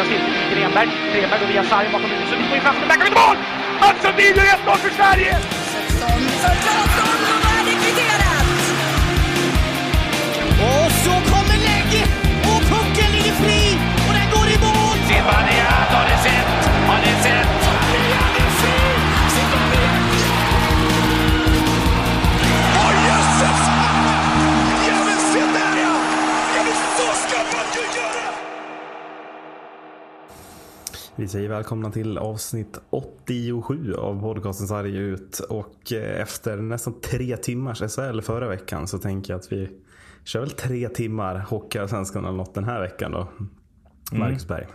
kontras till Grenberg. Grenberg går via sargen bakom huvudet. får går chansen. framför backar vid mål! Mats Sundin gör 1-0 för Sverige! Vi säger välkomna till avsnitt 87 av podcasten Sarg ut. Och eh, efter nästan tre timmars SHL förra veckan så tänker jag att vi kör väl tre timmar Hockeyallsvenskan eller något den här veckan då. Marcus Berg.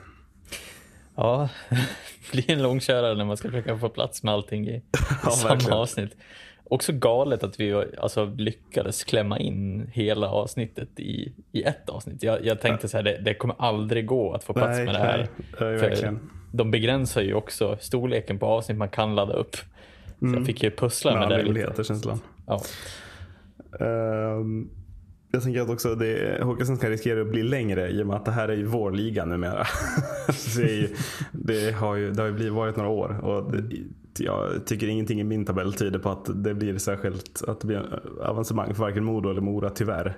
Ja, det blir en långkörare när man ska försöka få plats med allting i Ja, samma verkligen. avsnitt. Också galet att vi alltså, lyckades klämma in hela avsnittet i, i ett avsnitt. Jag, jag tänkte så här, det, det kommer aldrig gå att få plats Nej, med det här. nej, nej, de begränsar ju också storleken på avsnitt man kan ladda upp. Så jag fick ju pussla Med med, det lite. känslan. Ja. Ehm, jag tänker att också det, Hockeyallsvenskan riskerar att bli längre i och med att det här är ju vår liga numera. Det, är ju, det har ju, det har ju blivit, varit några år och det, jag tycker ingenting i min tabell tyder på att det blir särskilt att det blir avancemang för varken Modo eller Mora tyvärr.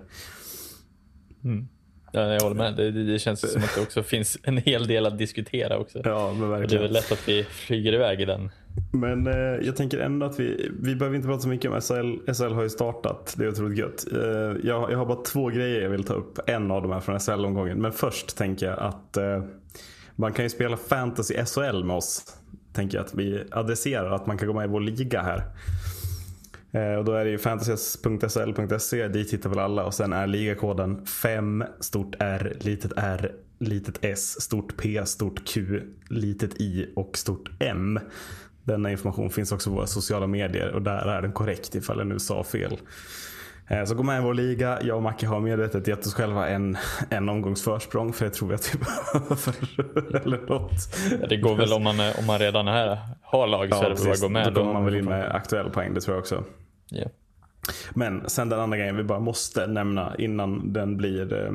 Ja, jag håller med. Det, det, känns som att det också finns en hel del att diskutera också. Ja, men Och det är verkligen. väl lätt att vi flyger iväg i den. Men eh, jag tänker ändå att vi, vi behöver inte prata så mycket om SHL. SHL har ju startat, det är otroligt gött. Eh, jag, jag har bara två grejer jag vill ta upp. En av dem är från SHL-omgången. Men först tänker jag att eh, man kan ju spela fantasy SHL med oss. Tänker jag att vi adresserar att man kan gå med i vår liga här. Eh, och då är det ju fantasy.sl.se, dit hittar väl alla. Och sen är ligakoden 5, stort R, litet r, litet s, stort p, stort q, litet i och stort m. Denna information finns också på våra sociala medier och där är den korrekt ifall jag nu sa fel. Eh, Så gå med i vår liga. Jag och Macke har medvetet gett oss själva en, en omgångs försprång för det tror jag att vi behöver. Eller något. Ja, Det går väl om man, om man redan är, har lag så är det bara att gå med. Då kommer man väl in med aktuell poäng, det tror jag också. Ja. Men sen den andra grejen vi bara måste nämna innan den blir eh,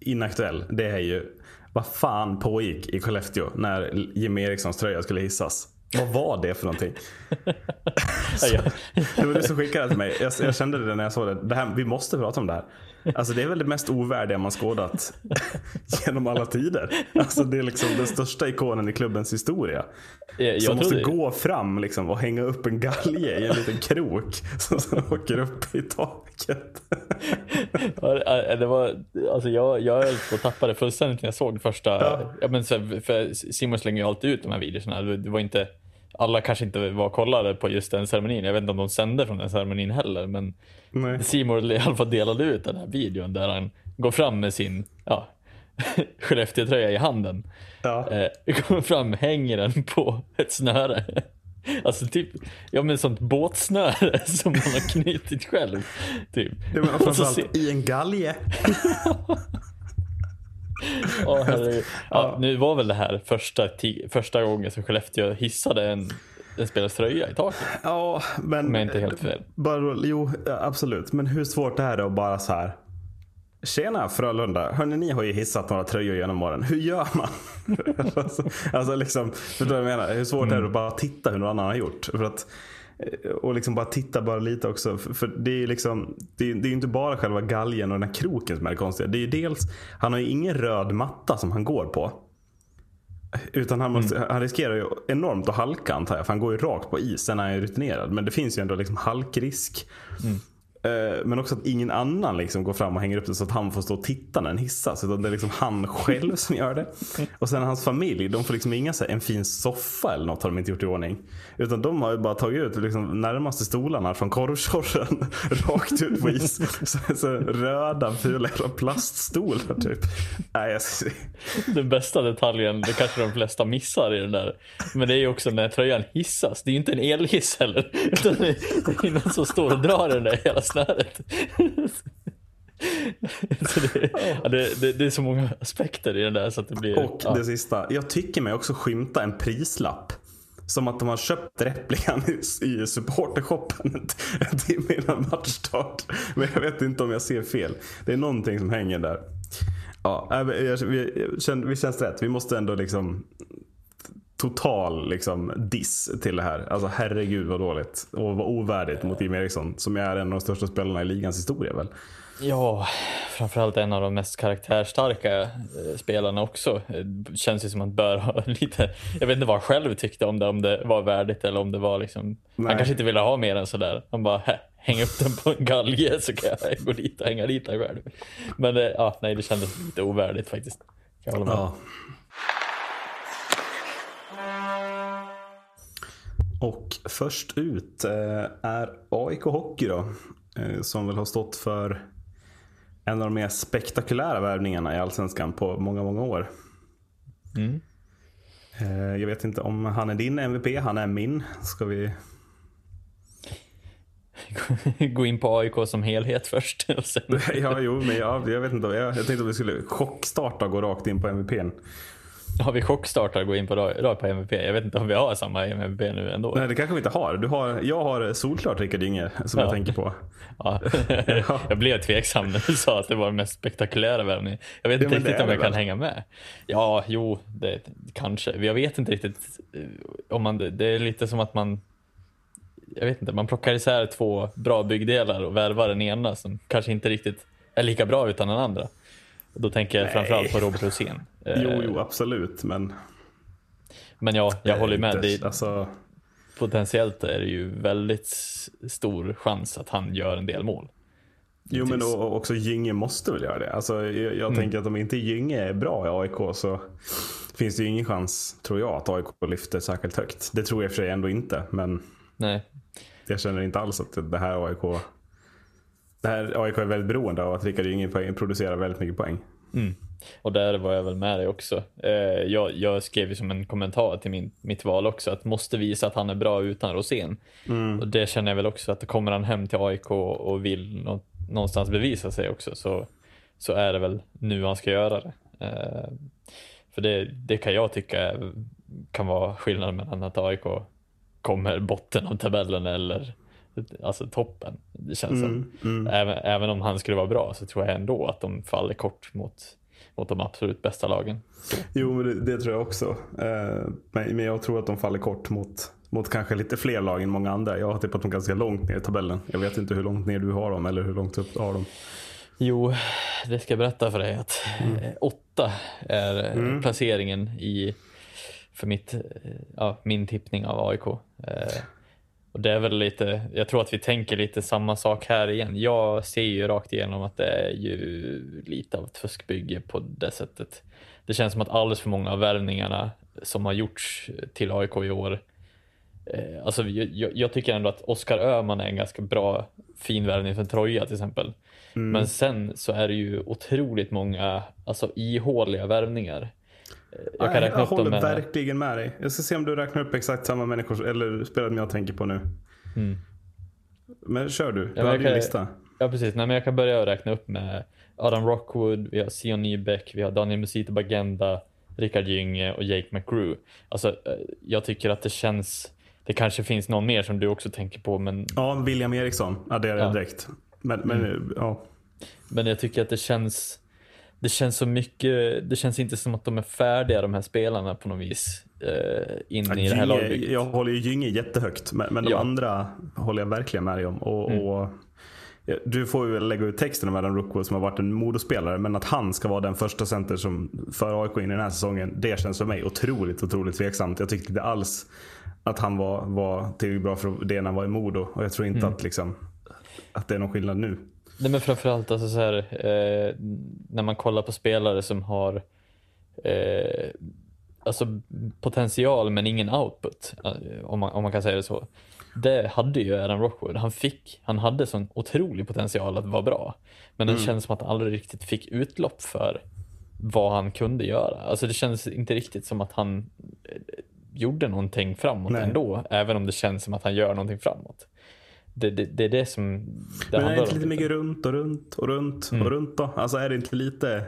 inaktuell. Det är ju vad fan pågick i Skellefteå när Jimmy Erikssons tröja skulle hissas. Vad var det för någonting? Ja, Det var du som skickade det till mig. Jag, jag kände det när jag såg det. det här, vi måste prata om det här. Alltså det är väl det mest ovärdiga man skådat genom alla tider. Alltså det är liksom den största ikonen i klubbens historia. Jag, jag Som måste trodde- gå fram liksom och hänga upp en galge i en liten krok som sen åker upp i taket. Ja, det var, alltså jag, jag höll på att tappa det fullständigt när jag såg första. Ja. men så, här, för Simon slänger ju alltid ut de här videorna. Det det var inte, alla kanske inte var kollade på just den ceremonin. Jag vet inte om de sände från den ceremonin heller. Men. Simon i alla fall delade ut den här videon där han går fram med sin ja, Skellefteå-tröja i handen. Ja. Eh, kommer fram, hänger den på ett snöre. Alltså typ, ja men sånt båtsnöre som man har knutit själv. Typ. Och så framförallt i en galge. Herregud. ja, nu var väl det här första, första gången som Skellefteå hissade en, en spelares tröja i taket. Ja, men... Jag inte helt fel. Bara, jo, absolut. Men hur svårt är det att bara så här. Tjena Frölunda, hörni ni har ju hissat några tröjor genom åren. Hur gör man? alltså, alltså liksom, förstår du vad jag menar? Hur svårt är det att bara titta hur någon annan har gjort? För att, och liksom bara titta bara lite också. För, för det är ju liksom, det är, det är inte bara själva galgen och den här kroken som är det konstiga. Det är ju dels, han har ju ingen röd matta som han går på. Utan han, måste, han riskerar ju enormt att halka antar jag. För han går ju rakt på is. Sen är han ju rutinerad. Men det finns ju ändå liksom halkrisk. Eh, Men också att ingen annan liksom går fram och hänger upp det så att han får stå och titta när den hissas. Utan det är liksom han själv som gör det. Och sen hans familj, de får liksom inga så här, en fin soffa eller något har de inte gjort i ordning. Utan de har ju bara tagit ut liksom närmaste stolarna från korvtjorren rakt ut på is. Så, så röda fula plaststolar typ. Nej, jag, Den bästa detaljen, det kanske de flesta missar i den där. Men det är ju också när tröjan hissas. Det är ju inte en elhiss heller. Utan det är någon som står och drar den där hela snöret. Det, ja, det, det, det är så många aspekter i den där så att det blir... Och ja. det sista. Jag tycker mig också skymta en prislapp. Som att de har köpt replikan i, i supportershoppen en, timme innan matchstart. Men jag vet inte om jag ser fel. Det är någonting som hänger där. Ja, äh, vi, vi känns rätt. Vi måste ändå liksom total liksom, diss till det här. Alltså herregud vad dåligt. Och vad ovärdigt mot Jim Eriksson. Som är en av de största spelarna i ligans historia väl. Ja, framförallt en av de mest karaktärstarka eh, spelarna också. Det känns ju som att bör ha lite, jag vet inte vad han själv tyckte om det, om det var värdigt eller om det var liksom, Nej. han kanske inte ville ha mer än sådär. Han bara, "Hä, häng upp den på en galge så kan jag gå dit och hänga dit den själv. Men eh, ja, nej det kändes lite ovärdigt faktiskt. Jag hålla med. Ja. Och först ut eh, är AIK Hockey då. eh, Som väl har stått för en av de mer spektakulära värvningarna i Allsvenskan på många, många år. Mm. Eh, Jag vet inte om han är din MVP, han är min. Ska vi... Gå in på AIK som helhet först. Och sen, Ja, jo, men jag, jag vet inte. Jag, jag tänkte att vi skulle chockstarta och gå rakt in på MVPn. har vi chockstartat och gå in på, rakt på MVP? Jag vet inte om vi har samma MVP nu ändå. Nej, det kanske vi inte har. Du har jag har solklart Rickard Inge som jag Ja. tänker på. Ja. jag blev tveksam när du sa att det var den mest spektakulära värvningen. Jag vet inte riktigt om jag det kan väl? hänga med. Ja, jo, det, kanske. Jag vet inte riktigt. eh, om man, det är lite som att man jag vet inte, man plockar isär två bra byggdelar och värvar den ena som kanske inte riktigt är lika bra utan den andra. Då tänker jag Nej. framförallt på Robert Rosén. Eh, Jo, jo, absolut. Men Men ja, jag håller med. inte- Det, Alltså, potentiellt är det ju väldigt stor chans att han gör en del mål. jo, men och också Gynge måste väl göra det. Alltså, jag jag Mm. tänker att om inte Gynge är bra i AIK så finns det ju ingen chans, tror jag, att AIK lyfter särskilt högt. Det tror jag i och för sig ändå inte. Men Nej, jag känner inte alls att det här AIK det här AIK är väldigt beroende av att Rickard poäng- producerar väldigt mycket poäng. Och där var jag väl med dig också. Eh, jag, jag skrev ju som en kommentar till min, mitt val också att måste visa att han är bra utan Rosén. Och det känner jag väl också att kommer han hem till AIK och vill nå, någonstans bevisa sig också så, så är det väl nu han ska göra det. Eh, för det, det kan jag tycka kan vara skillnaden mellan att AIK kommer botten av tabellen eller alltså toppen. Det känns som. Även, även om han skulle vara bra så tror jag ändå att de faller kort mot, mot de absolut bästa lagen. Jo, men det, det tror jag också. Eh, men, men jag tror att de faller kort mot, mot kanske lite fler lag än många andra. Jag har tippat dem ganska långt ner i tabellen. Jag vet inte hur långt ner du har dem eller hur långt upp du har dem. Jo, det ska jag berätta för dig att eh, åtta är eh, placeringen i för mitt, eh, ja, min tippning av AIK. Och det är väl lite, jag tror att vi tänker lite samma sak här igen. Jag ser ju rakt igenom att det är ju lite av ett fuskbygge på det sättet. Det känns som att alldeles för många av värvningarna som har gjorts till AIK i år Eh, alltså, jag, jag- tycker ändå att Oskar Öhman är en ganska bra fin värvning för Troja till exempel. Men sen så är det ju otroligt många alltså, ihåliga värvningar. Jag kan räkna jag upp håller verkligen med dig. Jag ska se om du räknar upp exakt samma människor eller spelare jag tänker på nu. Men kör du. Du Mm. men hade jag ju en lista. Ja precis, Nej, men jag kan börja räkna upp med Adam Rockwood, vi har Sion Nybeck, vi har Daniel Musito Bagenda, Rickard Gynge och Jake McGrew. Alltså, eh, jag tycker att det känns, det kanske finns någon mer som du också tänker på, men Ja, William Eriksson adderar jag Ja. direkt. Men, men Mm. ja. Men jag tycker att det känns det känns så mycket, det känns inte som att de är färdiga de här spelarna på något vis eh, in i det här lagbygget. jag håller ju Gynge jättehögt. Men, men de Ja. Mm. andra håller jag verkligen med dig om. Och, och, ja, du får ju lägga ut texten om Adam Rookwood som har varit en modospelare. Men att han ska vara den första center som för AIK in i den här säsongen. Det känns för mig otroligt, otroligt tveksamt. Jag tyckte inte alls att han var, var tillräckligt bra för det när han var i Modo. Och jag tror inte Mm. att, liksom, att det är någon skillnad nu. Nej men framförallt alltså så här, eh, när man kollar på spelare som har eh, alltså potential men ingen output, eh, om man, om man kan säga det så. Det hade ju Adam Rockwood. Han, fick, han hade sån otrolig potential att vara bra. Men det känns som att han aldrig riktigt fick utlopp för vad han kunde göra. Alltså det känns inte riktigt som att han eh, gjorde någonting framåt Nej. ändå, även om det känns som att han gör någonting framåt. Det, det, det är det som det Men är det inte lite mycket runt och runt och runt Mm. och runt då? Alltså är det inte lite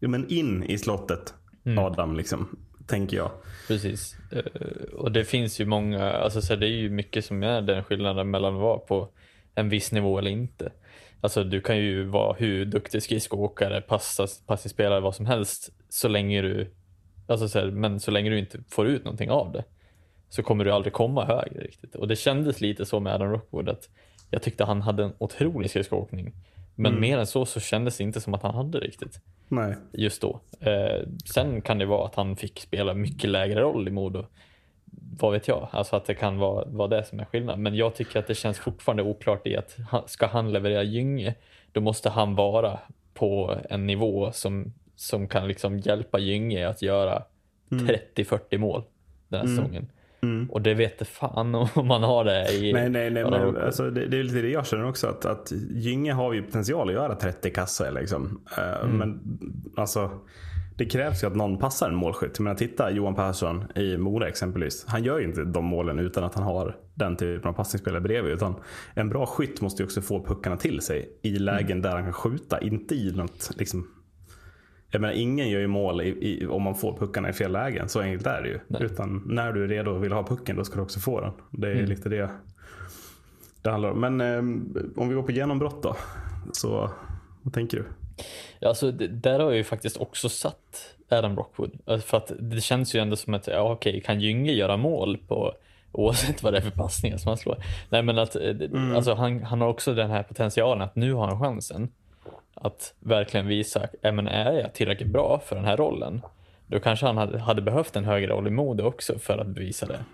men in i slottet Mm. Adam liksom? Tänker jag. Precis. Eh, Och det finns ju många, alltså så det är ju mycket som är den skillnaden mellan att vara på en viss nivå eller inte. Alltså du kan ju vara hur duktig skridskoåkare, passningsspelare, vad som helst. Så länge du, alltså så här, men så länge du inte får ut någonting av det. Så kommer du aldrig komma högre riktigt. Och det kändes lite så med Adam Rockwood att jag tyckte han hade en otrolig skridskoåkning. Men mer än så så kändes det inte som att han hade riktigt Nej. just då. Eh, sen kan det vara att han fick spela mycket lägre roll i Modo. Vad vet jag? Alltså att det kan vara, vara det som är skillnaden. Men jag tycker att det känns fortfarande oklart i att han, ska han leverera Gynge, då måste han vara på en nivå som, som kan liksom hjälpa Gynge att göra 30-40 mål den här säsongen. Och det vet det fan om man har det i Nej, nej, nej. Men, alltså, det, det är lite det jag känner också. Att, att Gynge har ju potential att göra 30 kassar. Liksom. Eh, Men alltså, det krävs ju att någon passar en målskytt. Menar, titta Johan Persson i Mora exempelvis. Han gör ju inte de målen utan att han har den typen av passningsspelare bredvid. Utan en bra skytt måste ju också få puckarna till sig i lägen där han kan skjuta. Inte i något liksom, jag menar, ingen gör ju mål i, i, om man får puckarna i fel lägen. Så enkelt är det ju. Utan när du är redo och vill ha pucken, då ska du också få den. Det är lite det det handlar om. Men eh, om vi går på genombrott då. Så vad tänker du? Ja, Alltså, där har jag ju faktiskt också satt Adam Rockwood. Alltså, För att det känns ju ändå som att, ja okej, kan Gynge göra mål på oavsett vad det är för passningar som han slår? Nej men att, eh, det- alltså han, han har också den här potentialen att nu har han chansen att verkligen visa, ja, men är jag tillräckligt bra för den här rollen? Då kanske han hade, hade behövt en högre roll i mode också för att bevisa det.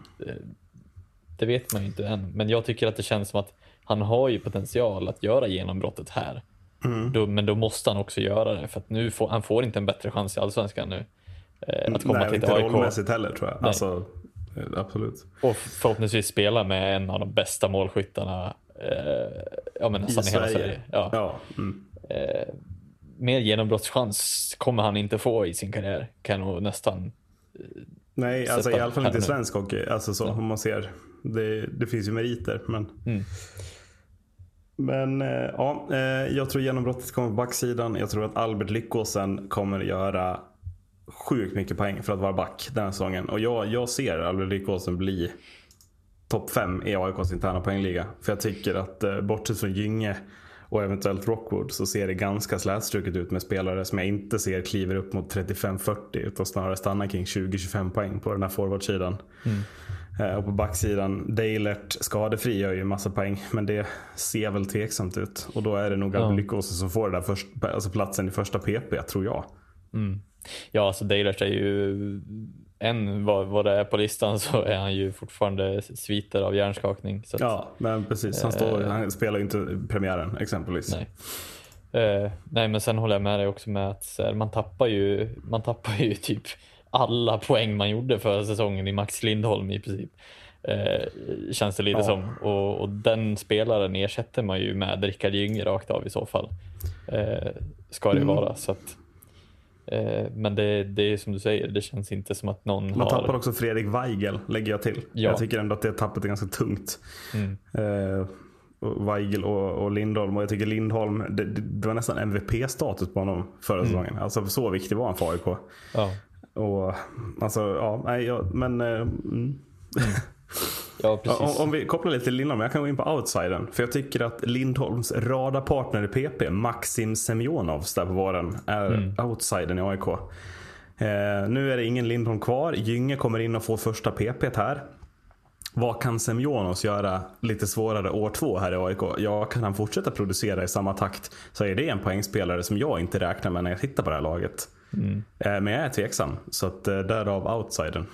Det vet man ju inte än, men jag tycker att det känns som att han har ju potential att göra genombrottet här. Då, men då måste han också göra det för att nu får han får inte en bättre chans i allsvenskan nu. Eh, att komma Nej, till inte AIK rollmässigt heller tror jag. Alltså, eh, absolut. och förhoppningsvis spela med en av de bästa målskyttarna eh, ja, men I Sverige. Sverige. Ja. Ja. Mm. Mer genombrottschans kommer han inte få i sin karriär. Kan nog nästan Nej, alltså i alla fall inte i svensk hockey. Alltså så, om man ser. Det, det finns ju meriter. Men, Mm. men eh, ja, eh, jag tror genombrottet kommer på backsidan. Jag tror att Albert Lyckåsen kommer göra sjukt mycket poäng för att vara back den här säsongen. Och jag, jag ser Albert Lyckåsen bli topp 5 i AIKs interna poängliga. För jag tycker att eh, bortsett från Gynge och eventuellt Rockwood så ser det ganska slätstruket ut med spelare som jag inte ser kliver upp mot 35-40 utan snarare stannar kring 20-25 poäng på den här forwardsidan. Eh, Och på backsidan, Dalert skadefri gör ju massa poäng men det ser väl tveksamt ut. Och då är det nog Ja. Albert Lyckåsen som får den där först, alltså platsen i första PP tror jag. Ja, alltså Dalert är ju än vad, vad det är på listan så är han ju fortfarande sviter av hjärnskakning. Att, Ja, men precis. Han, står, han spelar ju inte premiären exempelvis. Nej. Eh, nej, men sen håller jag med dig också med att här, man tappar ju, man tappar ju typ alla poäng man gjorde förra säsongen i Max Lindholm i princip. Eh, känns det lite Ja. som. Och, och den spelaren ersätter man ju med Rickard Gynge rakt av i så fall. Eh, ska det Mm. vara. Så att, eh, men det, det är som du säger, det känns inte som att någon Man har... tappar också Fredrik Weigel, lägger jag till. Ja. Jag tycker ändå att det tappet är ganska tungt. Mm. Eh, och Weigel och, och Lindholm. Och jag tycker Lindholm, det, det, var nästan MVP-status på honom förra Mm. säsongen. Alltså så viktig var han för AIK. Ja. Och alltså, ja, nej, ja, men... Eh, mm. ja, precis. Om, om vi kopplar lite till Lindholm, jag kan gå in på outsidern. För jag tycker att Lindholms radarpartner i PP, Maxim Semjonovs där på våren, är Mm. outsidern i AIK. Eh, nu är det ingen Lindholm kvar. Gynge kommer in och får första PP här. Vad kan Semjonovs göra lite svårare år två här i AIK? Ja, kan han fortsätta producera i samma takt så är det en poängspelare som jag inte räknar med när jag tittar på det här laget. Mm. Eh, men jag är tveksam, så att, eh, därav outsidern.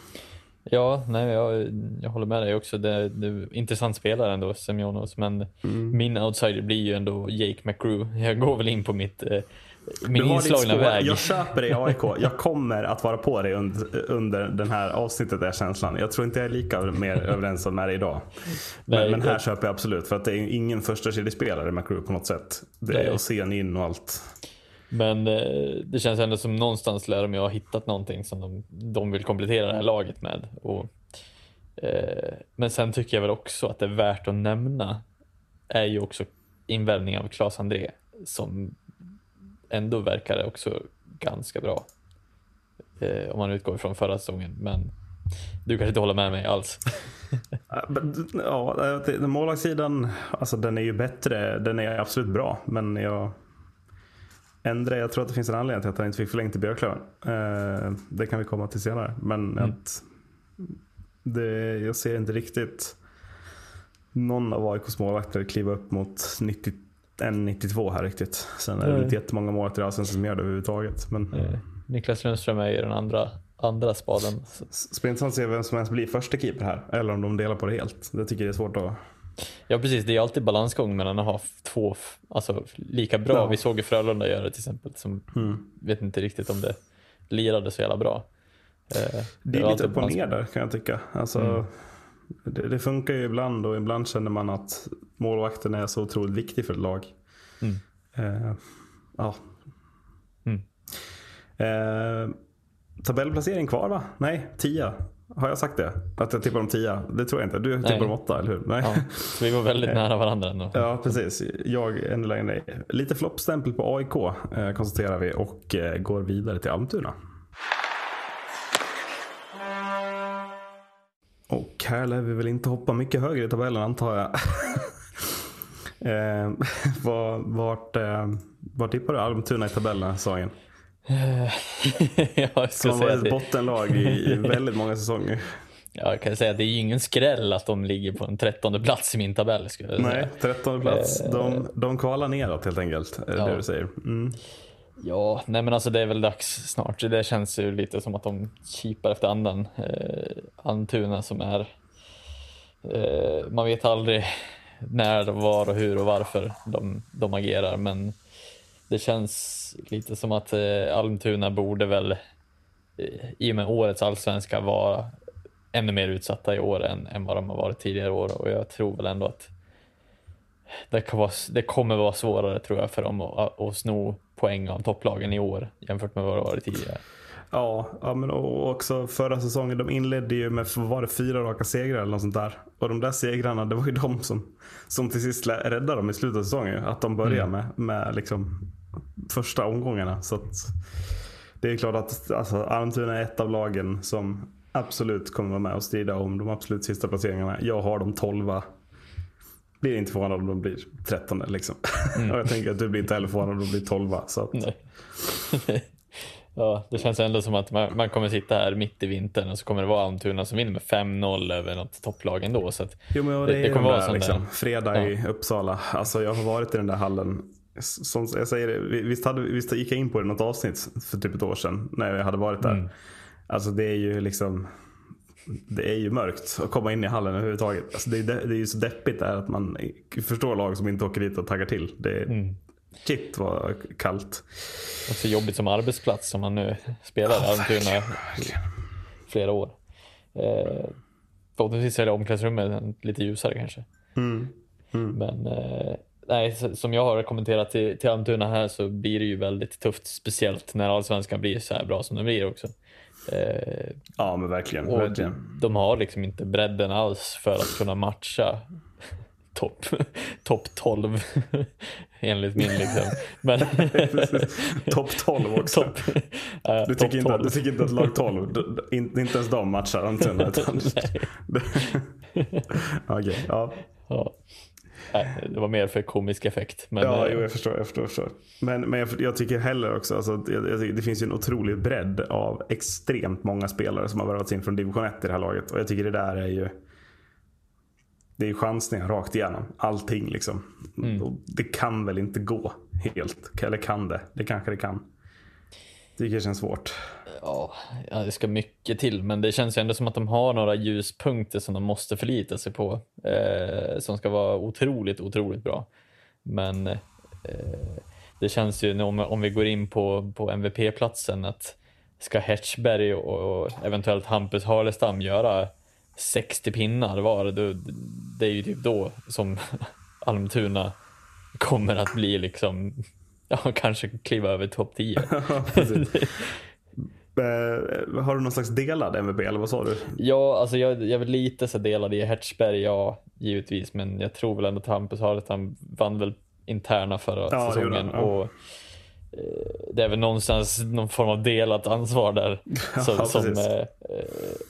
Ja, nej, jag, jag håller med dig också. Det, det är intressant spelare ändå, Semjonovs. Men Mm. min outsider blir ju ändå Jake McGrew. Jag går väl in på mitt, eh, min inslagna väg. Jag köper det i AIK. Jag kommer att vara på dig under, under den här avsnittet är känslan. Jag tror inte jag är lika mer överens med dig idag. Men, Nej, men här jag- köper jag absolut. För att det är ingen första kedjespelare i McGrew på något sätt. Det är Nej. att se en in och allt. Men eh, det känns ändå som någonstans lär de ju ha hittat någonting som de, de vill komplettera det här laget med. Och, eh, men sen tycker jag väl också att det är värt att nämna är ju också invärvning av Claes André som ändå verkar också ganska bra. Eh, om man utgår från förra säsongen. Men du kanske inte håller med mig alls. Ja, den målvaktssidan, alltså den är ju bättre. Den är absolut bra. Men jag... Endre, jag tror att det finns en anledning till att han inte fick förlängt i Björklöven. Eh, det kan vi komma till senare. Men att det, jag ser inte riktigt någon av AIKs målvakter kliva upp mot 91-92 här riktigt. Sen är det Nej. inte jättemånga målvakter i Allsvenskan som gör det överhuvudtaget. Men Eh, Niklas Lundström är ju den andra, andra spaden. Att se vem som helst blir första keeper här. Eller om de delar på det helt. Det tycker jag är svårt att... Ja precis, det är alltid balansgång mellan att ha två alltså, lika bra. Ja. Vi såg ju Frölunda göra det till exempel. Som vet inte riktigt om det lirade så jävla bra. Eh, Det är var lite upp och ner där kan jag tycka. Alltså, det, det funkar ju ibland och ibland känner man att målvakten är så otroligt viktig för ett lag. Mm. Eh, ja. Mm. Eh, tabellplacering kvar va? Nej, 10. Har jag sagt det? Att jag tippar om 10? Det tror jag inte. Du tippar om 8, eller hur? Nej. Ja, vi var väldigt nära varandra ändå. Ja, precis. Jag ännu längre ner. Lite floppstämpel på AIK eh, konstaterar vi och eh, går vidare till Almtuna. Och här lär vi väl inte hoppa mycket högre i tabellen antar jag. eh, var, vart, eh, vart tippar du Almtuna i tabellen den här säsongen? jag, ska Som säga ett bottenlag i, väldigt många säsonger. jag kan säga att det är ju ingen skräll att de ligger på en trettonde plats i min tabell. Skulle jag Nej, säga. 13 plats. De, de kvalar neråt helt enkelt. Är Ja. det du säger? Mm. Ja, nej men alltså det är väl dags snart. Det känns ju lite som att de kipar efter andan. Eh, Almtuna som är... Eh, man vet aldrig när, var och hur och varför de, de agerar, men det känns lite som att eh, Almtuna borde väl eh, i och med årets allsvenska vara ännu mer utsatta i år än, än vad de har varit tidigare år och jag tror väl ändå att det, kan vara, det kommer vara svårare tror jag för dem att, att sno poäng av topplagen i år jämfört med vad det varit tidigare. Ja, ja men och också förra säsongen, de inledde ju med, var det, fyra raka segrar eller något sånt där. Och de där segrarna, det var ju de som, som till sist räddade dem i slutet av säsongen. Att de började med, med liksom första omgångarna. Så det är klart att alltså, Almtuna är ett av lagen som absolut kommer vara med och strida om de absolut sista placeringarna. Jag har dem 12 blir inte förvånad om de blir 13 liksom. och jag tänker att du blir inte heller förvånad om de blir 12 så att, ja, det känns ändå som att man, man kommer sitta här mitt i vintern och så kommer det vara Almtuna som vinner med 5-0 över något topplag ändå. Så att, Jo men Det- det, det kommer vara där, liksom, där- fredag i Uppsala. Alltså jag har varit i den där hallen. Som jag säger, det, vi- visst, hade, visst gick jag in på det i något avsnitt för typ ett år sedan när jag hade varit där. Mm. Alltså det är ju liksom det är ju mörkt att komma in i hallen överhuvudtaget. Alltså det, är, det är ju så deppigt där att man förstår lag som inte åker dit och taggar till. Det är, Mm. Shit vad kallt. också jobbigt som arbetsplats som man nu spelar i Almtuna i flera år. Eh, förhoppningsvis är det omklädningsrummet lite ljusare kanske. Mm. Men eh, nej, som jag har kommenterat till, till Almtuna här så blir det ju väldigt tufft, speciellt när allsvenskan blir så här bra som den blir också. Eh, Ja men verkligen. verkligen. de har liksom inte bredden alls för att kunna matcha topp top 12 enligt min liksom. Men, Topp 12 också. Topp- ja, Du tycker, inte, att- 12. du tycker inte att lag 12, d- d- inte, ens de matchar Almtuna? utan- Okej, ja. Ja. Nej, det var mer för komisk effekt. Men, Ja, eh, jo, jag förstår. Jag förstår, jag förstår. Men, men jag, jag tycker heller också alltså, jag, jag det finns ju en otrolig bredd av extremt många spelare som har värvats in från division 1 i det här laget. Och jag tycker det där är ju det är chansningar rakt igenom. Allting liksom. Och det kan väl inte gå helt. Eller kan det? Det kanske det kan. Det tycker det känns svårt. ja, det ska mycket till, men det känns ju ändå som att de har några ljuspunkter som de måste förlita sig på. Eh, som ska vara otroligt, otroligt bra. Men eh, det känns ju om, om vi går in på, på MVP-platsen att ska Hetchberg och, och eventuellt Hampus Harlestam göra 60 pinnar var, det, det är ju typ då som Almtuna kommer att bli liksom, ja kanske kliva över topp 10. Precis. Eh, har du någon slags delad MVP eller vad sa du? Ja, alltså jag, jag är väl lite så delad i Hertzberg, ja, givetvis, men jag tror väl ändå att Hampus Harlestam vann väl interna förra Ja, det säsongen han, ja. och eh, det är väl någonstans någon form av delat ansvar där. som Ja, som eh,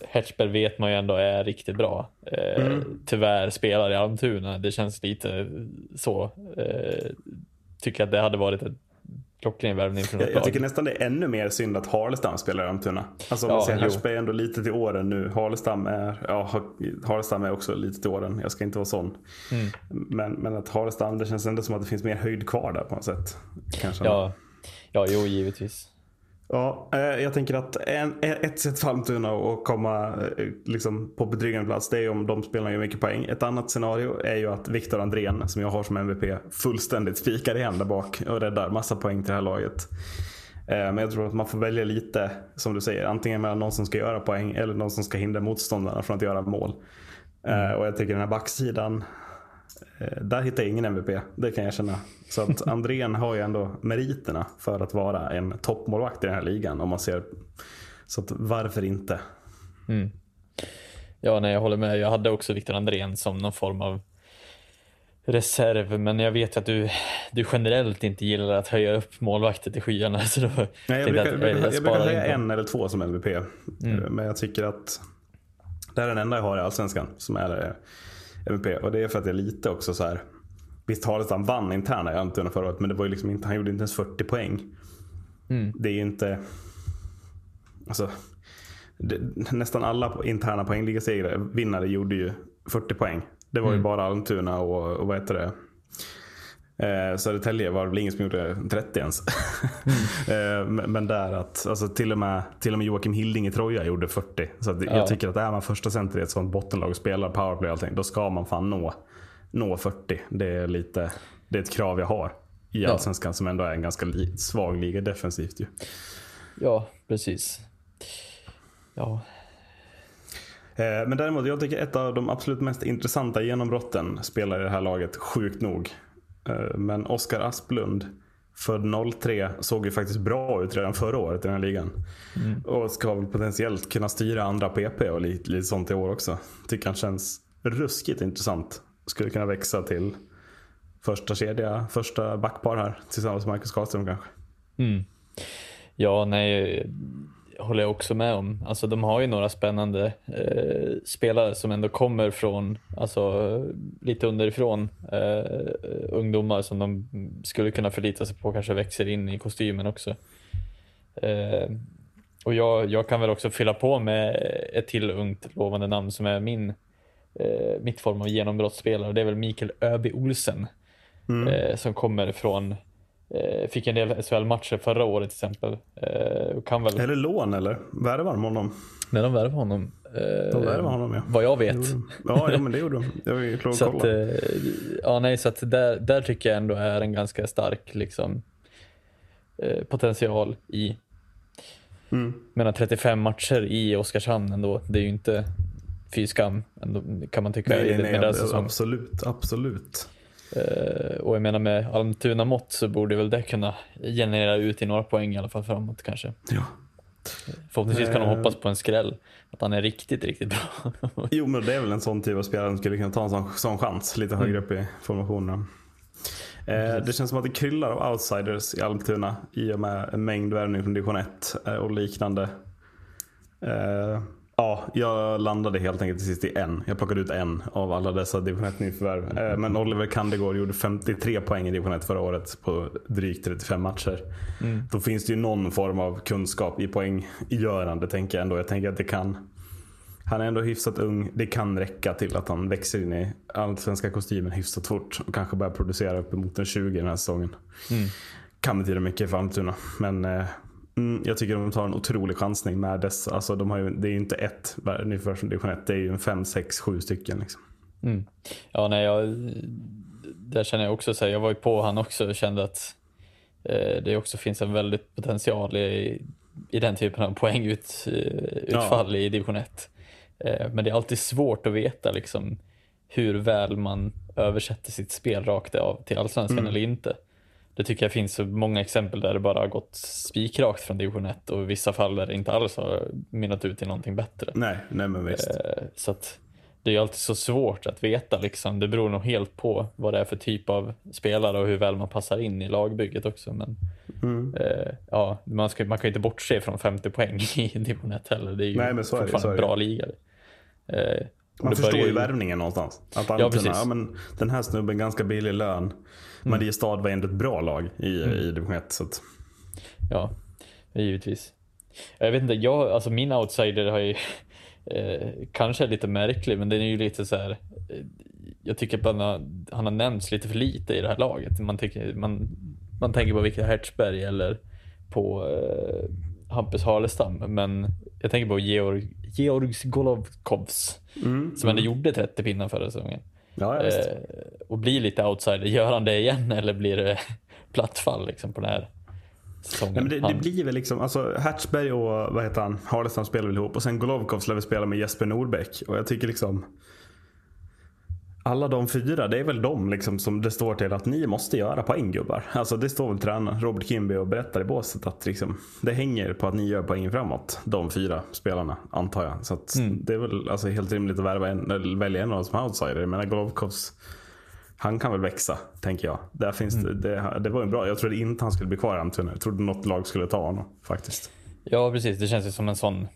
Hertzberg vet man ju ändå är riktigt bra. Mm. Tyvärr spelar i Almtuna. Det känns lite så. Tycker att det hade varit en klockren värvning från Jag, något jag lag. tycker nästan det är ännu mer synd att Harlestam spelar i Almtuna. Alltså om Ja, man ser jo. Hersberg är ändå lite till åren nu. Harlestam är, ja, Ha- Harlestam är också lite till åren. Jag ska inte vara sån. Mm. Men, men att Harlestam, det känns ändå som att det finns mer höjd kvar där på något sätt. Kanske. Ja, ja, jo givetvis. Ja, eh, jag tänker att en, eh, ett sätt för Almtuna att komma eh, liksom, på betryggande plats det är om de spelarna gör mycket poäng. Ett annat scenario är ju att Viktor Andrén, som jag har som MVP, fullständigt spikar igen där bak och räddar massa poäng till det här laget. Men jag tror att man får välja lite, som du säger, antingen mellan någon som ska göra poäng eller någon som ska hindra motståndarna från att göra mål. Mm. Och jag tycker den här backsidan, där hittar jag ingen MVP, det kan jag känna. Så att Andrén har ju ändå meriterna för att vara en toppmålvakt i den här ligan. Om man ser. Så varför inte? Ja, nej, jag håller med. Jag hade också Viktor Andrén som någon form av reserv, men jag vet ju att du, du generellt inte gillar att höja upp målvakter till skyarna. Så då Nej, jag, brukar, att, jag, brukar, eh, jag brukar på- en eller två som MVP. Eh, Men jag tycker att det här är den enda jag har i Allsvenskan som är eh, MVP. Och det är för att jag lite också så här. Visst Harlestam vann interna i Almtuna förra året men det var ju liksom inte, han gjorde inte ens 40 poäng. Det är ju inte... Alltså, det, nästan alla interna poängligasegrar, vinnare gjorde ju 40 poäng. Det var ju bara Almtuna och, och vad heter det? Eh, Södertälje var det väl ingen som gjorde 30 ens. eh, men, där att alltså, till, och med, till och med Joakim Hilding i Troja gjorde 40. Så att Ja. jag tycker att är man första center i ett sånt bottenlag och spelar powerplay och allting, då ska man fan nå, nå 40. Det är lite det är ett krav jag har i Ja. Allsvenskan som ändå är en ganska li, svag liga defensivt ju. Ja, precis. Ja, Eh, Men däremot, jag tycker ett av de absolut mest intressanta genombrotten spelar i det här laget, sjukt nog. Eh, Men Oskar Asplund, född 03, såg ju faktiskt bra ut redan förra året i den här ligan. Och ska väl potentiellt kunna styra andra PP och lite, lite sånt i år också. Tycker han känns ruskigt intressant. Skulle kunna växa till första kedja, första backpar här tillsammans med Marcus Karlström kanske. ja nej, håller jag också med om. Alltså, de har ju några spännande eh, spelare som ändå kommer från, alltså lite underifrån, eh, ungdomar som de skulle kunna förlita sig på, kanske växer in i kostymen också. Eh, och jag, jag kan väl också fylla på med ett till ungt lovande namn som är min, eh, mitt form av genombrottsspelare. Det är väl Mikael Öby Olsen. Eh, som kommer från, fick en del SHL-matcher förra året till exempel. Eh, kan väl, Eller lån eller? Värvar de honom? när de värvade honom. Eh, De värvade honom ja. Vad jag vet. Ja, ja men det gjorde de. Jag vill att Så kolla. att, eh, ja, nej, så att där, där tycker jag ändå är en ganska stark liksom, eh, potential i. Mm. Men 35 matcher i Oskarshamn ändå, det är ju inte fy skam kan man tycka Nej, i nej, nej, deras säsong. absolut, absolut. Eh, och jag menar med Almtuna mått så borde väl det kunna generera ut i några poäng i alla fall framåt kanske. Ja. Förhoppningsvis kan de Eh. hoppas på en skräll. Att han är riktigt, riktigt bra. Jo, men det är väl en sån typ av spelare som skulle kunna ta en sån, sån chans lite högre upp i formationen. Eh, det känns som att det kryllar av outsiders i Almtuna i och med en mängd värvning från division 1 eh, och liknande. Eh, ja, jag landade helt enkelt till sist i en. Jag plockade ut en av alla dessa division 1 nyförvärv. Eh, men Oliver Kandegård gjorde 53 poäng i division 1 förra året på drygt 35 matcher. Då finns det ju någon form av kunskap i poänggörande tänker jag ändå. Jag tänker att det kan han är ändå hyfsat ung. Det kan räcka till att han växer in i allsvenska kostymen hyfsat fort och kanske börjar producera uppemot en 20 den här säsongen. Kan betyda mycket för Almtuna. Men eh, mm, jag tycker de tar en otrolig chansning med dessa. Alltså, de har ju, det är ju inte ett nyförvärv från division 1. Det är ju en fem, sex, sju stycken. Liksom. Mm. Ja, nej, jag, där känner jag också så här, jag var ju på han också och kände att eh, det också finns en väldigt potential i, i den typen av poängut, eh, utfall i division 1. Eh, men det är alltid svårt att veta liksom, hur väl man översätter sitt spel rakt av till allsvenskan eller inte. Det tycker jag finns många exempel där det bara har gått spikrakt från division 1 och i vissa fall där det inte alls har mynnat ut i någonting bättre. Nej, nej men visst. Eh, Så att det är alltid så svårt att veta liksom. Det beror nog helt på vad det är för typ av spelare och hur väl man passar in i lagbygget också. Men Mm. eh, ja, man, ska, man kan ju inte bortse från 50 poäng i division 1 heller. Det är ju Nej, men så fortfarande så en bra liga. Eh, Man förstår ju värvningen någonstans. Att Ja, precis. ja, men den här snubben ganska billig lön. Mariestad var ändå ett bra lag i, i division 1. Så att, Ja, givetvis. Jag vet inte, jag, alltså min outsider har ju eh, kanske är lite märklig, men den är ju lite så här. Eh, jag tycker att han har, han har nämnts lite för lite i det här laget. Man, tycker, man, man tänker på Viktor Hertzberg eller på eh, Hampus Harlestam, men jag tänker på Georg, Georgs Golovkovs som ändå gjorde 30 pinnar förra säsongen. Ja. Eh, och blir lite outsider. Gör han det igen eller blir det platt fall liksom på den här säsongen? Nej, men det, det blir väl liksom, alltså Hertzberg och vad heter han, Harlestam spelar väl ihop och sen Golovkov skulle väl spela med Jesper Norbeck. Och jag tycker liksom alla de fyra, det är väl de liksom som det står till att ni måste göra poäng gubbar. Alltså det står väl tränaren Robert Kimby och berättar i båset att liksom, det hänger på att ni gör poäng framåt. De fyra spelarna antar jag. Så att det är väl alltså helt rimligt att värva en, välja en av dem som outsider. Jag menar Golovkovs han kan väl växa, tänker jag. Där finns det, det, det var en bra, jag trodde inte han skulle bli kvar i Almtuna. Jag trodde något lag skulle ta honom faktiskt. Ja, precis. Det känns ju som en sån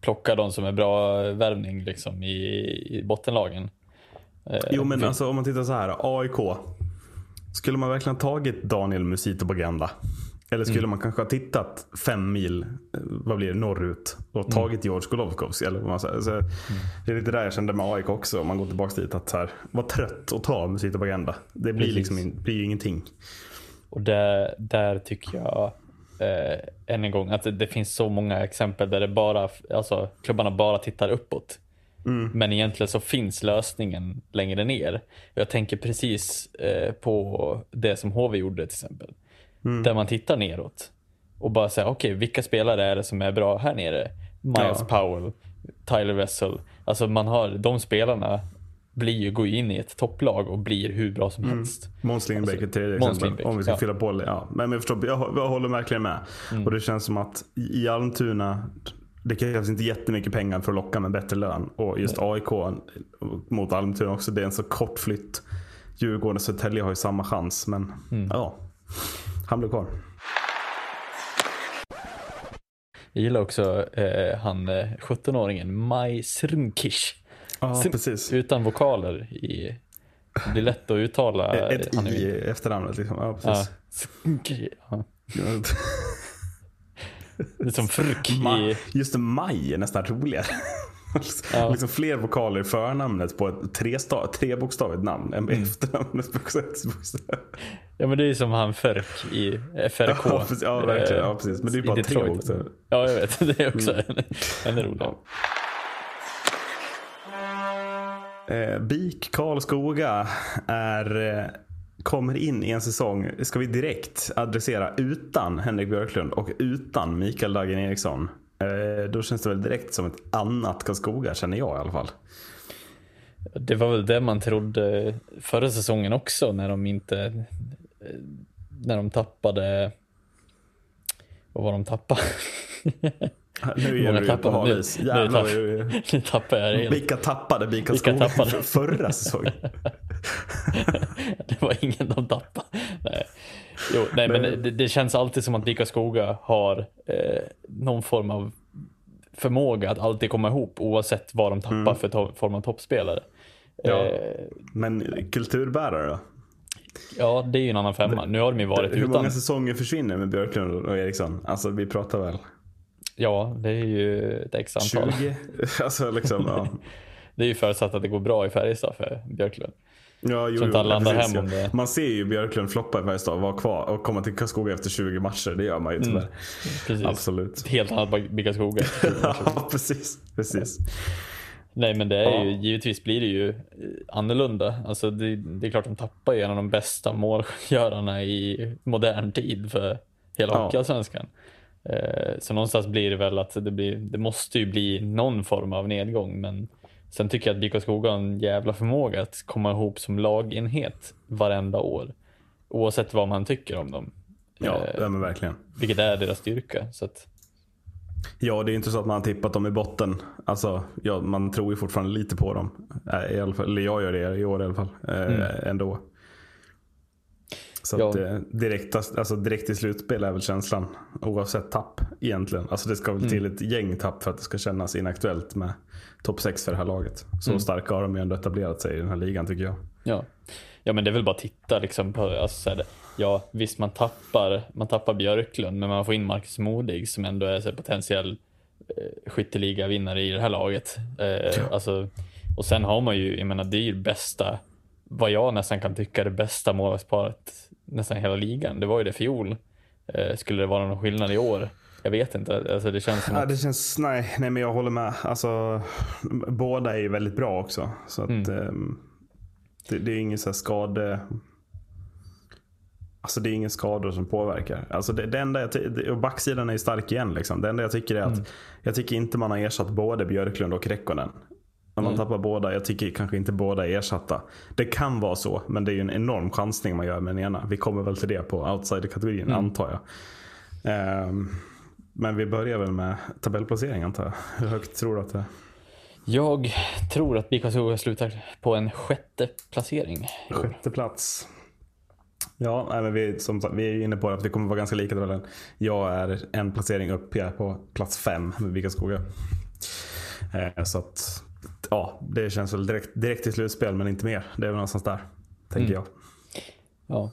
plocka de som är bra värvning liksom i, i bottenlagen. Eh, Jo men alltså om man tittar så här, AIK. Skulle man verkligen ha tagit Daniel Musito på agenda? Eller skulle man kanske ha tittat fem mil, eh, vad blir det, norrut och tagit George Golovkovs? Eller vad man säger. Så Det är lite där jag kände med AIK också. Om man går tillbaka dit. Att så här, var trött att ta Musito på agenda. Det blir Precis. liksom blir ju ingenting. Och där, där tycker jag eh, än en gång att det, det finns så många exempel där det bara, alltså klubbarna bara tittar uppåt. Men egentligen så finns lösningen längre ner. Jag tänker precis eh, på det som HV gjorde till exempel. Där man tittar neråt och bara säger okej, vilka spelare är det som är bra här nere? Miles Ja. Powell, Tyler Wessel. Alltså man har, de spelarna blir ju, går ju in i ett topplag och blir hur bra som helst. Måns Lindbäck Alltså, tredje exempel. Om vi ska ja. fylla på. Ja. Men jag, förstår, jag, jag håller verkligen med. Mm. Och det känns som att i i Almtuna, det krävs inte jättemycket pengar för att locka med bättre lön. Och just AIK mot Almtuna också, det är en så kort flytt. Djurgården och Södertälje har ju samma chans. Men Mm. ja, han blev kvar. Jag gillar också eh, han eh, 17-åringen Maj Srnkish. Ja, Srn- precis. Utan vokaler. I, det blir lätt att uttala. Ett i efternamnet liksom. Ja, precis. Ja. Det är som fruk Ma- i... Just det, maj är nästan roligare. Ja. liksom fler vokaler i förnamnet på ett tresta- trebokstavigt namn än Mm. efternamnet på sex bokstäver. Ja men det är som han Förk i FRK. Ja, precis. Ja, verkligen. Ja, precis. Men det är i bara tre bokstäver. Ja, jag vet. Det är också Mm. en, en rolig. Eh, BIK Karlskoga är, eh, kommer in i en säsong, ska vi direkt adressera, utan Henrik Björklund och utan Mikael Dagen Eriksson. Eh, då känns det väl direkt som ett annat Karlskoga, känner jag i alla fall. Det var väl det man trodde förra säsongen också när de inte... När de tappade... Vad var de tappade? Nu är Många du ju på tappade. hal is. Nu- nu Jävlar tappar-. Nu tappade jag det helt. Vilka tappade BIK Karlskoga tappade? för- förra säsongen? Det var ingen de tappade. Nej, jo, nej men det, det känns alltid som att Vika Skoga har eh, någon form av förmåga att alltid komma ihop oavsett vad de tappar för to- form av toppspelare. Ja. Eh, Men kulturbärare då? ja, det är ju en annan femma. Nu har de ju varit Hur utan. många säsonger försvinner med Björklund och Eriksson? Alltså vi pratar väl Ja, det är ju ett x antal. 20? Alltså liksom, ja. Det är ju förutsatt att det går bra i Färjestad för Björklund. Ja, jo, Så jo, landar precis, hem om ja. det- Man ser ju Björklund floppa i Färjestad, vara kvar och komma till Karlskoga efter 20 matcher. Det gör man ju tyvärr. Precis. Absolut. Helt annat Vika Skoga. ja, precis. precis. Nej men det är Ja. ju, givetvis blir det ju eh, annorlunda. Alltså det, det är klart de tappar ju en av de bästa målgörarna i modern tid för hela Ja. Hockeyallsvenskan. Eh, så någonstans blir det väl att det, blir, det måste ju bli någon form av nedgång. Men sen tycker jag att BK Skoga har en jävla förmåga att komma ihop som lagenhet varenda år. Oavsett vad man tycker om dem. Ja, Eh, ja men verkligen. vilket är deras styrka. Så att, Ja, det är inte så att man har tippat dem i botten. Alltså, ja, man tror ju fortfarande lite på dem. Äh, I alla fall, eller jag gör det i år i alla fall. Eh, Ändå. Så Ja. att, eh, direkt, alltså, direkt i slutspel är väl känslan. Oavsett tapp egentligen. Alltså det ska väl till ett gäng tapp för att det ska kännas inaktuellt med topp 6 för det här laget. Så starka har de ju ändå etablerat sig i den här ligan tycker jag. Ja. ja, men det är väl bara att titta liksom på, alltså, här, ja visst man tappar, man tappar Björklund, men man får in Marcus Modig som ändå är så här, potentiell eh, skytteliga-vinnare i det här laget. Eh, alltså, och sen har man ju, jag menar det är ju bästa, vad jag nästan kan tycka är det bästa målvaktsparet nästan hela ligan. Det var ju det fjol. Eh, skulle det vara någon skillnad i år? Jag vet inte. Alltså, det känns som Ja, att, det känns, nej, nej men jag håller med. Alltså, båda är ju väldigt bra också. Så att, ehm, det, det är ingen så skade... Alltså det är ingen skador som påverkar. Alltså det, det enda jag och backsidan är stark igen. Liksom. Det enda jag tycker är att jag tycker inte man har ersatt både Björklund och Rekkonen. När man tappar båda, jag tycker kanske inte båda är ersatta. Det kan vara så, men det är ju en enorm chansning man gör med den ena. Vi kommer väl till det på outsider-kategorin antar jag. Ehm, men vi börjar väl med tabellplacering antar jag. Hur högt tror du att det är? jag tror att BK Skoga slutar på en sjätte placering. Sjätte plats. Ja, nej, men vi, som sagt, vi är ju inne på att vi kommer vara ganska lika tabellen. Jag är en placering upp, jag är på plats fem med Vikaskoga. Eh, så att, ja, det känns väl direkt, direkt i slutspel, men inte mer. Det är väl någonstans där, tänker jag. Ja.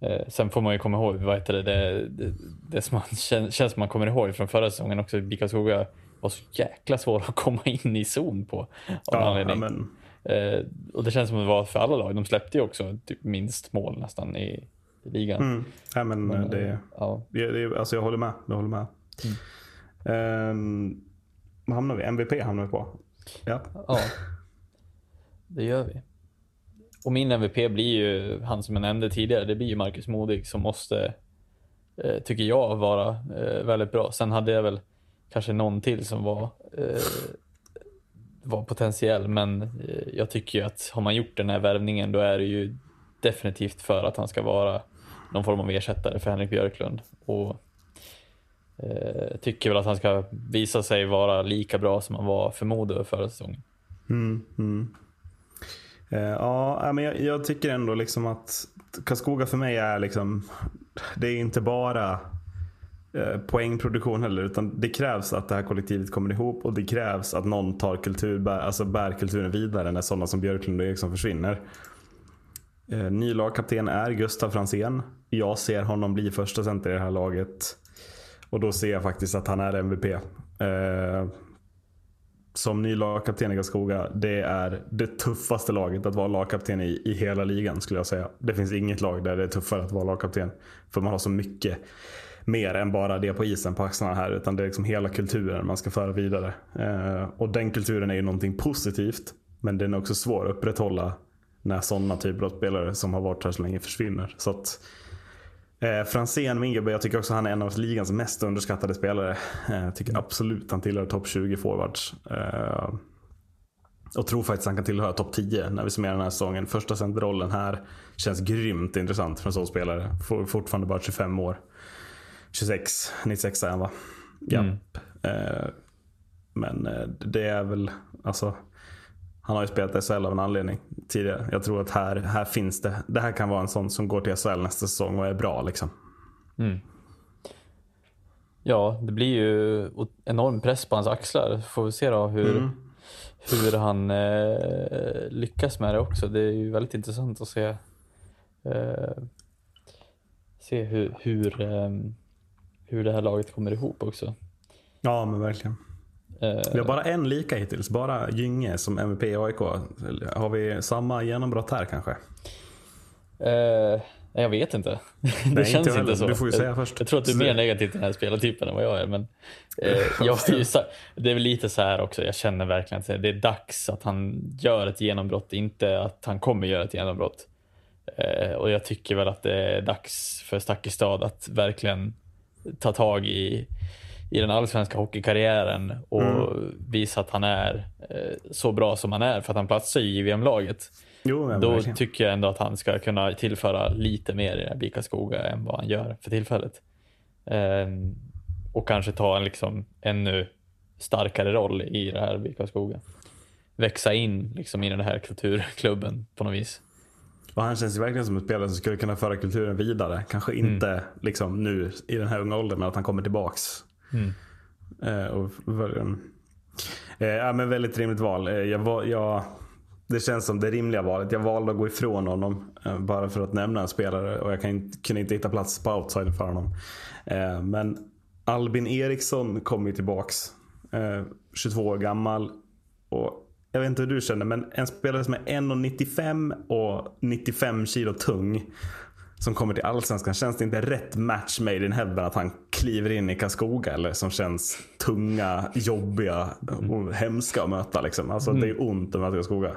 Eh, sen får man ju komma ihåg, vad heter det, det, det, det som man kän, känns som man kommer ihåg från förra säsongen också, BK Skoga var så jäkla svår att komma in i zon på. Ja, ja, men, eh, och det känns som det var för alla lag. De släppte ju också typ minst mål nästan i, i ligan. mm, nej, men Men, det, eh, ja. det, alltså jag håller med. Jag håller med. Ehm, vad hamnar vi? MVP hamnar vi på. Ja. ja, det gör vi. Och min MVP blir ju han som jag nämnde tidigare. Det blir ju Marcus Modig som måste, eh, tycker jag, vara eh, väldigt bra. Sen hade jag väl kanske någon till som var, eh, var potentiell, men eh, jag tycker ju att har man gjort den här värvningen då är det ju definitivt för att han ska vara någon form av ersättare för Henrik Björklund. Och Eh, tycker väl att han ska visa sig vara lika bra som han var för Modo förra säsongen. Mm, mm. Eh, ja, men jag, jag tycker ändå liksom att Karlskoga för mig är liksom, det är inte bara eh, poängproduktion heller, utan det krävs att det här kollektivet kommer ihop och det krävs att någon tar kultur, bär, alltså bär kulturen vidare när sådana som Björklund och Eriksson försvinner. Eh, ny lagkapten är Gustav Fransén. Jag ser honom bli första center i det här laget. Och då ser jag faktiskt att han är MVP. Eh, som ny lagkapten i Karlskoga, det är det tuffaste laget att vara lagkapten i, i hela ligan skulle jag säga. Det finns inget lag där det är tuffare att vara lagkapten. För man har så mycket mer än bara det på isen på axlarna här. Utan det är liksom hela kulturen man ska föra vidare. Eh, och den kulturen är ju någonting positivt. Men den är också svår att upprätthålla när sådana typer av spelare som har varit här så länge försvinner. Så att, Eh, Franzén Wingerberg, jag tycker också han är en av ligans mest underskattade spelare. Eh, jag tycker absolut han tillhör topp 20 forwards. Eh, och tror faktiskt han kan tillhöra topp 10 när vi summerar den här säsongen. Första centerrollen här känns grymt intressant för en sån spelare. For, fortfarande bara 25 år. 26, 96 är han va? Ja. Eh, men eh, det är väl, alltså. Han har ju spelat SHL av en anledning tidigare. Jag tror att här, här finns det. Det här kan vara en sån som går till SHL nästa säsong och är bra liksom. Ja, det blir ju enorm press på hans axlar. Får vi se då hur, Mm. hur han eh, lyckas med det också. Det är ju väldigt intressant att se, eh, se hur, hur, eh, hur det här laget kommer ihop också. Ja men verkligen. Eh, Vi har bara en lika hittills. Bara Gynge som MVP i AIK. Har vi samma genombrott här kanske? eh, jag vet inte. det inte känns heller. inte så. Du får ju säga jag, först. Jag tror att du är mer negativ till den här spelartypen än vad jag är. Men, eh, jag ju det är väl lite så här också, jag känner verkligen att det är dags att han gör ett genombrott, inte att han kommer göra ett genombrott. Eh, och jag tycker väl att det är dags för Stakkestad att verkligen ta tag i, i den allsvenska hockeykarriären och Mm. visa att han är eh, så bra som han är för att han platsar i JVM-laget. Jo Då verkligen. tycker jag ändå att han ska kunna tillföra lite mer i Bika Skoga än vad han gör för tillfället. Ehm, och kanske ta en liksom ännu starkare roll i det här BIK Skoga. Växa in liksom i den här kulturklubben på något vis. Och han känns ju verkligen som en spelare som skulle kunna föra kulturen vidare. Kanske inte liksom nu i den här unga åldern men att han kommer tillbaks. Mm. Eh, och, eh, ja, men väldigt rimligt val. Eh, jag, jag, det känns som det rimliga valet. Jag valde att gå ifrån honom eh, bara för att nämna en spelare och jag kan, inte- kunde inte hitta plats på outside för honom. Eh, men Albin Eriksson kom ju tillbaks. Eh, 22 år gammal. Och jag vet inte hur du känner men en spelare som är 1,95 och 95 kilo tung. Som kommer till Allsvenskan. Känns det inte rätt match made in heaven att han kliver in i Karlskoga? Eller som känns tunga, jobbiga och hemska att möta. Liksom. Alltså det är ont att möta Karlskoga.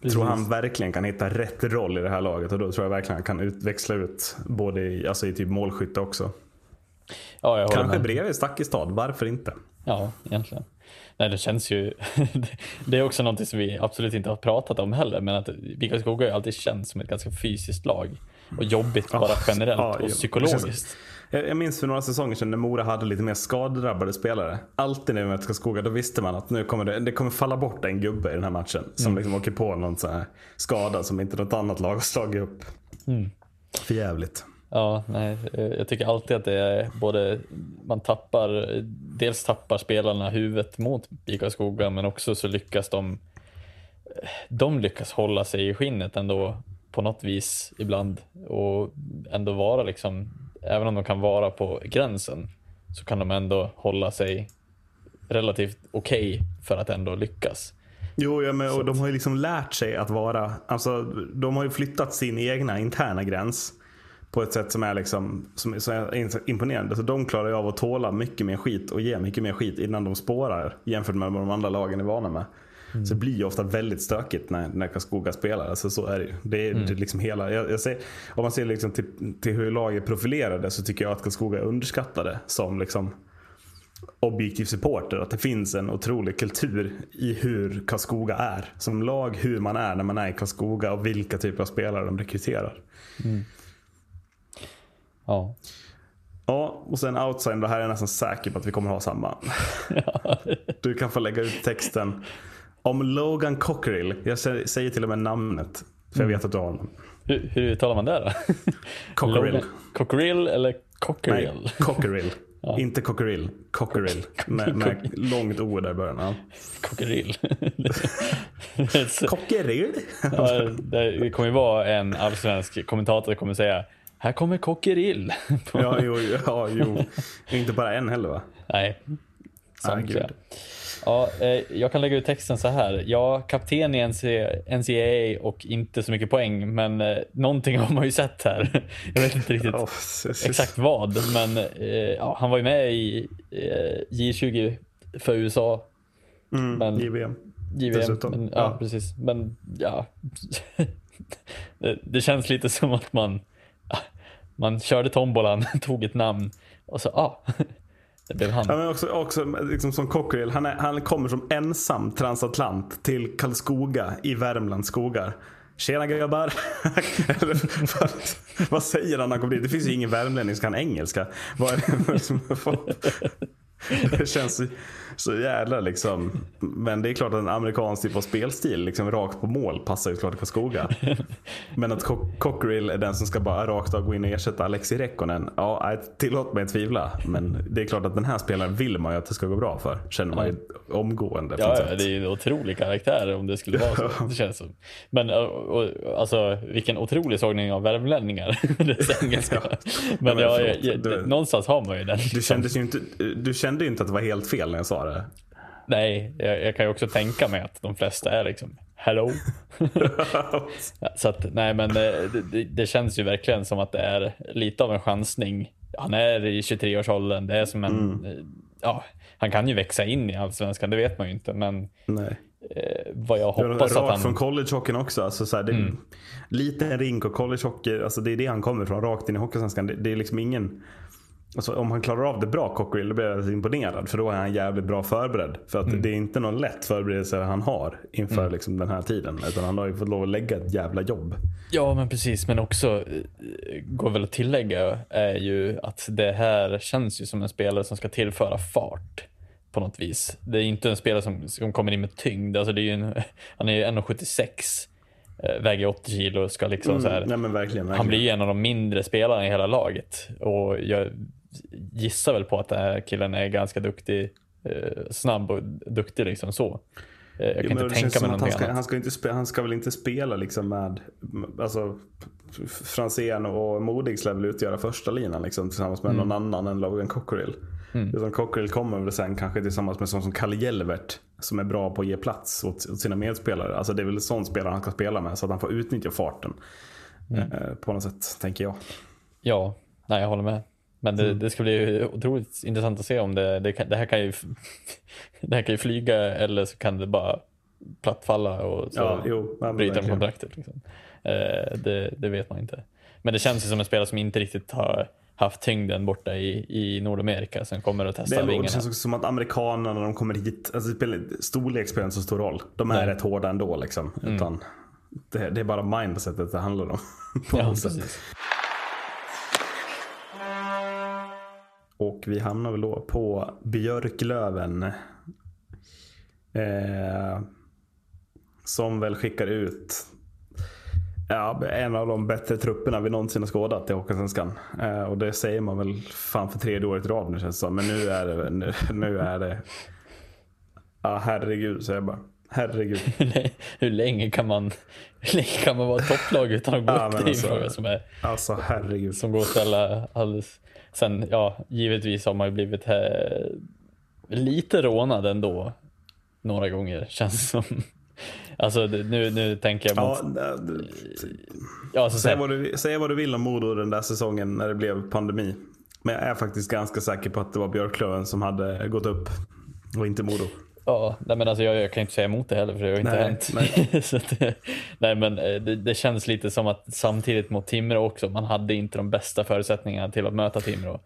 Jag tror han verkligen kan hitta rätt roll i det här laget och då tror jag verkligen han kan ut, växla ut både i, alltså i typ målskytte också. Ja, jag Kanske med. bredvid Stakkestad, varför inte? Ja, egentligen. Nej, det känns ju... det är också någonting som vi absolut inte har pratat om heller, men att BIK Skoga har ju alltid känts som ett ganska fysiskt lag. Och jobbigt bara generellt ja, och psykologiskt. Jag, jag minns för några säsonger sedan när Mora hade lite mer skadedrabbade spelare. Alltid när vi mötte Karlskoga då visste man att nu kommer det, det kommer falla bort en gubbe i den här matchen. Som liksom åker på någon sån här skada som inte något annat lag har slagit upp. För jävligt. Ja, nej, eh, jag tycker alltid att det är både, man tappar, dels tappar spelarna huvudet mot BIK Skoga, men också så lyckas de, de lyckas hålla sig i skinnet ändå på något vis ibland och ändå vara liksom, även om de kan vara på gränsen, så kan de ändå hålla sig relativt okej för att ändå lyckas. Jo, ja, men, och de har ju liksom lärt sig att vara, alltså de har ju flyttat sin egna interna gräns. På ett sätt som är, liksom, som, som är imponerande. Så de klarar ju av att tåla mycket mer skit och ge mycket mer skit innan de spårar. Jämfört med vad de andra lagen är vana med. Så det blir ju ofta väldigt stökigt när, när Karlskoga spelar. Alltså så är det ju. Det är, det är liksom hela, jag, jag säger, om man ser liksom till, till hur laget profilerade så tycker jag att Karlskoga är underskattade som liksom objektiv supporter. Att det finns en otrolig kultur i hur Karlskoga är. Som lag, hur man är när man är i Karlskoga och vilka typer av spelare de rekryterar. Ja, Ja, och sen outside, det här är jag nästan säker på att vi kommer ha samma. Du kan få lägga ut texten. Om Logan Cockerill. Jag sä- säger till och med namnet. För jag vet att du har honom. hur, hur uttalar man det då? Cockerill. Cockerill eller Nej, Cockerill? Cockerill. Inte Cockerill. Cockerill. Med, med långt o där i början. Ja. Cockerill. Cockerill? Ja, det kommer ju vara en allsvensk kommentator som kommer säga här kommer Cockerill. Ja, jo, ja, jo. Inte bara en heller va? Nej, Ah, samtliga. gud. Ja, eh, jag kan lägga ut texten så här. Ja, kapten i NC, NCAA och inte så mycket poäng, men eh, någonting har man ju sett här. Jag vet inte riktigt Oh, exakt vad, men eh, ja, han var ju med i eh, J20 för USA. Mm, men- JVM. JVM. Men, ja, Ja. precis. Men ja, det, det känns lite som att man, man körde tombolan, tog ett namn och så, ah, det blev han. Ja, men också, också liksom som Cockerill. Han, är, han kommer som ensam transatlant till Karlskoga i Värmlands skogar. Tjena grabbar. Eller, vad, vad säger han när han kommer dit? Det finns ju ingen värmlänning som kan engelska. Vad är det som- Det känns så jävla liksom. Men det är klart att en amerikansk typ av spelstil, liksom rakt på mål, passar ju klart Karlskoga. Men att Co- Cockerill är den som ska bara rakt av gå in och ersätta Alexi Rekkonen. Ja, tillåt mig tvivla. Men det är klart att den här spelaren vill man ju att det ska gå bra för. Känner man ju omgående. Ja, ja, det är ju en otrolig karaktär om det skulle vara så. Det känns som. Men och, och, alltså, vilken otrolig sågning av värmlänningar. Engelska. Men, men ja, förlåt, jag, du- någonstans har man ju den. Du liksom. kände, ju inte, du kände ju inte att det var helt fel när jag sa det. Nej, jag, jag kan ju också tänka mig att de flesta är liksom hello. Så att, nej men eh, det, det, känns ju verkligen som att det är lite av en chansning. Han är i 23-årsåldern, det är som en, Mm. eh, ja, han kan ju växa in i allsvenskan, det vet man ju inte, men Nej. eh, vad jag hoppas rakt att han... från collegehockeyn också. Alltså så här, det, Mm. Liten rink och collegehockey, alltså det är det han kommer från. Rakt in i Hockeysvenskan. Det, det är liksom ingen... Alltså, om han klarar av det bra, Cockerill, då blir jag imponerad. För då är han jävligt bra förberedd. För att det är inte någon lätt förberedelse han har inför liksom, den här tiden. Utan han har ju fått lov att lägga ett jävla jobb. Ja, men precis. Men också eh, går väl att tillägga är ju att det här känns ju som en spelare som ska tillföra fart på något vis. Det är inte en spelare som, som kommer in med tyngd. Alltså det är en, han är ju 1,76 eh, väger 80 kilo och ska liksom så här, Nej, verkligen, verkligen. Han blir ju en av de mindre spelarna i hela laget. Och jag gissar väl på att den här killen är ganska duktig, eh, snabb och duktig liksom så. Eh, jag kan inte tänka mig någonting han ska, annat. han, ska inte spe, han ska väl inte spela liksom med alltså, Franzén och Modig ska väl utgöra första linan liksom, tillsammans med Mm. någon annan än Logan Cockerill. Utan Cockerill kommer väl sen kanske tillsammans med sån som Kalle Jelvert som är bra på att ge plats åt, åt sina medspelare. Alltså det är väl sån spelare han ska spela med så att han får utnyttja farten. Mm. Eh, på något sätt, tänker jag. Ja, nej, jag håller med. Men det, Mm. det ska bli otroligt intressant att se om det, det, kan, det här kan ju det här kan ju flyga eller så kan det bara plattfalla och så Ja, jo, de verkligen. kontraktet. Liksom. Eh, det, det vet man inte. Men det känns ju som en spelare som inte riktigt har haft tyngden borta i, i Nordamerika som kommer att Det, testa det vingarna. känns också som att amerikanerna när de kommer hit, alltså det spelar, storlek spelar inte så stor roll. De är Nej. rätt hårda ändå liksom. Utan det, det är bara mindsetet det handlar om. på Ja, Och vi hamnar väl då på Björklöven. Eh, som väl skickar ut ja, en av de bättre trupperna vi någonsin har skådat i Hockeyallsvenskan. Eh, och det säger man väl fan för tredje året i rad nu känns det som. Men nu är det, nu, nu är det Ja herregud säger jag bara. Herregud. hur, länge kan man, hur länge kan man vara topplag utan att gå Ja, upp? Det är en alltså- fråga som, är, Alltså herregud. som går att ställa alldeles... Sen, ja, givetvis har man ju blivit eh, lite rånad ändå. Några gånger, känns det som. Alltså nu, nu tänker jag mot... Ja, Ja, alltså, så Säg vad, du, säg vad du vill om Modo den där säsongen när det blev pandemi. Men jag är faktiskt ganska säker på att det var Björklöven som hade gått upp. Och inte Modo. Ja, nej men alltså jag, jag kan inte säga emot det heller för det har inte Nej, hänt. nej. det- nej men eh, det, det känns lite som att samtidigt mot Timrå också, man hade inte de bästa förutsättningarna till att möta Timrå.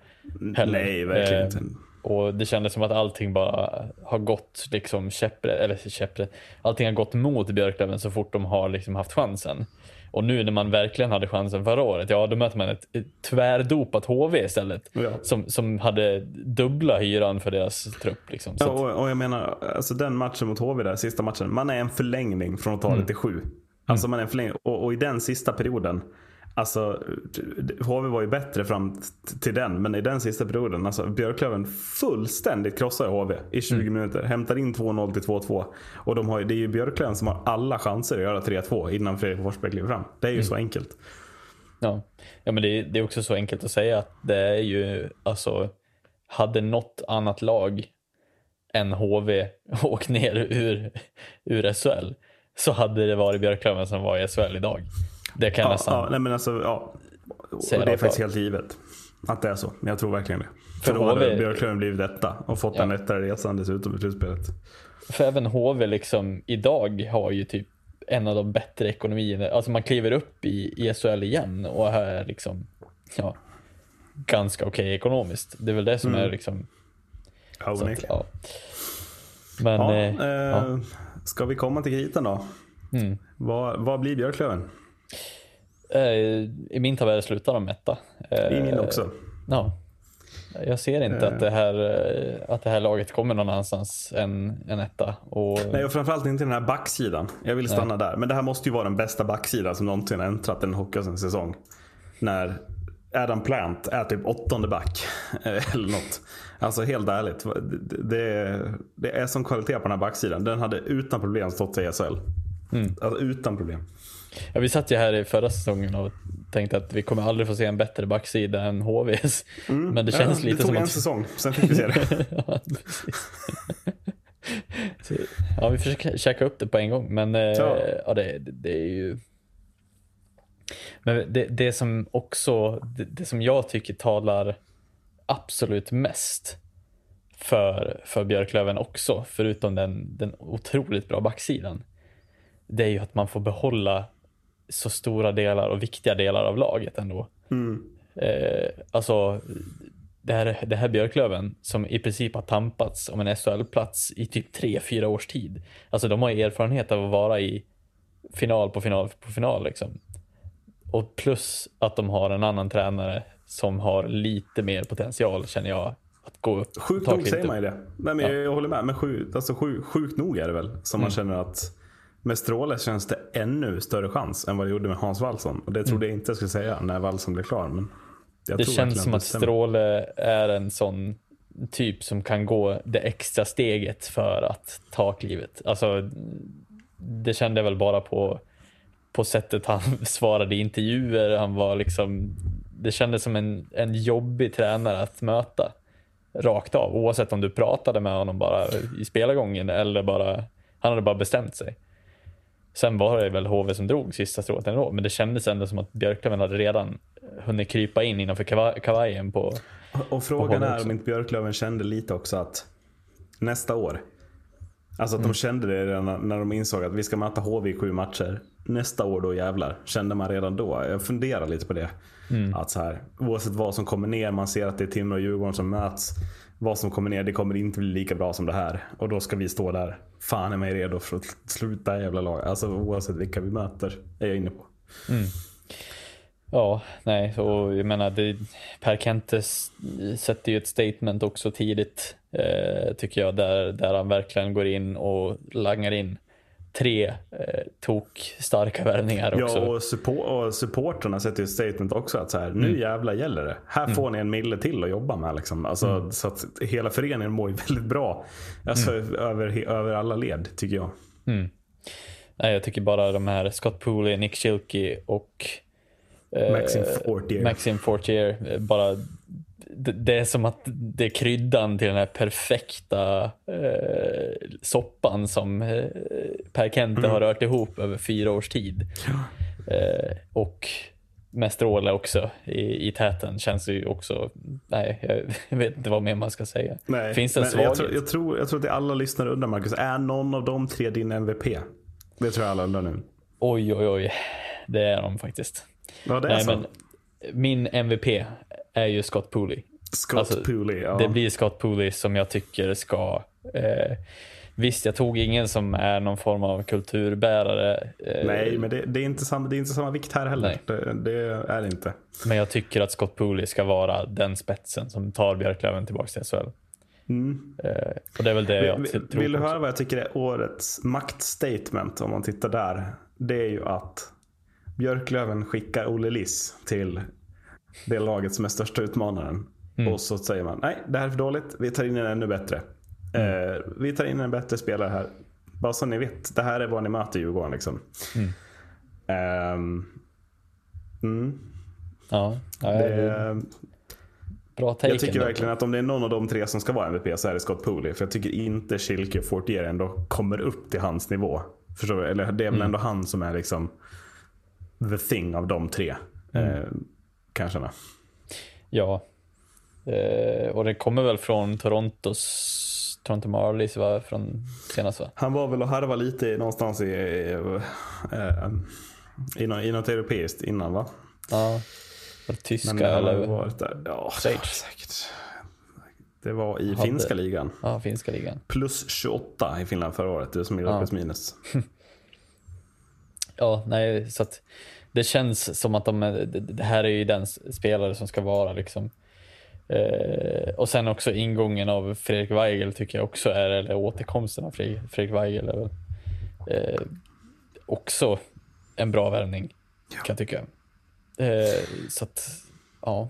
Heller. Nej, verkligen Eh, inte. Och det kändes som att allting bara har gått liksom käpprätt, eller käpprätt, allting har gått mot Björklöven så fort de har liksom haft chansen. Och nu när man verkligen hade chansen förra året, ja då möter man ett, tvärdopat HV istället. Ja. Som, som hade dubbla hyran för deras trupp. Liksom. Ja, och, och jag menar, alltså den matchen mot HV där, sista matchen. Man är en förlängning från att ta Mm. det till sju. Alltså man är en förlängning. Och, och i den sista perioden. Alltså HV var ju bättre fram till den. Men i den sista perioden. Alltså Björklöven fullständigt krossar HV i 20 Mm. minuter. Hämtar in 2-0 till 2-2. Och de har, det är ju Björklöven som har alla chanser att göra 3-2 innan Fredrik Forsberg kliver fram. Det är ju Mm. så enkelt. Ja, ja men det, är- det är också så enkelt att säga att det är ju, alltså, hade något annat lag än HV åkt ner ur, ur SHL så hade det varit Björklöven som var i SHL idag. Det kan jag Ja, nästan. ja, nej men alltså, ja. Och Säga det är faktiskt helt givet. Att det är så. Men jag tror verkligen det. För, För då hade HV Björklöven blivit detta. Och fått Ja. en lättare resan dessutom i slutspelet. För även HV liksom idag har ju typ en av de bättre ekonomierna. Alltså man kliver upp i, i SHL igen och är liksom, ja, ganska okej ekonomiskt. Det är väl det som är liksom, Ja, att, ja. Men, Ja, eh, eh, ja. Ska vi komma till kritan då? Mm. Vad, vad blir Björklöven? Eh, I min tabell slutar de etta. Eh, I min också. Ja. Jag ser inte att, det här, eh, att det här laget kommer någon annanstans än en etta. Och, Nej, och framförallt inte den här backsidan. Jag vill stanna där. Men det här måste ju vara den bästa backsidan som någonsin har äntrat en Hockeyallsvenskan-säsong. När Adam Plant är typ åttonde back. eh, Eller något. Alltså helt ärligt. Det, det, är som kvalitet på den här backsidan. Den hade utan problem stått sig i SHL. Mm. Alltså utan problem. Ja, vi satt ju här i förra säsongen och tänkte att vi kommer aldrig få se en bättre backsida än HVs. Men det känns Ja, lite det tog som en att... säsong, sen fick vi se det. ja. Så, ja, vi försöker käka upp det på en gång. Men eh, Ja. ja, det, det, det är ju... Men det, det som också, det, det som jag tycker talar absolut mest för, för Björklöven också, förutom den, den otroligt bra backsidan, det är ju att man får behålla så stora delar och viktiga delar av laget ändå. Eh, alltså, det här, det här Björklöven som i princip har tampats om en SHL-plats i typ tre fyra års tid. Alltså de har erfarenhet av att vara i final på final på final liksom. Och plus att de har en annan tränare som har lite mer potential känner jag att gå upp. Sjukt nog säger man ju det. Nej, men jag, jag håller med. Men sjukt, alltså, sjukt, sjukt nog är det väl. Som Mm. man känner att med Stråle känns det ännu större chans än vad det gjorde med Hans Wallson. Och det trodde jag inte jag skulle säga när Wallson blev klar. Men Mm. Det känns som att stämmer. Stråle är en sån typ som kan gå det extra steget för att ta klivet. Alltså, det kände jag väl bara på, på sättet han svarade i intervjuer. Han var liksom, det kändes som en, en jobbig tränare att möta rakt av. Oavsett om du pratade med honom bara i spelargången eller bara, han hade bara bestämt sig. Sen var det väl HV som drog sista strået ändå, men det kändes ändå som att Björklöven hade redan hunnit krypa in innanför kava- kavajen på... Och frågan håller är om inte Björklöven kände lite också att nästa år. Alltså att Mm. de kände det redan när- när de insåg att vi ska möta HV i sju matcher. Nästa år då jävlar. Kände man redan då. Jag funderar lite på det. Mm. Att så här, oavsett vad som kommer ner, man ser att det är Timrå och Djurgården som möts. Vad som kommer ner, det kommer inte bli lika bra som det här. Och då ska vi stå där. Fan är mig redo för att sluta jävla lag. Alltså oavsett vilka vi möter. Är jag inne på. Mm. Ja, nej, och jag menar, det, Per Kentes sätter ju ett statement också tidigt, eh, tycker jag, där, där han verkligen går in och langar in tre eh, tok starka värvningar också. Ja, och, support, och supporterna sätter ju statement också att så här, nu jävlar gäller det. Här får ni en mille till att jobba med. Liksom. Alltså, Så att hela föreningen mår ju väldigt bra. Alltså, över, över alla led tycker jag. Nej, jag tycker bara de här Scott Pooley, Nick Schilke och eh, Maxim Fortier. Maxim Fortier, eh, bara det, är som att det är kryddan till den här perfekta eh, soppan som eh, Per Kente Mm. har rört ihop över fyra års tid. Eh, och med Stråle också i, i täten känns det ju också, nej jag, vet inte vad mer man ska säga. Nej, Finns det en svaghet? jag, tror, jag, tror, jag tror att alla lyssnare undrar Marcus, är någon av de tre din MVP? Det tror jag alla undrar nu. Oj, oj, oj. Det är de faktiskt. Ja, det är Nej, så. men min MVP är ju Scott Pooley. Scott alltså, Pooley, ja. Det blir Scott Pooley som jag tycker ska... Eh, visst, jag tog ingen som är någon form av kulturbärare. Eh, Nej, men det, det, är inte samma, det är inte samma vikt här heller. Det, det är det inte. Men jag tycker att Scott Pooley ska vara den spetsen som tar Björklöven tillbaka till SHL. Eh, och det är väl det jag Mm. Vill, tror vill du höra vad jag tycker är årets maktstatement om man tittar där? Det är ju att Björklöven skickar Olle Liss till det laget som är största utmanaren. Mm. Och så säger man nej, det här är för dåligt. Vi tar in en ännu bättre. Mm. Eh, vi tar in en bättre spelare här. Bara så ni vet, det här är vad ni möter Djurgården. Liksom. Ehm, mm, Ja, ja, det, bra take jag tycker verkligen att om det är någon av de tre som ska vara MVP så är det Scott Pooley. För jag tycker inte Schilke Fortier ändå kommer upp till hans nivå. Förstår du? Eller det är väl Mm. ändå han som är liksom the thing av de tre. Mm. Eh, kanske. med. Ja. Eh, och det kommer väl från Torontos Toronto Marlies va? Från senast va? Han var väl och harva lite i- någonstans i, i, eh, i, nå- i något europeiskt innan va? Ja. Var det tyska Men eller? varit där. Ja, Schweiz. säkert. Det var i Hade- finska ligan. Ja, finska ligan. Plus 28 i Finland förra året. Det som gjorde Ja. plus minus. Ja, nej, så att det känns som att de, det här är ju den spelare som ska vara liksom. Eh, och sen också ingången av Fredrik Weigel tycker jag också är, eller återkomsten av Fredrik, Fredrik Weigel är väl eh, också en bra värvning kan jag tycka. Eh, så att, ja.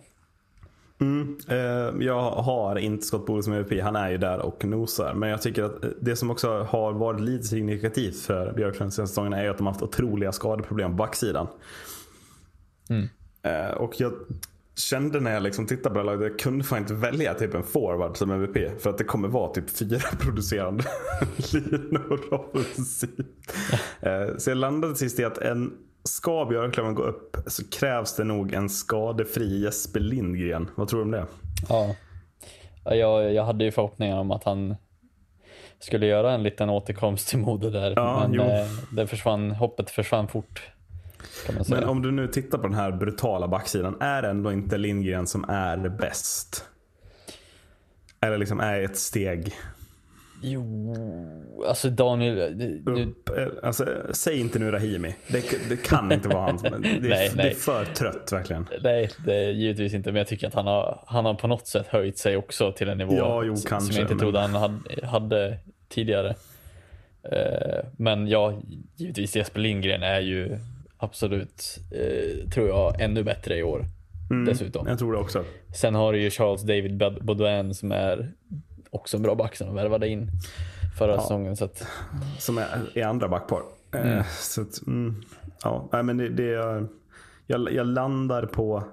Mm, eh, jag har inte Scott Pooley som MVP. Han är ju där och nosar. Men jag tycker att det som också har varit lite signifikativt för Björklund senaste säsongerna är att de har haft otroliga skadeproblem på backsidan. Mm. Eh, och jag kände när jag liksom tittade på det här laget, jag kunde fan inte välja typ en forward som MVP. För att det kommer vara typ fyra producerande linor offensivt. Eh, så jag landade sist i att en Ska Björklöven gå upp så krävs det nog en skadefri Jesper Lindgren. Vad tror du om det? Ja. Ja, Jag, jag hade ju förhoppningar om att han skulle göra en liten återkomst till Modo där. Ja, men jo. eh, det försvann, hoppet försvann fort. Kan man säga. Men om du nu tittar på den här brutala backsidan. Är det ändå inte Lindgren som är bäst? Eller liksom är ett steg Jo, alltså Daniel... Nu, upp. Alltså, säg inte nu Rahimi. Det, det kan inte vara men Det, är- Nej, det är för trött verkligen. nej, det är givetvis inte. Men jag tycker att han har, han har på något sätt höjt sig också till en nivå Ja, jo, som kanske, jag inte men- trodde han hade, hade tidigare. Eh, Men ja, givetvis Jesper Lindgren är ju absolut, eh, tror jag, ännu bättre i år. Dessutom. Jag tror det också. Sen har du ju Charles David Baudouin som är också en bra back som de värvade in förra säsongen. Så att, Som är, är andra backpar. Eh, Så att, mm, ja, nej, men det, det är, jag, jag landar på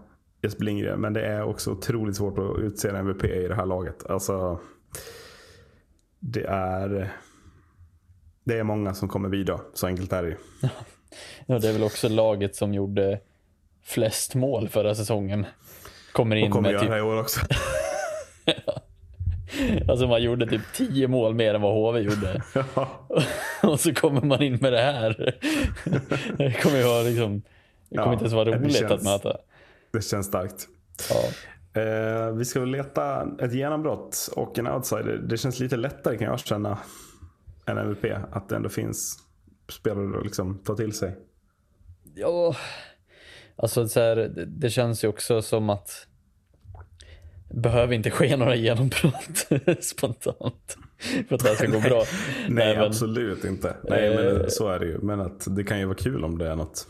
Jesper Lindgren. Men det är också otroligt svårt att utse en MVP i det här laget. Alltså, det är... Det är många som kommer bidra. Så enkelt är det ju. ja, det är väl också laget som gjorde flest mål förra säsongen. Kommer in Och kommer med göra typ det i år också. Alltså man gjorde typ 10 mål mer än vad HV gjorde. och så kommer man in med det här. det kommer ju vara liksom, det kommer Ja, inte ens vara roligt känns- att möta. Det känns starkt. Ja. Eh, vi ska väl leta ett genombrott och en outsider. Det känns lite lättare kan jag känna än MVP. Att det ändå finns spelare att liksom ta till sig. ja, alltså så här, det, det känns ju också som att behöver inte ske några genombrott spontant. För att det här ska gå bra. Nej, men- absolut inte. Nej, Eh, men så är det ju. Men att det kan ju vara kul om det är något.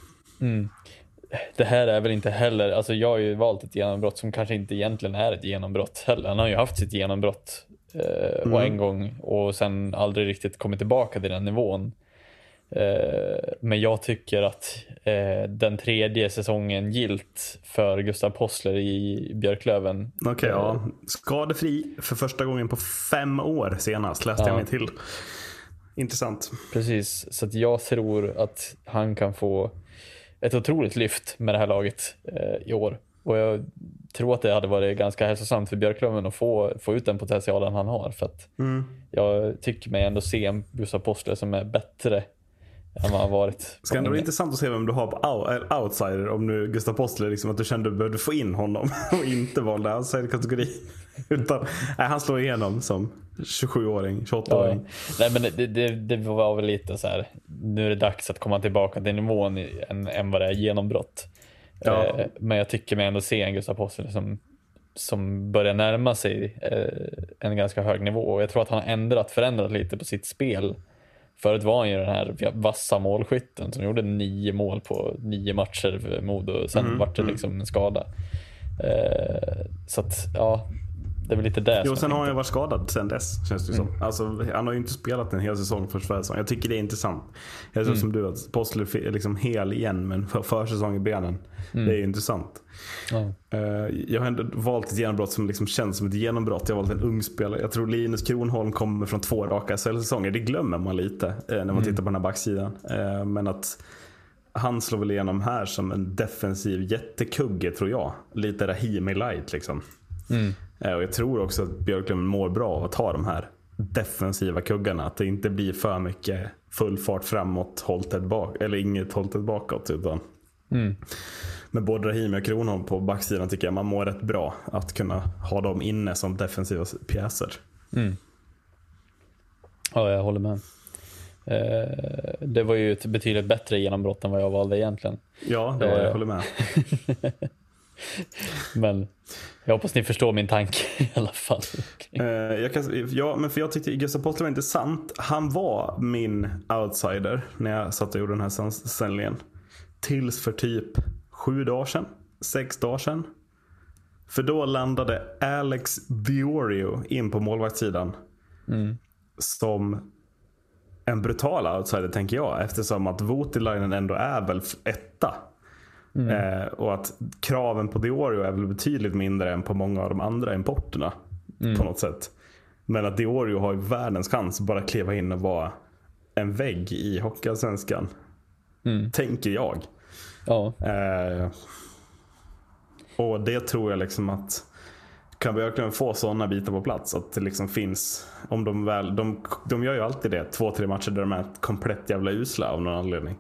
det här är väl inte heller, alltså jag har ju valt ett genombrott som kanske inte egentligen är ett genombrott heller. Han har ju haft sitt genombrott eh, och en gång och sen aldrig riktigt kommit tillbaka till den nivån. Eh, men jag tycker att eh, den tredje säsongen gilt för Gustav Possler i Björklöven. Okej, ja. Skadefri för första gången på fem år senast läste jag Ja. mig till. Intressant. Precis, så att jag tror att han kan få ett otroligt lyft med det här laget eh, i år. Och jag tror att det hade varit ganska hälsosamt för Björklöven att få, få ut den potentialen han har. För att Mm. jag tycker mig ändå se en Gustav Possler som är bättre än vad han varit. Ska ändå bli intressant att se vem du har på ou- outsider. Om nu Gustav Postler, liksom, att du kände att du behövde få in honom och inte valde outsider-kategori. Utan nej, han slår igenom som 27-åring, 28-åring. Ja. Nej men det, det, det var väl lite så här. nu är det dags att komma tillbaka till nivån än, än vad det är genombrott. Ja. Eh, men jag tycker mig ändå se en Gustav Possler som, som börjar närma sig eh, en ganska hög nivå. Och jag tror att han har ändrat, förändrat lite på sitt spel. Förut var han ju den här vassa målskytten som gjorde nio mål på nio matcher för Modo. Sen Mm, vart det liksom en skada. Eh, så att, ja, det är väl lite det Jo, sen har han ju varit skadad sen dess. Känns det Mm. som. Alltså, han har ju inte spelat en hel säsong för Svensson. Jag tycker det är intressant. Jag tror Mm. som du att Postler är liksom hel igen men för försäsong i benen. Mm. Det är ju intressant. Ja. Eh, Jag har ändå valt ett genombrott som liksom känns som ett genombrott. Jag har valt en ung spelare. Jag tror Linus Kronholm kommer från två raka SHL-säsonger. Det glömmer man lite eh, när man Mm. tittar på den här backsidan. Eh, Men att han slår väl igenom här som en defensiv jättekugge tror jag. Lite Rahimi light liksom. Mm. Eh, Och jag tror också att Björklund mår bra av att ha de här defensiva kuggarna. Att det inte blir för mycket full fart framåt, Holted bak, eller inget Holted bakåt. Utan Mm. med både Rahimi och Kronholm på backsidan tycker jag man mår rätt bra. Att kunna ha dem inne som defensiva pjäser. Ja, jag håller med. Eh, det var ju ett betydligt bättre genombrott än vad jag valde egentligen. Ja, det var, jag Eh. håller med. Men jag hoppas ni förstår min tanke i alla fall. Eh, jag kan, ja, men för jag tyckte Gustav Possler var intressant. Han var min outsider när jag satt och gjorde den här sammanställningen. Tills för typ sju dagar sedan. Sex dagar sedan. För då landade Alex Diorio in på målvaktssidan. Som en brutal outsider tänker jag. Eftersom att Voutilainen ändå är väl etta. Eh, och att kraven på Diorio är väl betydligt mindre än på många av de andra importerna. På något sätt. Men att Diorio har ju världens chans att bara kliva in och vara en vägg i Hockeyallsvenskan. Tänker jag. Ja, Eh, och det tror jag liksom att kan Björklöven få sådana bitar på plats. Att det liksom finns, om de väl, de, de gör ju alltid det. Två, tre matcher där de är komplett jävla usla av någon anledning.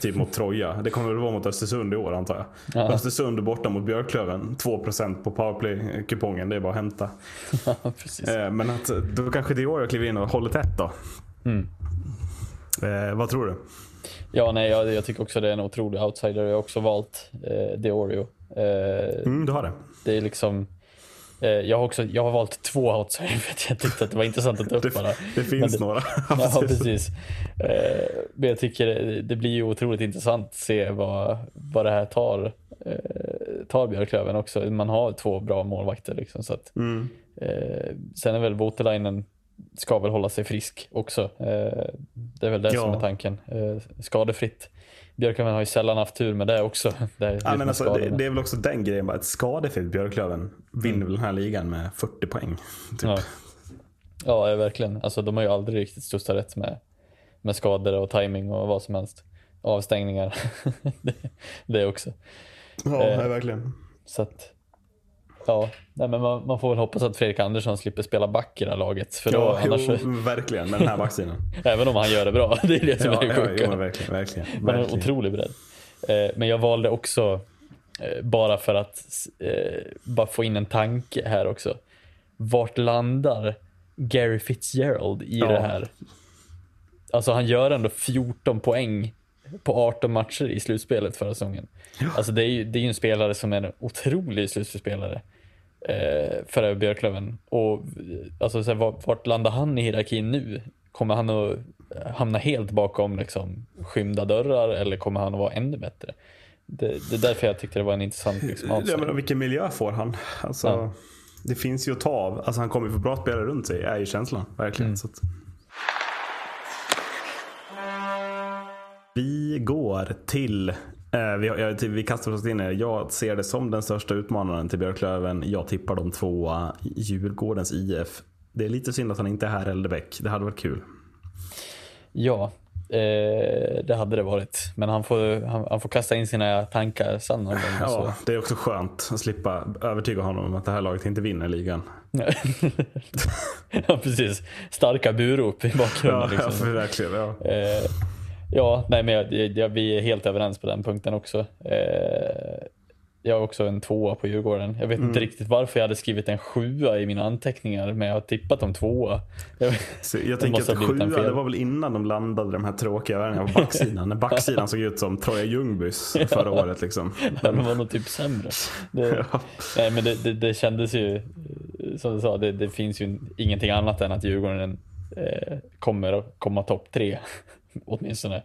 Typ mot Troja. Det kommer väl vara mot Östersund i år antar jag. Ja. Östersund borta mot Björklöven. 2% på powerplay-kupongen. Det är bara att hämta. Ja. Eh, men att då kanske Dior kliver in och håller tätt då. Mm. Eh, vad tror du? Ja, nej, jag, jag tycker också det är en otrolig outsider. Jag har också valt eh, Diorio. Eh, Mm, du har det. det är liksom... Eh, jag, har också, jag har valt två outsiders för att jag tyckte att det var intressant att ta upp bara. Det, det finns det- några. Ja, precis. Eh, men jag tycker det, blir ju otroligt intressant att se vad, vad det här tar, eh, tar Björklöven också. Man har två bra målvakter liksom. Så att, Mm. sen är väl Voutilainen ska väl hålla sig frisk också. Det är väl det Ja. som är tanken. Skadefritt. Björklöven har ju sällan haft tur med det också. Det, är Ja, men alltså, det, det är väl också den grejen. Bara ett skadefritt Björklöven vinner väl den här ligan med 40 poäng. Typ. Ja. Ja, verkligen. Alltså, de har ju aldrig riktigt studsat rätt med, med skador och timing och vad som helst. Avstängningar. det, det också. Ja, Eh, verkligen. Så att, ja, nej, men man, man får väl hoppas att Fredrik Andersson slipper spela back i det här laget. För då, Ja, annars, jo, verkligen. Med den här backsidan. även om han gör det bra, det är det som ja, är det ja, sjuka. jo, men verkligen. verkligen, Man har en verkligen. otrolig bredd. Eh, men jag valde också, eh, bara för att eh, bara få in en tanke här också. Vart landar Gary Fitzgerald i Ja. det här? Alltså han gör ändå 14 poäng på 18 matcher i slutspelet förra säsongen. Alltså det är ju det är en spelare som är en otrolig slutspelsspelare eh, för Björklöven. Och alltså, så här, vart, vart landar han i hierarkin nu? Kommer han att hamna helt bakom liksom, skymda dörrar eller kommer han att vara ännu bättre? Det, det är därför jag tyckte det var en intressant liksom, Ja, men vilken miljö får han? Alltså, Ja. Det finns ju att ta av. Alltså, han kommer ju få bra spelare runt sig, är ju känslan. Verkligen. Mm. Så att... Vi går till... Eh, vi, jag, vi kastar oss in i det. Jag ser det som den största utmanaren till Björklöven. Jag tippar de tvåa. Djurgårdens IF. Det är lite synd att han inte är här Eldebäck. Det hade varit kul. Ja, eh, det hade det varit. Men han får, han, han får kasta in sina tankar sen. någon gång. Ja, det är också skönt att slippa övertyga honom om att det här laget inte vinner ligan. ja, precis. Starka burop i bakgrunden. Ja, liksom. för verkligen. Ja. Eh, ja, nej, men jag, jag, vi är helt överens på den punkten också. Eh, jag har också en tvåa på Djurgården. Jag vet inte Mm. riktigt varför jag hade skrivit en sjua i mina anteckningar, men jag har tippat om tvåa. Jag, Så jag tänker att sjua, det var väl innan de landade de här tråkiga värvningarna på backsidan. När backsidan såg ut som Troja Ljungbys förra året. Liksom. de var nog typ sämre. Det, Ja. nej, men det, det, det kändes ju, som du sa, det, det finns ju ingenting annat än att Djurgården eh, kommer att komma topp tre, åtminstone.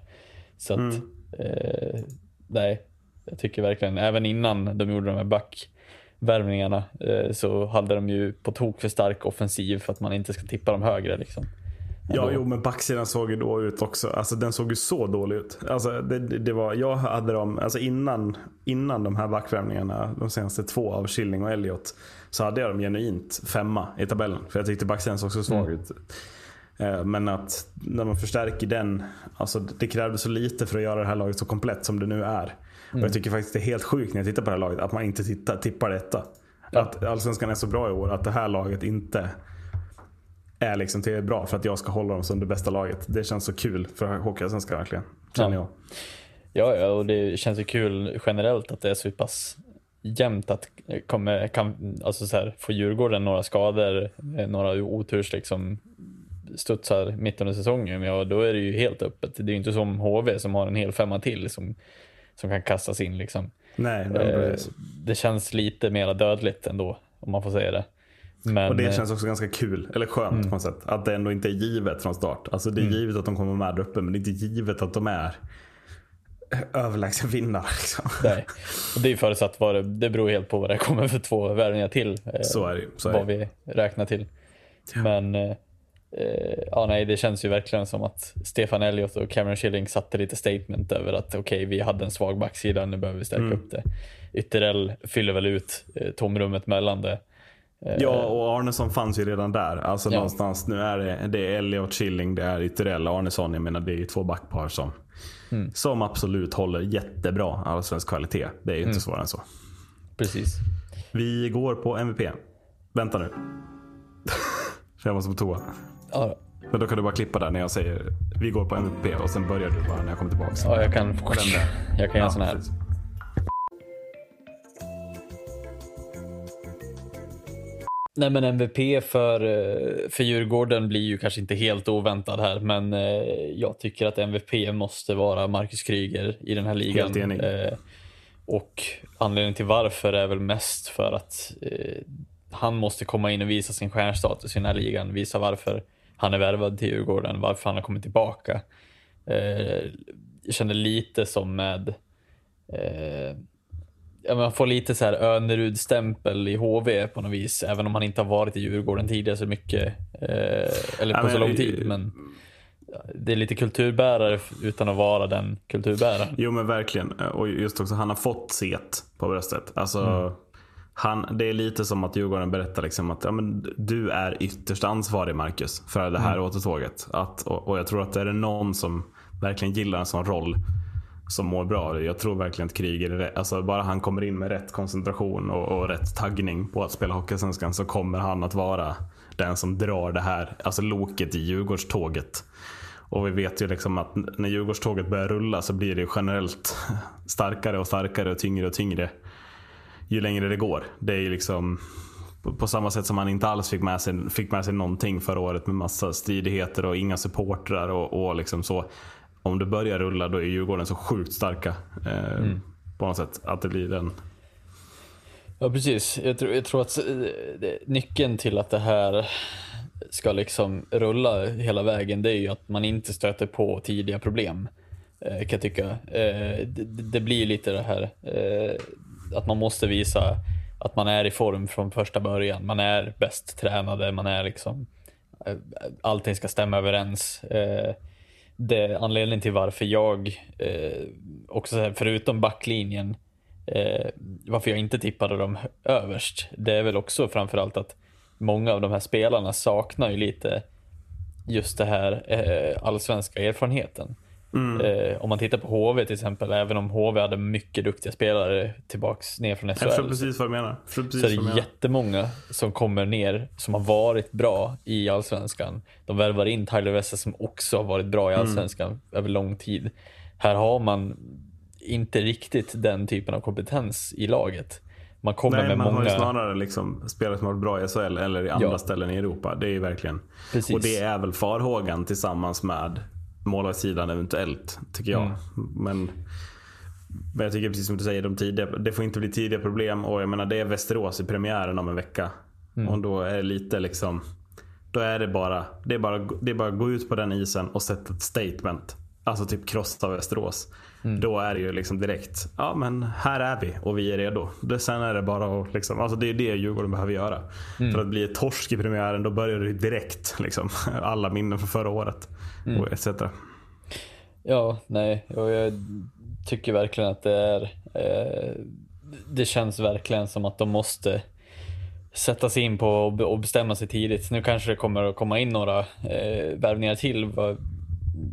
Så att, Mm. eh, nej, jag tycker verkligen, även innan de gjorde de här backvärvningarna eh, så hade de ju på tok för stark offensiv för att man inte ska tippa dem högre. Liksom. Ja, jo, men backsidan såg ju då ut också. Alltså den såg ju så dålig ut. Alltså, det, det var, jag hade dem, alltså innan, innan de här backvärvningarna, de senaste två av Schilling och Elliot, så hade jag dem genuint femma i tabellen. För jag tyckte backsidan såg så svag ut. Eh, Men att när man förstärker den, alltså det krävdes så lite för att göra det här laget så komplett som det nu är. Och jag tycker faktiskt det är helt sjukt när jag tittar på det här laget att man inte tittar, tippar detta. Att Allsvenskan är så bra i år att det här laget inte är liksom till bra för att jag ska hålla dem som det bästa laget. Det känns så kul för Hockeyallsvenskan verkligen. Känner Ja. jag. Ja, ja, och det känns ju kul generellt att det är så pass jämnt att kommer, kan, alltså så här, får Djurgården några skador, eh, några oturs liksom studsar mitt under säsongen, ja då är det ju helt öppet. Det är ju inte som HV som har en hel femma till som, som kan kastas in liksom. Nej, Eh, det känns lite mer dödligt ändå, om man får säga det. Men, Och det eh, känns också ganska kul, eller skönt på något sätt. Att det ändå inte är givet från start. Alltså det är givet att de kommer med där uppe men det är inte givet att de är överlägset vinnare. Liksom. Nej. Och det är förutsatt vad det, det beror helt på vad det kommer för två värvningar till. eh, Så är det så är vad det. vi räknar till. Men eh, eh, ja, nej, det känns ju verkligen som att Stefan Elliott och Cameron Schilling satte lite statement över att okej, vi hade en svag backsida, nu behöver vi stärka Mm. upp det. Ytterell fyller väl ut eh, tomrummet mellan det. Eh, Ja, och Arnesson fanns ju redan där. Alltså Ja. någonstans, nu är det, det är Elliot Schilling, det är Ytterell, Arnesson. Jag menar det är ju två backpar som, Mm. som absolut håller jättebra allsvensk kvalitet. Det är ju inte svårare än så. Precis. Vi går på MVP. Vänta nu. För jag måste på toa. Ja, Men då kan du bara klippa där när jag säger vi går på MVP och sen börjar du bara när jag kommer tillbaka. ja jag kan, jag kan göra en sån här. precis. Nej men MVP för, eh, för Djurgården blir ju kanske inte helt oväntad här men eh, jag tycker att MVP måste vara Marcus Kryger i den här ligan. Helt enig. Eh, Och anledningen till varför är väl mest för att han måste komma in och visa sin stjärnstatus i den här ligan. Visa varför han är värvad till Djurgården, varför han har kommit tillbaka. Eh, jag känner lite som med eh, ja, man får lite så här Önerud-stämpel i HV på något vis, även om han inte har varit i Djurgården tidigare så mycket, eh, eller Ja, på men så lång tid. Men det är lite kulturbärare utan att vara den kulturbäraren. Jo men verkligen. Och just också han har fått set på bröstet. Alltså, Mm. Han, det är lite som att Djurgården berättar liksom att ja, men du är ytterst ansvarig Marcus för det här Mm. återtåget. Att, och, och jag tror att det är det någon som verkligen gillar en sån roll som mår bra. Jag tror verkligen att Kryger. Alltså bara han kommer in med rätt koncentration och, och rätt taggning på att spela Hockeyallsvenskan så kommer han att vara den som drar det här, alltså loket i Djurgårdståget. Och vi vet ju liksom att när Djurgårdståget börjar rulla så blir det generellt starkare och starkare och tyngre och tyngre ju längre det går. Det är liksom på- samma sätt som han inte alls fick med sig, fick med sig någonting förra året med massa stridigheter och inga supportrar och, och liksom så. Om det börjar rulla då är Djurgården så sjukt starka. Eh, På något sätt. Att det blir den. Ja, precis. Jag tror, jag tror att eh, nyckeln till att det här ska liksom rulla hela vägen, det är ju att man inte stöter på tidiga problem. eh, Kan jag tycka. Eh, Det, blir lite det här att man måste visa att man är i form från första början. Man är bäst tränade, man är liksom eh, allting ska stämma överens. Eh, det är anledningen till varför jag, eh, också här, förutom backlinjen, varför jag inte tippade dem överst. Det är väl också framförallt att många av de här spelarna saknar ju lite just det här allsvenska erfarenheten. Eh, om man tittar på HV till exempel, även om HV hade mycket duktiga spelare tillbaks ner från Jag förstår SHL. precis vad du menar. Så är det menar. jättemånga som kommer ner som har varit bra i Allsvenskan. De värvar in Tyler Wessa som också har varit bra i Mm. Allsvenskan över lång tid. Här har man inte riktigt den typen av kompetens i laget. Man kommer Nej, med man många... har ju snarare liksom spelare som har varit bra i SHL eller i andra Ja. ställen i Europa. Det är ju verkligen. Precis. Och det är väl farhågan tillsammans med målvaktssidan eventuellt, tycker jag. Mm. Men, men jag tycker precis som du säger, de tidiga, det får inte bli tidiga problem. Och jag menar, det är Västerås i premiären om en vecka. Mm. Och då är det lite liksom... Då är det bara, det är bara, det är bara att gå ut på den isen och sätta ett statement. Alltså typ krossa Västerås. Mm. Då är det ju liksom direkt, ja men här är vi och vi är redo. Det, sen är det bara att, liksom, alltså det är det Djurgården behöver göra. Mm. För att bli torsk i premiären, då börjar det direkt. Liksom, alla minnen från förra året. Mm. Och etc. Ja, nej, och jag tycker verkligen att det är... Eh, det känns verkligen som att de måste sätta sig in på och be- och bestämma sig tidigt. Nu kanske det kommer att komma in några eh, värvningar till. Vad,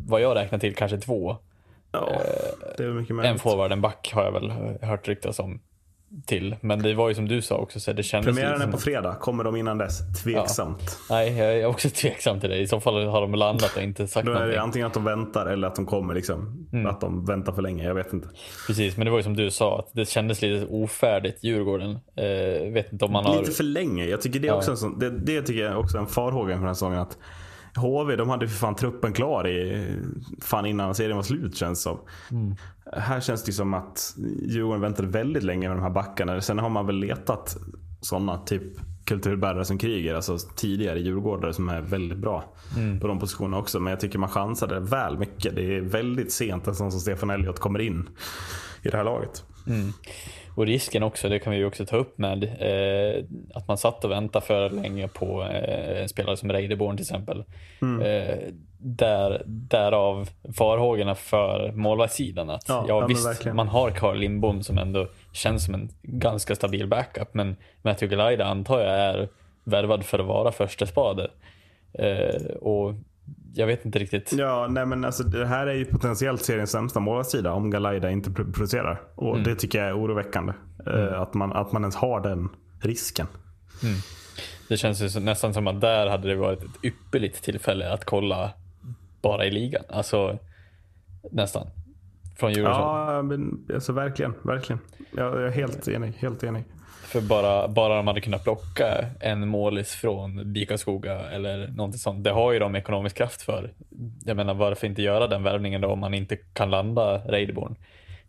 vad jag räknar till kanske två. Ja, det är mycket En möjligt. forward, en back har jag väl eh, hört ryktas om till. Men det var ju som du sa också, så det kändes Premiären är på fredag. Kommer de innan dess? Tveksamt. Nej, jag är också tveksam till det. I så fall har de landat och inte sagt Då är det någonting. antingen att de väntar eller att de kommer. Liksom. Mm. Att de väntar för länge. Jag vet inte. Precis, men det var ju som du sa, att det kändes lite ofärdigt, Djurgården. Eh, vet inte om man har... Lite för länge. Jag tycker det, är Ja. också en sån, det, det tycker jag är också en farhåga inför den här säsongen. Att HV, de hade för fan truppen klar i, fan innan serien var slut känns som. Mm. Här känns det som att Djurgården väntade väldigt länge med de här backarna. Sen har man väl letat sådana typ kulturbärare som kriger. Alltså tidigare djurgårdare som är väldigt bra Mm. på de positionerna också. Men jag tycker man chansade väl mycket. Det är väldigt sent en sån som Stefan Elliot kommer in i det här laget. Och risken också, det kan vi ju också ta upp med, eh, att man satt och väntade för länge på eh, en spelare som Reideborn till exempel. Mm. Eh, där, därav farhågorna för målvaktssidan. Att, Ja, ja, visst, verkligen. man har Carl Lindbom som ändå känns som en ganska stabil backup, men Matthew Galaida antar jag är värvad för att vara första spade. Eh, och jag vet inte riktigt. Ja, nej men alltså det här är ju potentiellt seriens sämsta målvaktssida om Galaida inte pr- producerar. Och det tycker jag är oroväckande. eh, Att, man, att man ens har den risken. Det känns ju så, nästan som att där hade det varit ett ypperligt tillfälle att kolla bara i ligan. Alltså nästan. Från Djurgården. Ja, men alltså verkligen, verkligen. Jag är helt enig, helt enig. För bara, bara de hade kunnat plocka en målis från Bikaskoga eller någonting sånt. Det har ju de ekonomisk kraft för. Jag menar varför inte göra den värvningen då om man inte kan landa Reideborn?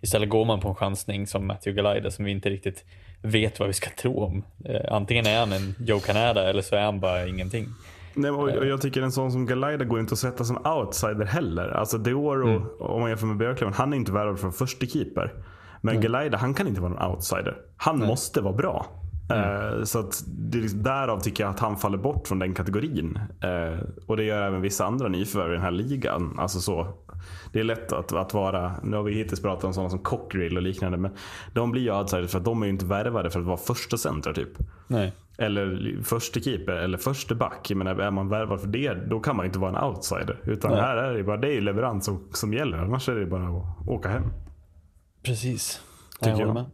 Istället går man på en chansning som Matthew Galaida som vi inte riktigt vet vad vi ska tro om. Eh, antingen är han en Joe Canada eller så är han bara ingenting. Nej, och och jag tycker en sån som Galaida går inte att sätta som outsider heller. Alltså Deoro, Mm. om man jämför med Björklöven, han är inte värvad för första keeper. Men Galaida, han kan inte vara någon outsider. Han måste vara bra. Mm. Eh, så att det är liksom, därav tycker jag att han faller bort från den kategorin. Eh, och det gör även vissa andra nyförvärv i den här ligan. Alltså så, det är lätt att, att vara, nu har vi hittills pratat om sådana som Cockerill och liknande. Men de blir ju outsiders för att de är ju inte värvade för att vara första centra typ. Nej. Eller första keeper eller första back. Jag menar, är man värvad för det, då kan man inte vara en outsider. Utan Nej. här är det bara det är leverans som, som gäller. Annars är det bara att åka hem. Precis. Tycker jag. jag. med.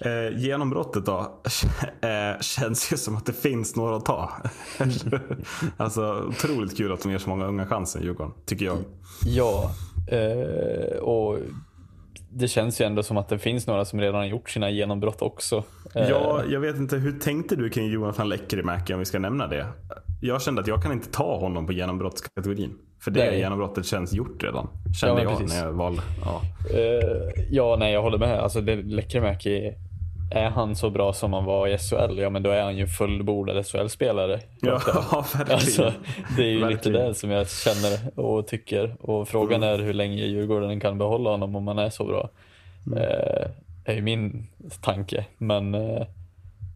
Eh, genombrottet då eh, känns ju som att det finns några att ta. alltså otroligt kul att de ger så många unga chansen Djurgården, tycker jag. Ja, eh, och det känns ju ändå som att det finns några som redan har gjort sina genombrott också. Eh, Ja, jag vet inte, hur tänkte du kring Jonathan Lekkerimäki om vi ska nämna det? Jag kände att jag kan inte ta honom på genombrottskategorin. För det Nej. genombrottet känns gjort redan. Kände Ja, jag precis. när jag valde. Ja. Eh, ja, nej jag håller med. Alltså, det Lekkerimäki, är han så bra som han var i SHL, ja men då är han ju en fullbordad SHL-spelare. Ja, verkligen. Alltså, det är ju lite Verkligen. det som jag känner och tycker. Och frågan är hur länge Djurgården kan behålla honom om han är så bra. Eh, är ju min tanke. Men eh,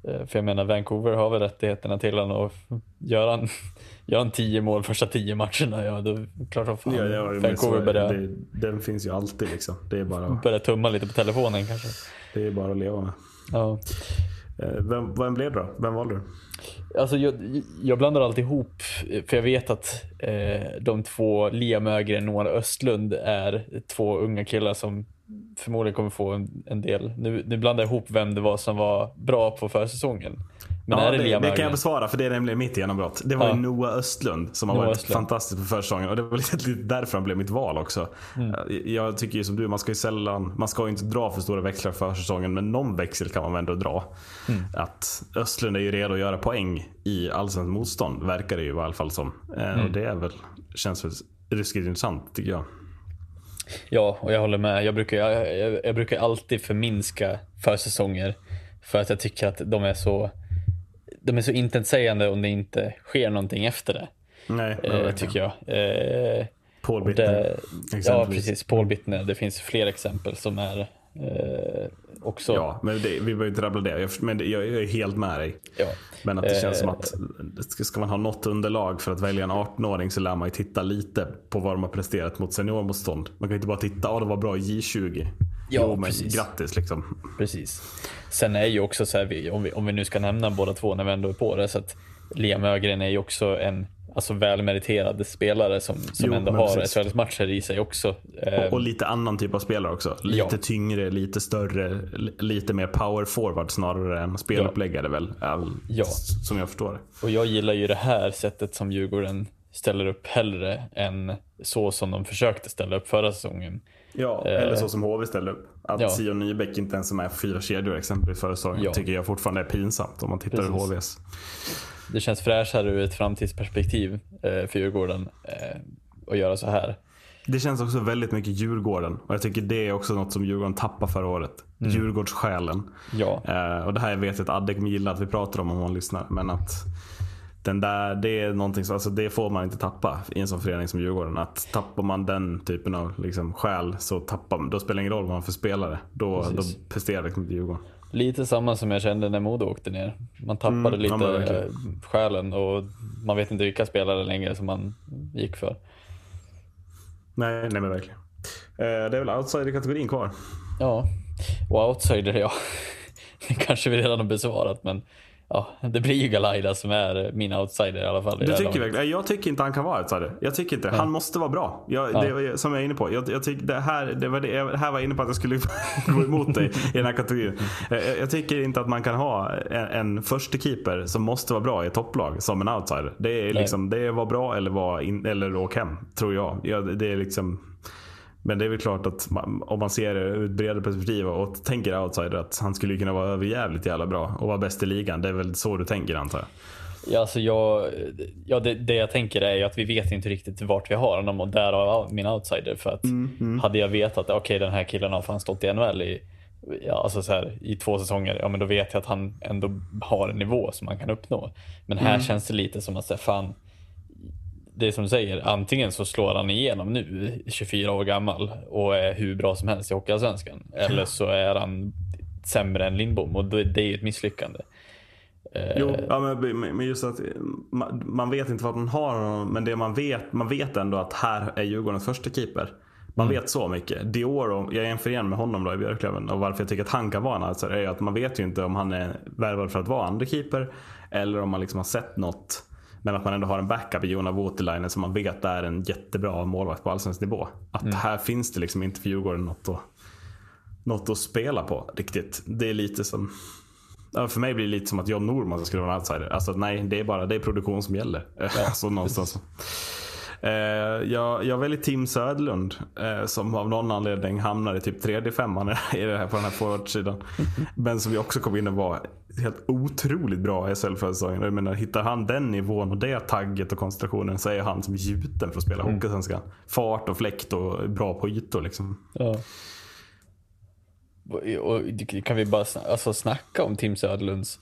för jag menar Vancouver har väl rättigheterna till honom och gör han, gör han tio mål första tio matcherna, ja då klart som fan Ja, ja, Vancouver så börjar, det, den finns ju alltid liksom. Det är bara, börjar tumma lite på telefonen kanske. det är bara att leva med. Ja. Eh, Vem, vem blev det då? Vem valde du? Alltså jag, jag blandar alltid ihop, för jag vet att eh, de två, Liam Ögren och Noah Östlund, är två unga killar som förmodligen kommer få en, en del. Nu, nu blandar jag ihop vem det var som var bra på försäsongen. Men ja, det, det, det kan jag besvara för det är nämligen mitt genombrott. Det var Ja. Noah Östlund som har Noah varit Östlund. fantastisk på försäsongen. Och det var lite, lite därför han blev mitt val också. Mm. Eh, Jag tycker ju som du, man ska ju sällan, man ska ju inte dra för stora växlar för säsongen. Men någon växel kan man väl ändå dra. Mm. Att Östlund är ju redo att göra poäng i allsvenskt motstånd. Verkar det ju i alla fall som. Eh, Mm. Och det är väl, känns väl ruskigt intressant tycker jag. Ja, och jag håller med. Jag brukar, jag, jag, jag brukar alltid förminska försäsonger för att jag tycker att de är så de är så intetsägande om det inte sker någonting efter det. Nej, Eh, tycker jag. Eh, Paul Bittner, det, ja, precis. Paul Bittner. Det finns fler exempel som är eh, också... Ja, men det, vi behöver inte rabbla det. Jag, men det- jag, jag är helt med dig. Ja. Men att det känns som Eh. att ska, man ha något underlag för att välja en 18-åring så lär man ju titta lite på vad de har presterat mot seniormotstånd. Man kan inte bara titta, ja det var bra i J20. Ja, jo, men precis. grattis liksom. Precis. Sen är ju också så här, om vi, om vi nu ska nämna båda två när vi ändå är på det, så att Liam Ögren är ju också en alltså, välmeriterad spelare som, som Jo, ändå har. SHL-matcher i sig också. Och, och lite annan typ av spelare också. Lite Ja. tyngre, lite större, li- lite mer power forward snarare än speluppläggare väl. All, Ja. Som jag förstår det. Och jag gillar ju det här sättet som Djurgården ställer upp hellre än så som de försökte ställa upp förra säsongen. Ja, Eh. eller så som HV ställer upp. Att Ja. Sion Nybeck inte ens är med på fyra kedjor exempelvis förra säsongen. Ja. Tycker jag fortfarande är pinsamt om man tittar ur Precis. HVs. Det känns fräschare ur ett framtidsperspektiv eh, för Djurgården eh, att göra så här. Det känns också väldigt mycket Djurgården. Och jag tycker det är också något som Djurgården tappar förra året. Djurgårdssjälen. Ja, Eh, och det här vet jag att Adde kommer gilla att vi pratar om om hon lyssnar. Men att den där, det är någonting som, alltså det får man inte tappa i en sån förening som Djurgården. Att tappar man den typen av liksom själ så tappar då spelar det ingen roll vad man för spelare. Då, då presterar liksom inte Djurgården. Lite samma som jag kände när Modo åkte ner. Man tappade Mm, ja, lite verkligen. eh, själen och man vet inte vilka spelare längre som man gick för. Nej, nej men verkligen. Eh, det är väl outsider-kategorin kvar. Ja, och outsider, ja. Det kanske vi redan har besvarat, men ja, det blir ju Galaida som är min outsider i alla fall. Du tycker verkligen, jag tycker inte han kan vara outsider. Jag tycker inte. Han måste vara bra. Jag, Ja. det var som jag är inne på. Jag, jag tycker det här, det var det, jag, här var jag inne på att jag skulle gå emot dig i den här kategorin. Jag, jag tycker inte att man kan ha en, en första keeper som måste vara bra i ett topplag som en outsider. Det är liksom, det är vara bra eller, vara in, eller åka hem, tror jag. jag. Det är liksom... Men det är väl klart att man, om man ser det ur ett bredare perspektiv och tänker outsider att han skulle kunna vara överjävligt jävla bra och vara bäst i ligan. Det är väl så du tänker antar jag? Ja, alltså jag, ja det, det jag tänker är ju att vi vet inte riktigt vart vi har honom och där har min outsider. För att hade jag vetat att okej den här killen har fan stått i NHL i, ja, alltså så här, i två säsonger, ja men då vet jag att han ändå har en nivå som man kan uppnå. Men här känns det lite som att säga fan, det är som du säger, antingen så slår han igenom nu, 24 år gammal och är hur bra som helst i Hockeyallsvenskan. Eller så är han sämre än Lindbom och det det är ju ett misslyckande. Jo, ja, men, men just att man, man vet inte vart man har honom. Men det man vet, man vet ändå att här är Djurgårdens första keeper. Man vet så mycket. Dior, jag jämför igen med honom då i Björklöven. Och varför jag tycker att han kan vara en outsider är att man vet ju inte om han är värvad för att vara andra keeper Eller om man liksom har sett något. Men att man ändå har en backup i Jona Voutilainen som man vet är en jättebra målvakt på allsvensk nivå. Att här finns det liksom inte för Djurgården något att, något att spela på riktigt. Det är lite som Ja, för mig blir det lite som att John Norman skulle vara en outsider. Alltså nej, det är bara det är produktion som gäller. alltså någonstans. Eh, jag, jag väljer Tim Södlund eh, som av någon anledning hamnar i typ tredje femman i det här, på den här forwardsidan. Men som vi också kom in och var helt otroligt bra i SHL förra säsongen. Jag menar, hittar han den nivån och det tagget och koncentrationen så är han som gjuten för att spela Hockeysvenskan. Fart och fläkt och bra på ytor liksom. Ja. Och kan vi bara alltså, snacka om Tim Söderlunds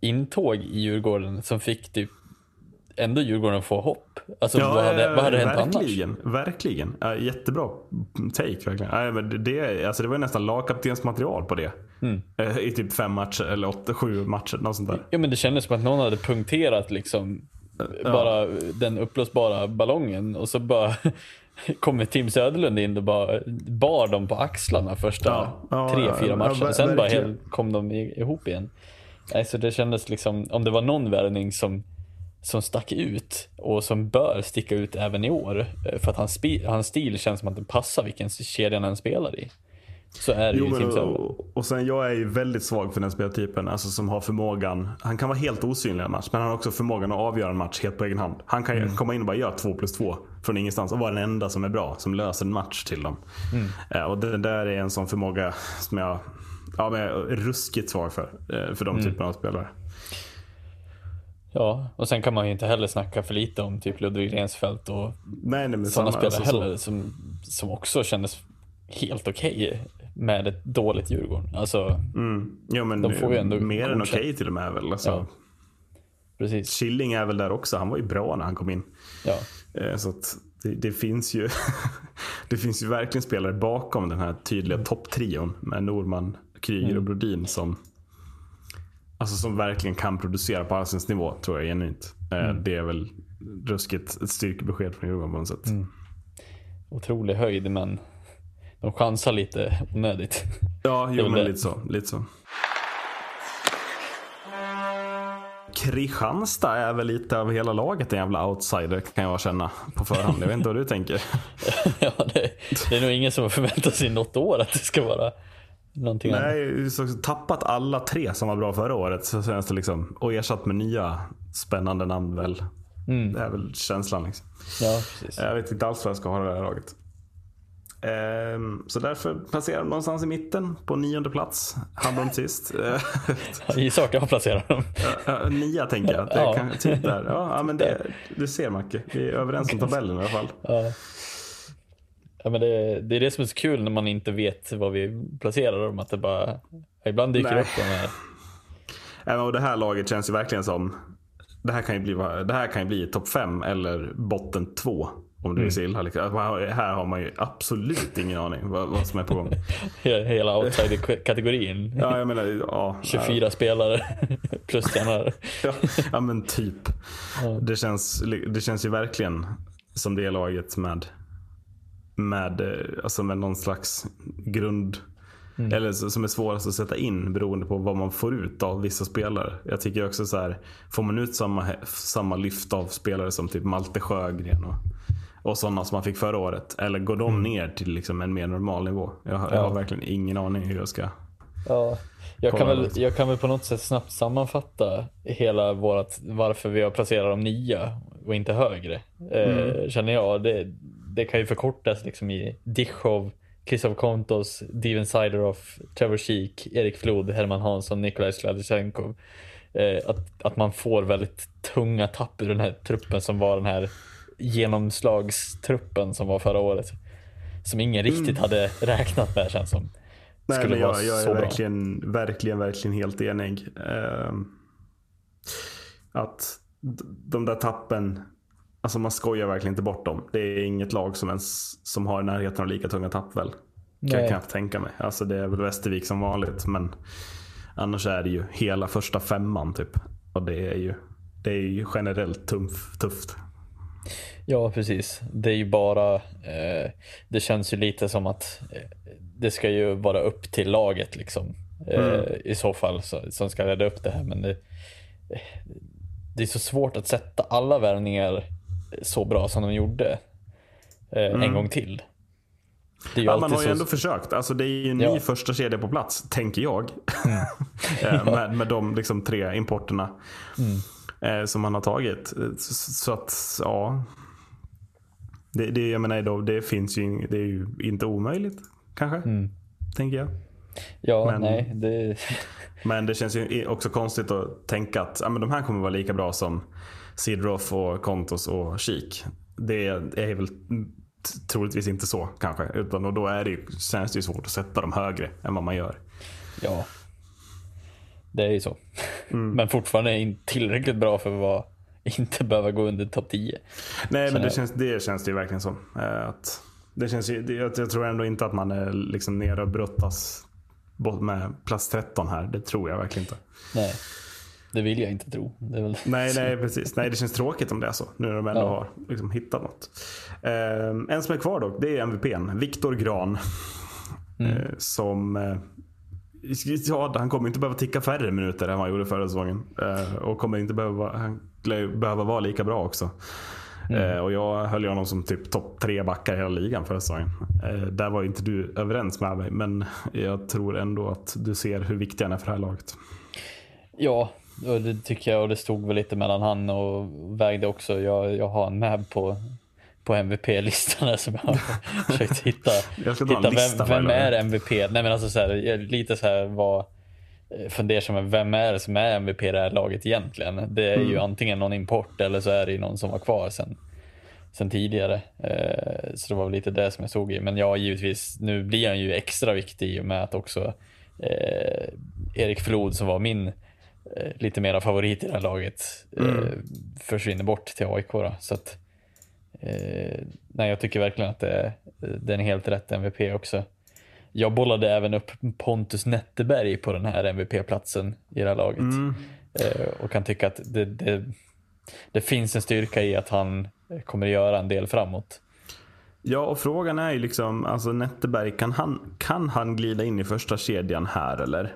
intåg i Djurgården som fick typ ändå Djurgården få hopp. Alltså vad, hade, vad hade hänt annars? verkligen, Verkligen. Ja, jättebra take verkligen. Ja, men det, alltså det var nästan lagkaptensmaterial på det. Mm. Eh, I typ fem matcher eller åtta, sju matcher. Något sånt där. Ja men det kändes som att någon hade punkterat liksom bara den uppblåsbara ballongen och så bara kommer Tim Söderlund in och bara bar dem på axlarna första Ja, ja, tre, ja, fyra ja, matcherna. ver- Sen bara verkligen. helt, kom de ihop igen. Nej, så det kändes liksom, om det var någon värvning som, som stack ut och som bör sticka ut även i år. eh, För att hans, hans stil känns som att den passar vilken kedja han spelar i. Så är det Jo, ju men, och, och sen jag är ju väldigt svag för den speltypen. Alltså som har förmågan. Han kan vara helt osynlig i en match. Men han har också förmågan att avgöra en match helt på egen hand. Han kan Mm. komma in och bara göra två plus två från ingenstans. Och vara den enda som är bra. Som löser en match till dem. Mm. Eh, och det där är en sån förmåga som jag ja, men jag är ruskigt svag för. eh, För de Mm. typerna av spelare. Ja, och sen kan man ju inte heller snacka för lite om typ Ludvig Rensfeldt och Nej, nej, sådana samma, spelare alltså, så. heller som, som också kändes helt okej med ett dåligt Djurgården. Alltså, Mm. Jo, men De får ju ändå mer än okej till och med väl. Alltså, Ja. precis. Killing är väl där också. Han var ju bra när han kom in. Ja. Eh, Så det, det, finns ju det finns ju verkligen spelare bakom den här tydliga topptrion med Norman, Kryger och Brodin som Alltså som verkligen kan producera på allsvensk nivå tror jag genuint. Eh, Det är väl ruskigt ett styrkebesked från Djurgården på något sätt. Otrolig höjd, men de chansar lite onödigt. Ja, jo, men det. lite så, lite så. Kristianstad är väl lite av hela laget en jävla outsider kan jag känna på förhand. Jag vet inte vad du tänker. ja, det, det är nog ingen som förväntar sig något år att det ska vara någonting. Nej, så tappat alla tre som var bra förra året så känns det liksom. Och ersatt med nya spännande namn väl. Det är väl känslan liksom. Ja, precis. Jag vet inte alls vad jag ska ha det här laget. Ehm, så därför placerar de någonstans i mitten på nionde plats. Hamnade de sist. Eh, Gissa vart jag placerar dem. Nia tänker jag. Det Ja. kan, typ där. Ja, men det, du ser Macke. Vi är överens om tabellen i alla fall. Ja. Ja, men det, det är det som är så kul när man inte vet vad vi placerar dem. Att det bara, ibland dyker Nej. upp de här. Ja, Och det här laget känns ju verkligen som det här kan ju bli, det här kan ju bli topp fem eller botten två. Om du vill se illa. Liksom. Här har man ju absolut ingen aning vad, vad som är på gång. He- Hela outsider-kategorin. Ja, jag menar, ja. 24 spelare plus tränare. Ja, ja men typ. Det, känns, det känns ju verkligen som det laget med, med, eh, alltså med någon slags grund, Eller så- som är svårast att sätta in beroende på vad man får ut av vissa spelare. Jag tycker också så här, får man ut samma, samma lyft av spelare som typ Malte Sjögren och, och sådana som man fick förra året. Eller går de ner till liksom en mer normal nivå? Jag, har- jag har verkligen ingen aning hur jag ska... Ja, jag kan, väl, jag kan väl på något sätt snabbt sammanfatta hela vårat, varför vi har placerat dem nia och inte högre. Eh, känner jag. Det, det kan ju förkortas liksom i Dichov, Kristoffer Kontos, Steven Sideroff, Trevor Sheek, Erik Flod, Herman Hansson, Nikolaj Sladyshenkov. Eh, att, att man får väldigt tunga tapp ur den här truppen som var den här genomslagstruppen som var förra året. Som ingen riktigt hade räknat med känns som. Nej, skulle men vara jag, jag är så bra. verkligen, verkligen, verkligen helt enig. Ehm, att de där tappen, alltså man skojar verkligen inte bort dem. Det är inget lag som ens som har närheten av lika tunga tapp väl. Kan jag Nej. knappt tänka mig. Alltså det är väl Västervik som vanligt men annars är det ju hela första femman typ. Och det är ju, det är ju generellt tuff, tufft. Ja, precis. Det är ju bara, eh, det känns ju lite som att eh, det ska ju vara upp till laget liksom. Eh, I så fall så, som ska rädda upp det här. Men det, eh, det är så svårt att sätta alla värvningar så bra som de gjorde eh, en gång till. Ja, man har ju så- ändå försökt. Alltså det är ju en Ja. ny första kedja på plats, tänker jag. Eh, med, med de liksom tre importerna eh, som man har tagit. Eh, Så, så att, ja. Det, det, jag menar, då, det finns ju, det är ju inte omöjligt kanske. Tänker jag. Ja, men- nej. Det, Men det känns ju också konstigt att tänka att ja, men de här kommer vara lika bra som Sidroff och Kontos och Kik. Det är väl troligtvis inte så kanske. Utan, och då är det ju, känns det ju svårt att sätta dem högre än vad man gör. ja. Det är ju så. Mm. Men fortfarande inte tillräckligt bra för att vara, inte behöva gå under topp 10. Nej men Känner det jag. känns, det känns det ju verkligen som. Eh, Att det känns ju, jag, tror ändå inte att man är liksom nere och brottas med plats 13 här. Det tror jag verkligen inte. Nej, det vill jag inte tro. Väl... Nej, nej precis. Nej, det känns tråkigt om det är så. Nu när de ändå Ja. har liksom hittat något. Eh, en som är kvar dock, det är MVPn. Viktor Gran. Mm. Eh, som... Eh, ja, han kommer inte behöva ticka färre minuter än vad han gjorde förra säsongen. Eh, och kommer inte behöva, han behöva vara lika bra också. Mm. Eh, och jag höll ju honom som typ topp tre backar i hela ligan förra säsongen. Eh, där var ju inte du överens med mig. Men jag tror ändå att du ser hur viktig han är för det här laget. Ja, det tycker jag och det stod väl lite mellan han och vägde också. Jag, jag har en med på, på MVP-listan som jag har försökt hitta. Jag ska hitta vem, vem är. MVP? Nej men alltså så här, lite så här vad eh, fundersam vem är det som är MVP i det här laget egentligen? Det är Mm. ju antingen någon import eller så är det någon som var kvar sen, sen tidigare. Eh, så det var väl lite det som jag såg i. Men ja, givetvis, nu blir han ju extra viktig i och med att också eh, Erik Flod som var min lite mera favorit i det här laget eh, försvinner bort till AIK. Då. Så att, eh, nej, jag tycker verkligen att det är, det är en helt rätt MVP också. Jag bollade även upp Pontus Netteberg på den här MVP-platsen i det här laget. Eh, och kan tycka att det, det, det finns en styrka i att han kommer göra en del framåt. Ja, och frågan är ju liksom, alltså Netteberg, kan han, kan han glida in i första kedjan här eller?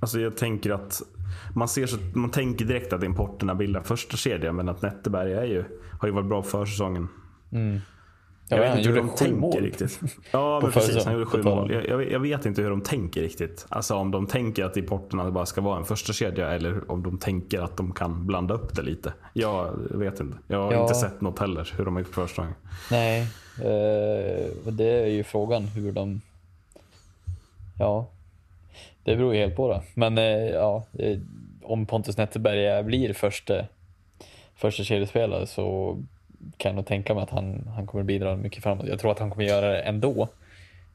Alltså jag tänker att man, ser så, man tänker direkt att importerna bildar första kedjan men att Netteberg är ju, har ju varit bra för säsongen. Ja, Jag vet han inte hur de tänker mål. riktigt. Ja, På men precis. Han gjorde sju mål. Jag, jag, jag vet inte hur de tänker riktigt. Alltså om de tänker att importerna bara ska vara en första kedja eller om de tänker att de kan blanda upp det lite. Jag vet inte. Jag har Ja. inte sett något heller hur de har gjort för säsongen. Nej, eh, det är ju frågan hur de... Ja, det beror ju helt på det. Men eh, ja, eh, om Pontus Netterberg är- blir första, första kedjespelare så kan jag nog tänka mig att han, han kommer bidra mycket framåt. Jag tror att han kommer göra det ändå.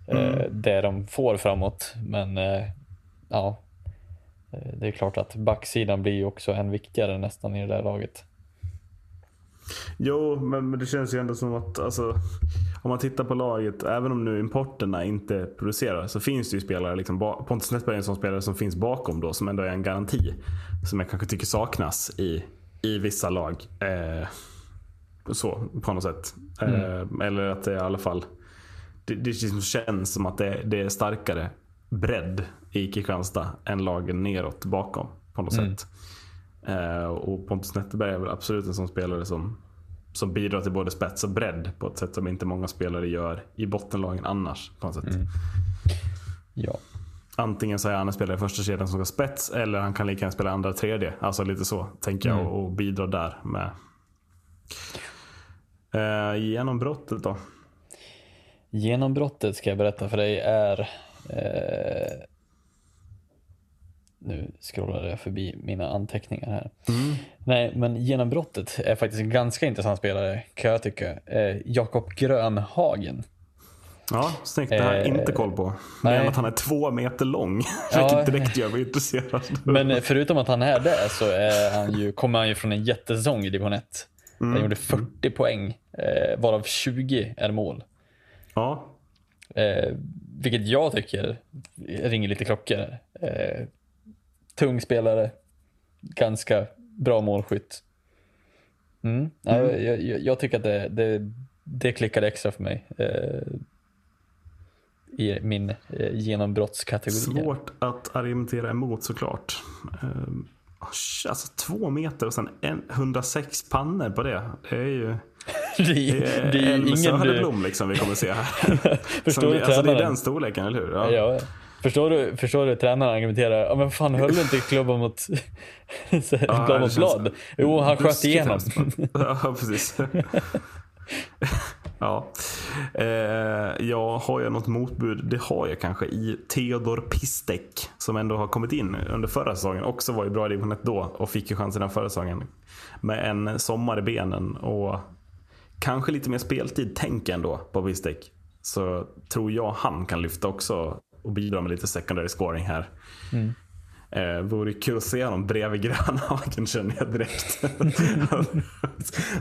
Eh, det de får framåt. Men ja, det är klart att backsidan blir ju också än viktigare nästan i det där laget. Jo, men, det känns ju ändå som att alltså, om man tittar på laget, även om nu importerna inte producerar, så finns det ju spelare, liksom, Pontus Netberg är en sån spelare som finns bakom då, som ändå är en garanti. Som jag kanske tycker saknas i, i vissa lag. Eh, så, på något sätt. Eh, eller att det i alla fall, det, det liksom känns som att det, det är starkare bredd i Kristianstad än lagen neråt bakom på något sätt. Eh, och Pontus Netterberg är väl absolut en sån spelare som, som bidrar till både spets och bredd på ett sätt som inte många spelare gör i bottenlagen annars. på något sätt. Ja. Antingen så är han en spelare i första kedjan som ska spets eller han kan lika gärna spela andra tredje. Alltså lite så tänker jag och, och bidra där med. Eh, genombrottet då? Genombrottet ska jag berätta för dig är... Eh, nu scrollade jag förbi mina anteckningar här. Nej, men genombrottet är faktiskt en ganska intressant spelare kan jag tycka. Eh, Jakob Grönhagen. Ja, snyggt. Det har jag Eh, inte koll på. Men nej. att han är två meter lång. Ja. Vilket direkt gör mig intresserad. Men förutom att han är det så är han ju, kommer han ju från en jättesäsong i division 1. Han gjorde 40 poäng, eh, varav 20 är mål. Ja, Eh, vilket jag tycker ringer lite klockor. Eh, tung spelare, ganska bra målskytt. Mm. Ja, jag, jag, jag tycker att det, det, det klickade extra för mig. Eh, I min eh, genombrottskategori. svårt att argumentera emot såklart. Ehm, Alltså två meter och sen en, 106 pannor på det. Det är ju Det, är- det är ingen. Söderblom liksom vi kommer se här. Förstår Som vi, alltså det är den storleken, eller hur? Ja. Ja. Förstår du, förstår du tränaren argumenterar? Ja men fan höll du inte klubban mot, Ja, blad mot blad? Jo han sköt igenom. Ja, precis. ja. Eh, jag har jag något motbud? Det har jag kanske i Theodor Pistek som ändå har kommit in under förra säsongen. Också var ju bra i division 1 då och fick ju chansen den förra säsongen. Med en sommar i benen och kanske lite mer speltid tänk ändå på Pistek. Så tror jag han kan lyfta också och bidra med lite secondary scoring här. Eh, vore kul att se honom bredvid Grönhagen känner jag direkt.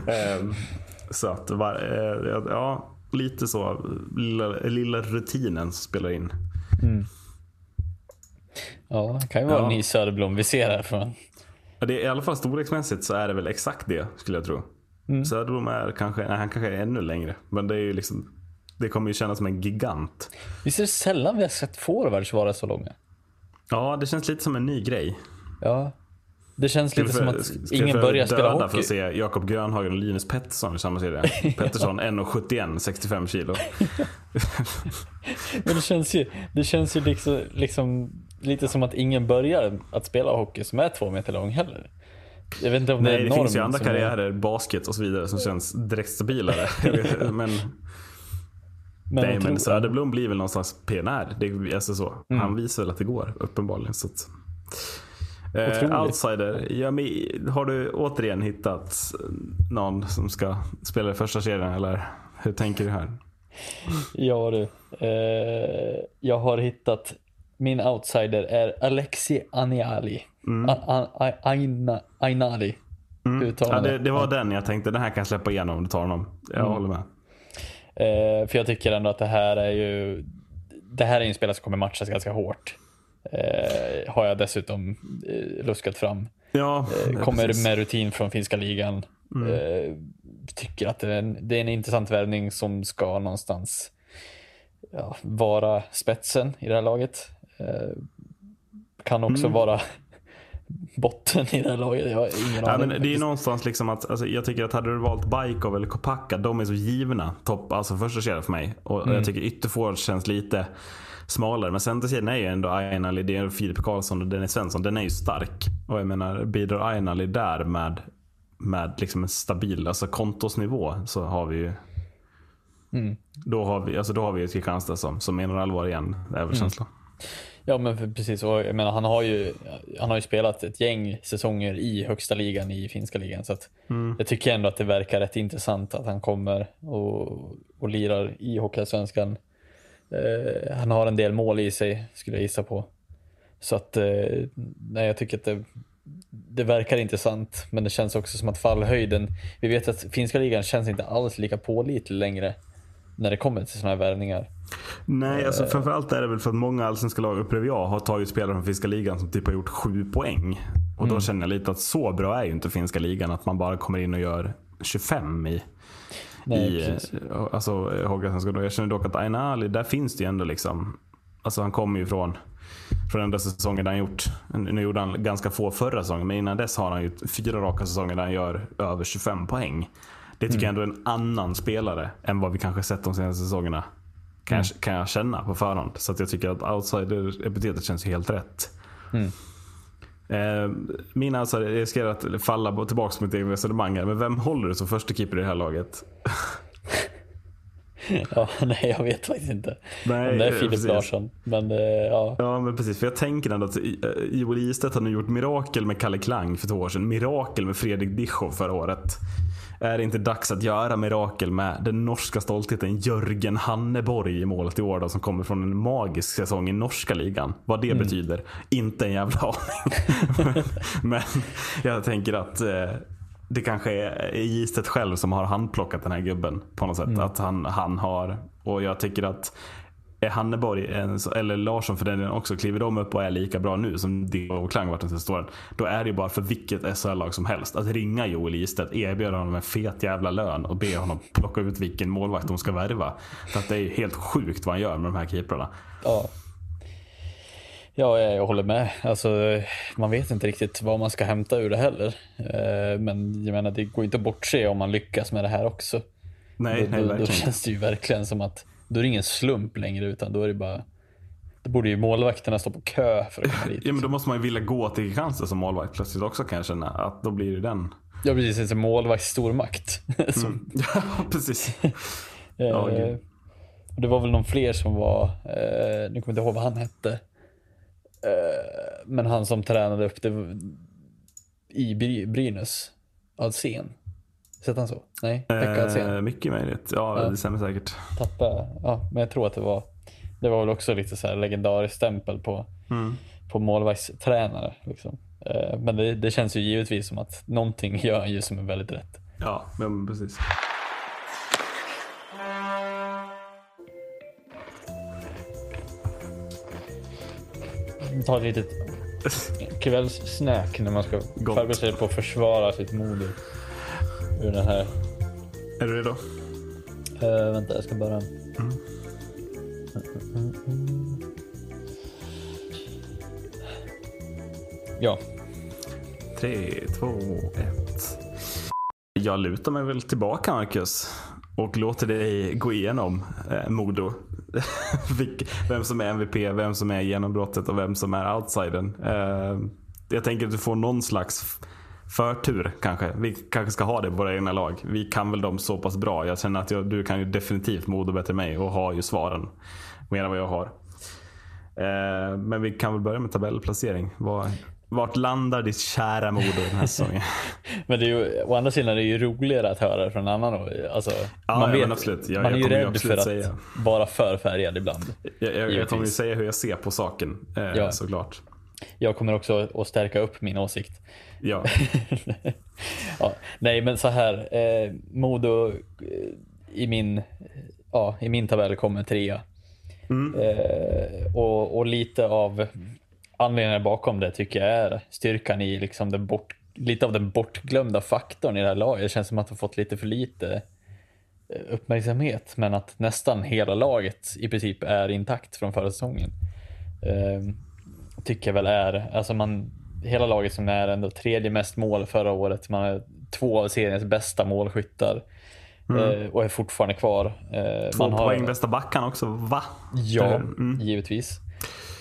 eh, så att, var, eh, ja, lite så. Lilla, lilla rutinen som spelar in. Ja, det kan ju vara Ja. en ny Söderblom vi ser här från. Ja, Det är, I alla fall storleksmässigt så är det väl exakt det skulle jag tro. Söderblom är kanske, nej, han kanske är ännu längre. Men det är ju liksom, det kommer ju kännas som en gigant. Visst är det sällan vi har sett forwards vara så långa? Ja, det känns lite som en ny grej. Ja. Det känns lite som att ingen börjar spela döda för hockey. att se Jakob Grönhagen och Linus Pettersson i samma serie. Pettersson 1,71, 65 kilo. Men det känns ju, det känns ju liksom, liksom lite som att ingen börjar att spela hockey som är två meter lång heller. Jag vet inte om det Nej, är det norm finns ju andra som är- karriärer, basket och så vidare, som känns direkt stabilare. Men Men, nej, men Söderblom blir väl någonstans PNR. Det är alltså så. Mm. Han visar väl att det går, uppenbarligen. Så att, eh, outsider. Ja, men, har du återigen hittat någon som ska spela i första serien eller hur tänker du här? Ja du. Eh, jag har hittat, min outsider är Alexi Aniali. Mm. A- A- Aina, Ainali. Uttalar Ja, det, det var den jag tänkte, den här kan jag släppa igenom om du tar honom. Jag Mm. håller med. Eh, för jag tycker ändå att det här är ju Det här är en spelare som kommer matchas ganska hårt. Eh, har jag dessutom eh, luskat fram. Ja, Eh, kommer precis. Mm. med rutin från finska ligan. Eh, tycker att det är, en, det är en intressant värvning som ska någonstans ja, vara spetsen i det här laget. Eh, kan också Mm. vara botten i det här laget. Jag har ingen Ja, aning. men det är faktiskt. någonstans liksom att, alltså, jag tycker att hade du valt Bajkov eller Kopacka, de är så givna. Topp, alltså första kedjan för mig. Och Mm. jag tycker ytterforward känns lite smalare. Men centerkedjan är ju ändå Ainali, det är Filip Karlsson och Dennis Svensson. Den är ju stark. Och jag menar, bidrar Ainali där med, med liksom en stabil, alltså kontosnivå så har vi ju Mm. Då har vi, alltså då har vi ett Kristianstad som, som menar allvar igen, är Mm. väl känslan. Ja men precis, och jag menar, han, har ju, han har ju spelat ett gäng säsonger i högsta ligan i finska ligan. Så att jag tycker ändå att det verkar rätt intressant att han kommer och, och lirar i Hockeyallsvenskan. Eh, han har en del mål i sig skulle jag gissa på. Så att eh, nej, jag tycker att det, det verkar intressant. Men det känns också som att fallhöjden, vi vet att finska ligan känns inte alls lika pålitlig längre när det kommer till sådana här värvningar. Nej, alltså framförallt är det väl för att många allsvenska lag, upplever jag, har tagit spelare från finska ligan som typ har gjort sju poäng. Och då känner jag lite att så bra är ju inte finska ligan att man bara kommer in och gör 25 i, Nej, i precis. eh, alltså, Hockeyallsvenskan. Jag känner dock att Aina Ali, där finns det ju ändå liksom Alltså han kommer ju från, från enda säsongen där han gjort, nu gjorde han ganska få förra säsongen, men innan dess har han ju fyra raka säsonger där han gör över 25 poäng. Det tycker jag ändå är en annan spelare än vad vi kanske sett de senaste säsongerna. Kan, jag, kan jag känna på förhand. Så att jag tycker att outsider-epitetet känns helt rätt. Eh, mina alltså, jag skrev att falla tillbaka på mitt eget resonemang här, men vem håller du som första keeper i det här laget? Ja, nej, jag vet faktiskt inte. Nej, det är eh, Filip precis. Larsson. Men eh, ja. Ja men precis, för jag tänker ändå att eh, Joel Istedt har nu gjort mirakel med Kalle Klang för två år sedan. Mirakel med Fredrik Dischow förra året. Är det inte dags att göra mirakel med den norska stoltheten Jörgen Hanneborg i målet i år då, som kommer från en magisk säsong i norska ligan. Vad det betyder, inte en jävla aning. men jag tänker att eh, det kanske är Istedt själv som har handplockat den här gubben på något sätt. Att han, han har, och jag tycker att är Hanneborg, en, eller Larsson för den delen också, kliver de upp och är lika bra nu som Dio och Klang varit den senaste åren. Då är det ju bara för vilket SHL-lag som helst att ringa Joel Istedt, erbjuda honom en fet jävla lön och be honom plocka ut vilken målvakt de ska värva. För att det är ju helt sjukt vad han gör med de här keeprarna. Ja. Ja, jag, håller med. Alltså, man vet inte riktigt vad man ska hämta ur det heller. Eh, Men jag menar, det går inte att bortse om man lyckas med det här också. Nej, då, nej då, då verkligen inte. känns det ju verkligen som att då är det ingen slump längre utan då är det bara då borde ju målvakterna stå på kö för att komma dit. Ja men då måste man ju vilja gå till Kristianstad som målvakt plötsligt också kan jag känna. Att då blir det den. Ja precis, en målvaktsstormakt. Som, Ja precis. Ja, eh, och det var väl någon fler som var, eh, nu kommer jag inte ihåg vad han hette. Eh, men han som tränade upp det i Bry- Brynäs, Alsen. Hette han så? Nej, Pekka. Eh, mycket möjligt. Ja, Ja. det stämmer säkert. Tappa, ja, men jag tror att det var, det var väl också lite så här legendarisk stämpel på, Mm. på målvaktstränare. Liksom. Eh, men det, det känns ju givetvis som att någonting gör han ju som är väldigt rätt. Ja, men precis. Ta ett litet kvällssnack när man ska Gott. förbereda sig på att försvara sitt mod ur- den här. Är du redo? Uh, vänta, jag ska bara... Ja, Tre, två, ett. Jag lutar mig väl tillbaka Marcus. Och låter dig gå igenom eh, Modo. Vem som är MVP, vem som är genombrottet och vem som är outsidern. Eh, jag tänker att du får någon slags förtur kanske. Vi kanske ska ha det på våra egna lag. Vi kan väl dem så pass bra. Jag känner att jag, du kan ju definitivt Modo bättre än mig och har ju svaren mer än vad jag har. Eh, men vi kan väl börja med tabellplacering. Var, vart landar ditt kära Modo den här säsongen? men det är ju, å andra sidan är det ju roligare att höra det från en annan. Alltså, Ja, man, vet, absolut. Jag- man är jag ju rädd för att säga. vara för färgad ibland. Jag, jag, jag kommer ju säga hur jag ser på saken eh, Ja. såklart. Jag kommer också att stärka upp min åsikt. Ja. ja, nej, men så här. Eh, Modo eh, i, min, ja, i min tabell kommer trea. Eh, och, och lite av anledningen bakom det tycker jag är styrkan i liksom den bort, lite av den bortglömda faktorn i det här laget. Det känns som att de fått lite för lite eh, uppmärksamhet, men att nästan hela laget i princip är intakt från förra säsongen. Eh, tycker jag väl är, alltså man, hela laget som är ändå tredje mest mål förra året, man är två av seriens bästa målskyttar eh, och är fortfarande kvar. Eh, Mm. Två man har- poäng bästa backarna också, va? Ja, Mm. givetvis.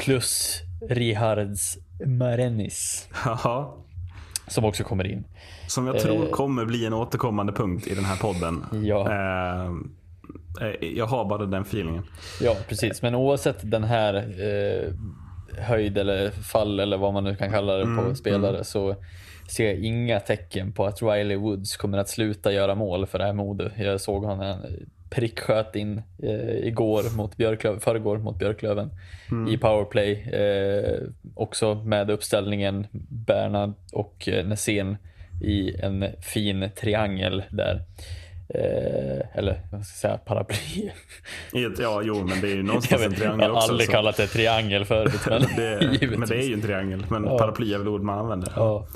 Plus Rihards Marenis Jaha. som också kommer in. Som jag tror Eh. kommer bli en återkommande punkt i den här podden. Ja. Eh, eh, jag har bara den feelingen. Ja, precis. Men oavsett den här eh, höjd eller fall eller vad man nu kan kalla det på Mm, spelare så ser jag inga tecken på att Riley Woods kommer att sluta göra mål för det här Modo. Jag såg honom pricksköt in eh, igår mot Björklöven, förrgår mot Björklöven Mm. i powerplay. Eh, också med uppställningen Bernhard och eh, Nässén i en fin triangel där. Eh, eller vad ska jag säga, paraply. Ja, jo, men det är ju någonstans en triangel jag har också. aldrig så- kallat det triangel förut. Men, det, men det är ju en triangel. Men Ja. paraply är väl ord man använder. Ja,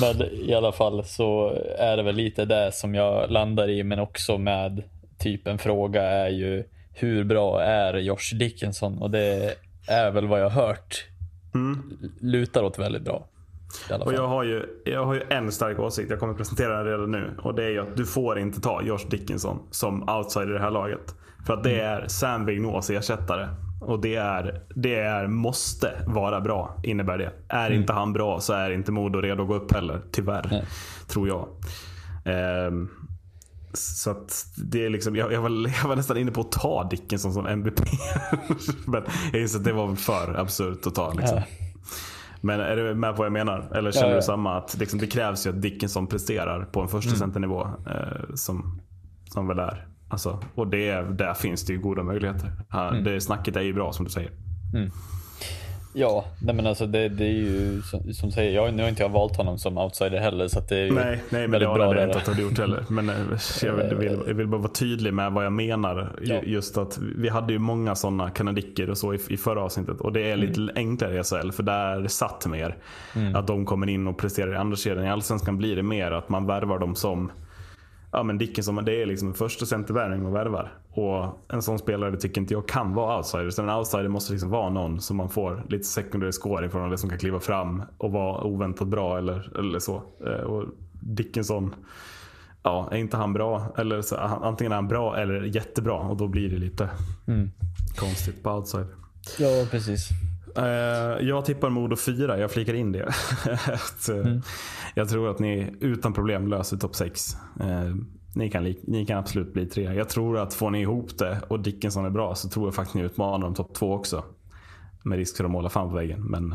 men i alla fall så är det väl lite det som jag landar i, men också med typ en fråga är ju hur bra är Josh Dickinson? Och det är väl vad jag har hört. Lutar åt väldigt bra. Och jag har, ju, jag har ju en stark åsikt, jag kommer presentera den redan nu. Och det är ju att du får inte ta Josh Dickinson som outsider i det här laget. För att det är Sam Vigneaus ersättare. Och det är, det är måste vara bra, innebär det. Är inte han bra så är inte Modo redo att gå upp heller, tyvärr. Nej. Tror jag. Ehm, så att det är liksom, jag, jag, var, jag var nästan inne på att ta Dickinson som MVP. Men jag inser att det var väl för absurt att ta. Liksom. Ja. Men är du med på vad jag menar? Eller känner Ja, ja. du samma? Att liksom, det krävs ju att Dickinson presterar på en första centernivå eh, som, som väl är. Alltså, och det, där finns det ju goda möjligheter. Han, det Snacket är ju bra som du säger. Ja, nej men alltså det, det är ju som, som säger, jag, nu har inte jag valt honom som outsider heller så det är Nej, nej men det har jag inte att du gjort heller. Men eh, jag vill, jag, vill, jag vill bara vara tydlig med vad jag menar. Ja. Just att vi hade ju många sådana kanadicker och så i, i förra avsnittet. Och det är lite Mm. enklare i SHL för där satt mer. Att de kommer in och presterar i andra kedjan. I Allsvenskan blir det mer att man värvar dem som Ja men Dickinson, det är liksom en första centervärvning man värvar. Och en sån spelare tycker inte jag kan vara outsider. Så en outsider måste liksom vara någon som man får lite secondary scoring från. Eller som kan kliva fram och vara oväntat bra eller, eller så. Eh, Och Dickinson, ja är inte han bra? Eller så, antingen är han bra eller jättebra. Och då blir det lite konstigt på outsider. Ja, precis. Eh, jag tippar Modo 4, jag flikar in det. att, eh, Jag tror att ni utan problem löser topp 6. ni, kan, ni kan absolut bli tre. Jag tror att får ni ihop det och Dickinson är bra så tror jag faktiskt ni utmanar om topp 2 också. Med risk för att måla fan på väggen. Men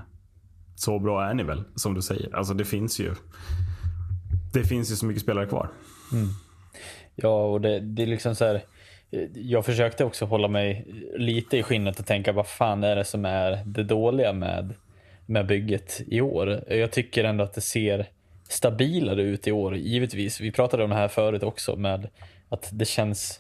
så bra är ni väl, som du säger. Alltså det finns ju Det finns ju så mycket spelare kvar. Ja, och det, det är liksom så här. Eh, Jag försökte också hålla mig lite i skinnet och tänka vad fan är det som är det dåliga med, med bygget i år. Jag tycker ändå att det ser stabilare ut i år, givetvis. Vi pratade om det här förut också med att det känns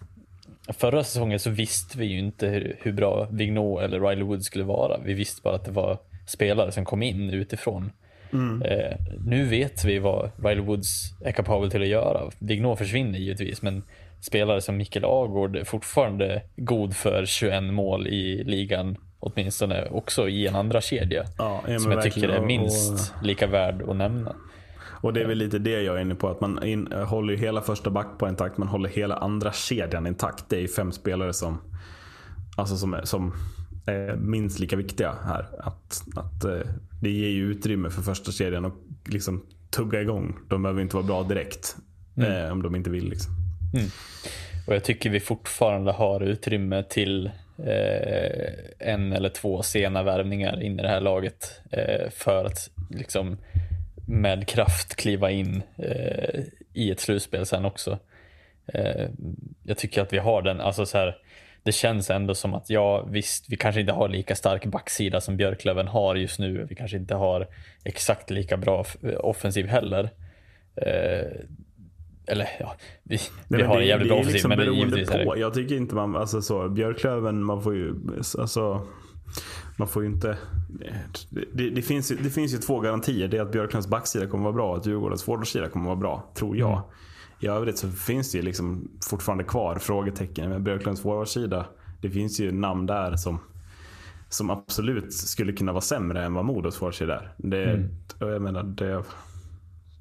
Förra säsongen så visste vi ju inte hur, hur bra Vigneault eller Riley Wood skulle vara. Vi visste bara att det var spelare som kom in utifrån. Eh, nu vet vi vad Riley Woods är kapabel till att göra. Vigneault försvinner givetvis, men spelare som Mikael Agård är fortfarande god för 21 mål i ligan, åtminstone också i en andra kedja. Ja, ja, som jag tycker är Och- minst lika värd att nämna. Och det är väl lite det jag är inne på. Att man in, håller ju hela första backpar intakt. Man håller hela andra kedjan intakt. Det är ju fem spelare som, alltså som, är, som är minst lika viktiga här. Att, att eh, det ger ju utrymme för första kedjan att liksom tugga igång. De behöver inte vara bra direkt. Eh, om de inte vill. Liksom. Mm. Och jag tycker vi fortfarande har utrymme till eh, en eller två sena värvningar in i det här laget eh, för att liksom med kraft kliva in eh, i ett slutspel sen också. Eh, jag tycker att vi har den, alltså så här, det känns ändå som att ja visst, vi kanske inte har lika stark backsida som Björklöven har just nu. Vi kanske inte har exakt lika bra offensiv heller. Eh, eller ja, vi, vi Nej, men har det- en jävligt bra offensiv liksom men det är beroende givetvis på. Jag tycker inte man, alltså så, Björklöven, man får ju, alltså man får ju inte... Det, det, finns, det finns ju två garantier. Det är att Björklövens backsida kommer vara bra och att Djurgårdens forwardsida kommer vara bra, tror jag. Mm. I övrigt så finns det ju liksom fortfarande kvar frågetecken. Men Björklövens forwardsida, det finns ju namn där som, som absolut skulle kunna vara sämre än vad Modos forwardsida är. Det, Mm. jag menar, det,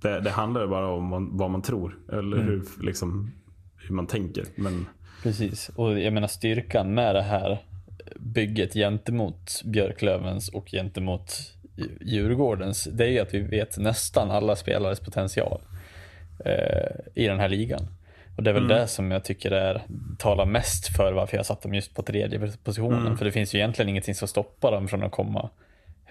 det, det handlar ju bara om vad, vad man tror. Eller Mm. hur, liksom, hur man tänker. Men Precis, och jag menar styrkan med det här bygget gentemot Björklövens och gentemot Djurgårdens, det är ju att vi vet nästan alla spelares potential eh, i den här ligan. Och det är väl det som jag tycker är, talar mest för varför jag satt dem just på tredje positionen. För det finns ju egentligen ingenting som stoppar dem från att komma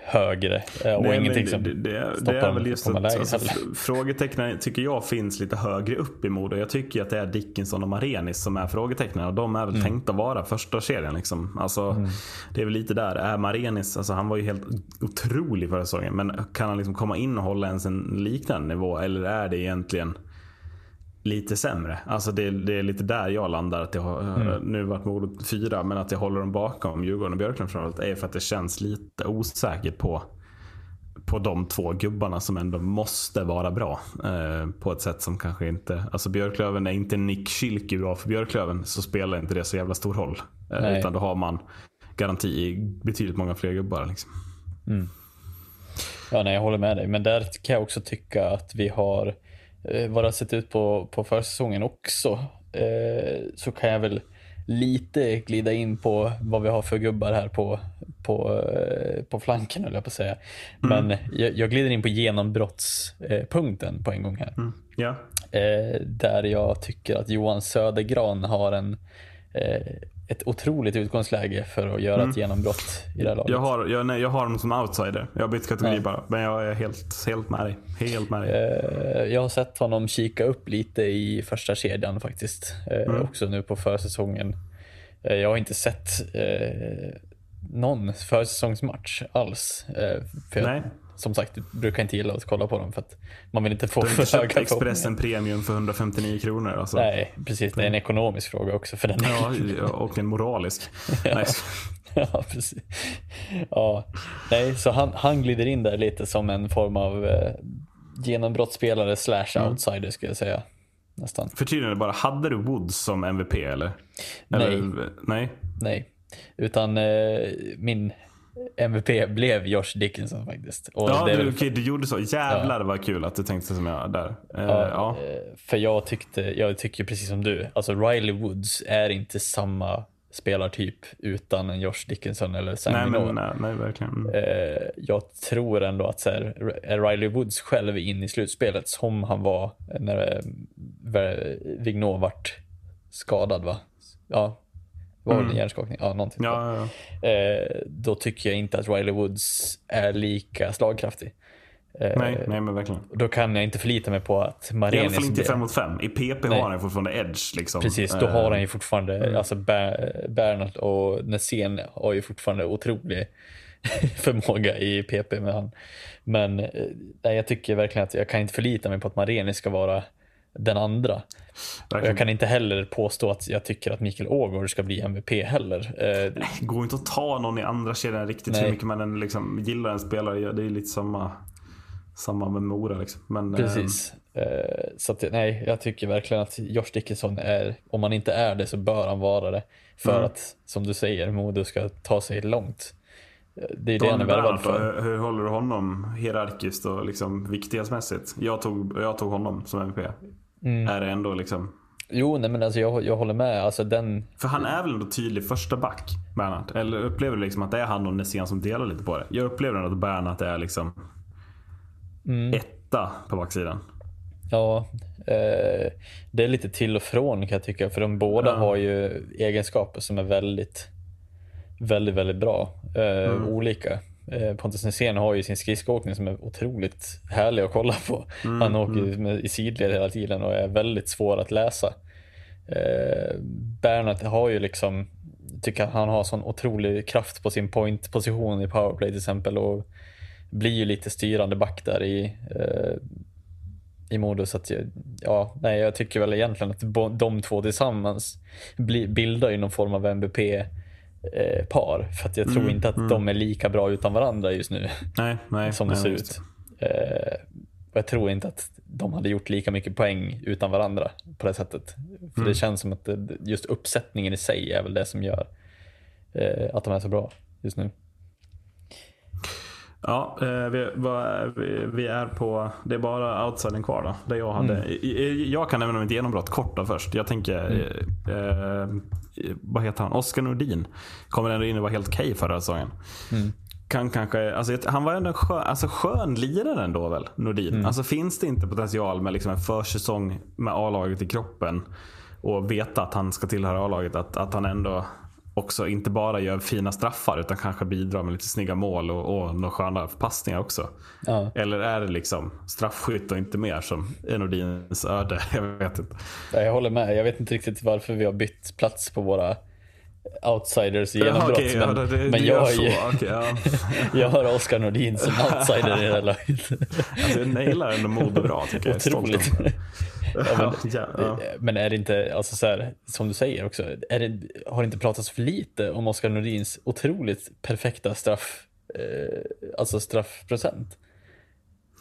högre. eh, Och Nej, ingenting det, som det, det, stoppar det är väl just att lägre alltså, frågetecknen tycker jag finns lite högre upp i Modo. Jag tycker att det är Dickinson och Marenis som är frågetecknen och de är väl Mm. tänkta att vara första serien. Liksom. Alltså, Det är väl lite där. Är Marenis, alltså, han var ju helt otrolig förra säsongen men kan han liksom komma in och hålla ens en liknande nivå eller är det egentligen lite sämre. Alltså det, det är lite där jag landar. Att jag har Mm. nu varit Modo fyra men att jag håller dem bakom Djurgården och Björklund framförallt är för att det känns lite osäkert på på de två gubbarna som ändå måste vara bra. Eh, på ett sätt som kanske inte... Alltså Björklöven är inte Nick Schilke bra för Björklöven så spelar inte det så jävla stor roll. Eh, utan då har man garanti i betydligt många fler gubbar. Liksom. Ja, nej, jag håller med dig. Men där kan jag också tycka att vi har, eh, vad det har sett ut på, på försäsongen också, eh, så kan jag väl lite glida in på vad vi har för gubbar här på, på, eh, på flanken, höll jag på att säga. Men jag, jag glider in på genombrottspunkten på en gång här. Ja. Eh, där jag tycker att Johan Södergran har en, eh, ett otroligt utgångsläge för att göra ett genombrott i det här laget. Jag har, jag, nej, jag har dem som outsider. Jag har bytt kategori Ja. bara. Men jag är helt, helt med dig. Helt med dig. Eh, Jag har sett honom kika upp lite i första kedjan faktiskt. Eh, Också nu på försäsongen. Eh, Jag har inte sett eh, någon försäsongsmatch alls. För Nej. jag, som sagt, brukar inte gilla att kolla på dem för att man vill inte få har inte för höga Expressen. Premium för 159 kronor. Alltså. Nej, precis. Det är en ekonomisk fråga också för den. Ja, och en moralisk. Nej. ja, precis. Ja, nej, så han, han glider in där lite som en form av eh, genombrottsspelare slash Mm. outsider skulle jag säga. Nästan. Förtydligande bara, hade du Woods som MVP eller? Nej. eller nej. Nej, utan eh, min MVP blev Josh Dickinson faktiskt. Och Ja, det du, okej, du gjorde så. Jävlar vad kul att du tänkte som jag där. Eh, ja. eh, För jag tyckte, jag tycker precis som du, alltså Riley Woods är inte samma spelartyp utan en Josh Dickinson eller Sam Nej, men nej, nej verkligen. Mm. Eh, jag tror ändå att så här, är Riley Woods själv in i slutspelet som han var när Vignot vart skadad va? Ja, var väl en hjärnskakning? Ja, någonting. Mm. Ja, ja, eh, då tycker jag inte att Riley Woods är lika slagkraftig. Eh, Nej, nej, men verkligen. Då kan jag inte förlita mig på att I alla Marenis... fall inte blir- 5 mot 5. I PP Nej. har han fortfarande edge. Liksom. Precis, då Eh, har han ju fortfarande, Mm. alltså Ber- Bernhardt och Nässén har ju fortfarande otrolig förmåga i PP med han. Men eh, nej, jag tycker verkligen att jag kan inte förlita mig på att Marenis ska vara den andra. Verkligen. jag kan inte heller påstå att jag tycker att Mikael Ågård ska bli MVP heller. Eh, Det går inte att ta någon i andra kedjan riktigt Nej. hur mycket man än liksom gillar en spelare. Det är lite samma, samma med Mora. Liksom. Men, eh, Precis. Eh, Så att, nej, jag tycker verkligen att Josh Dickinson är, om han inte är det så bör han vara det. För Mm. att, som du säger, Modo ska ta sig långt. Eh, Det är det han är värvad för. hur, hur håller du honom hierarkiskt och liksom viktighetsmässigt? Jag tog, jag tog honom som MVP. Mm. Är det ändå liksom... Jo, nej men alltså jag, jag håller med. Alltså den, För han är väl ändå tydlig första back, Bernhardt? Eller upplever du liksom att det är han och Nässén som delar lite på det? Jag upplever att Bernhardt är liksom Mm. etta på backsidan. ja, eh, det är lite till och från kan jag tycka. För de båda Ja. har ju egenskaper som är väldigt, väldigt, väldigt bra. Eh, Mm. Olika. Eh, Pontus Nässén har ju sin skridskoåkning som är otroligt härlig att kolla på. Mm, Han åker ju med, i sidled hela tiden och är väldigt svår att läsa. Eh, Bernhardt har ju liksom, tycker att han har sån otrolig kraft på sin point-position i powerplay till exempel och blir ju lite styrande back där i, eh, i modus. Att, ja, nej, jag tycker väl egentligen att de två tillsammans bildar ju någon form av MVP-par. för att jag tror inte att de är lika bra utan varandra just nu Nej, nej. som det nej, ser ut. Eh, jag tror inte att de hade gjort lika mycket poäng utan varandra på det sättet. För Mm. det känns som att just uppsättningen i sig är väl det som gör eh, att de är så bra just nu. Ja, eh, vi, är på... Det är bara outsidern kvar då. Det jag hade. Mm. Jag kan nämna mitt genombrott kort då först. Jag tänker... Eh, eh, vad heter han? Oskar Nordin. Kommer ändå in och var helt okej förra säsongen. Mm. Kan kanske, alltså, han var ändå skön, alltså, skön lirare ändå väl, Nordin. Mm. Alltså finns det inte potential med liksom en försäsong med A-laget i kroppen och veta att han ska tillhöra A-laget, att, att han ändå också inte bara gör fina straffar utan kanske bidrar med lite snygga mål och, och några sköna passningar också. Ja. Eller är det liksom straffskytt och inte mer som är Nordins öde? Jag vet inte. Ja, Jag håller med. Jag vet inte riktigt varför vi har bytt plats på våra outsiders genombrott. ja, men det- det- men det jag, så. ju, Okej, ja. jag har Oskar Nordin som outsider i det här laget. Alltså, jag nailar ändå Modo bra tycker jag. Otroligt. Ja, men, Ja, ja. men är det inte, alltså så här, som du säger också, är det, har det inte pratats för lite om Oskar Nordins otroligt perfekta straff, eh, alltså straffprocent?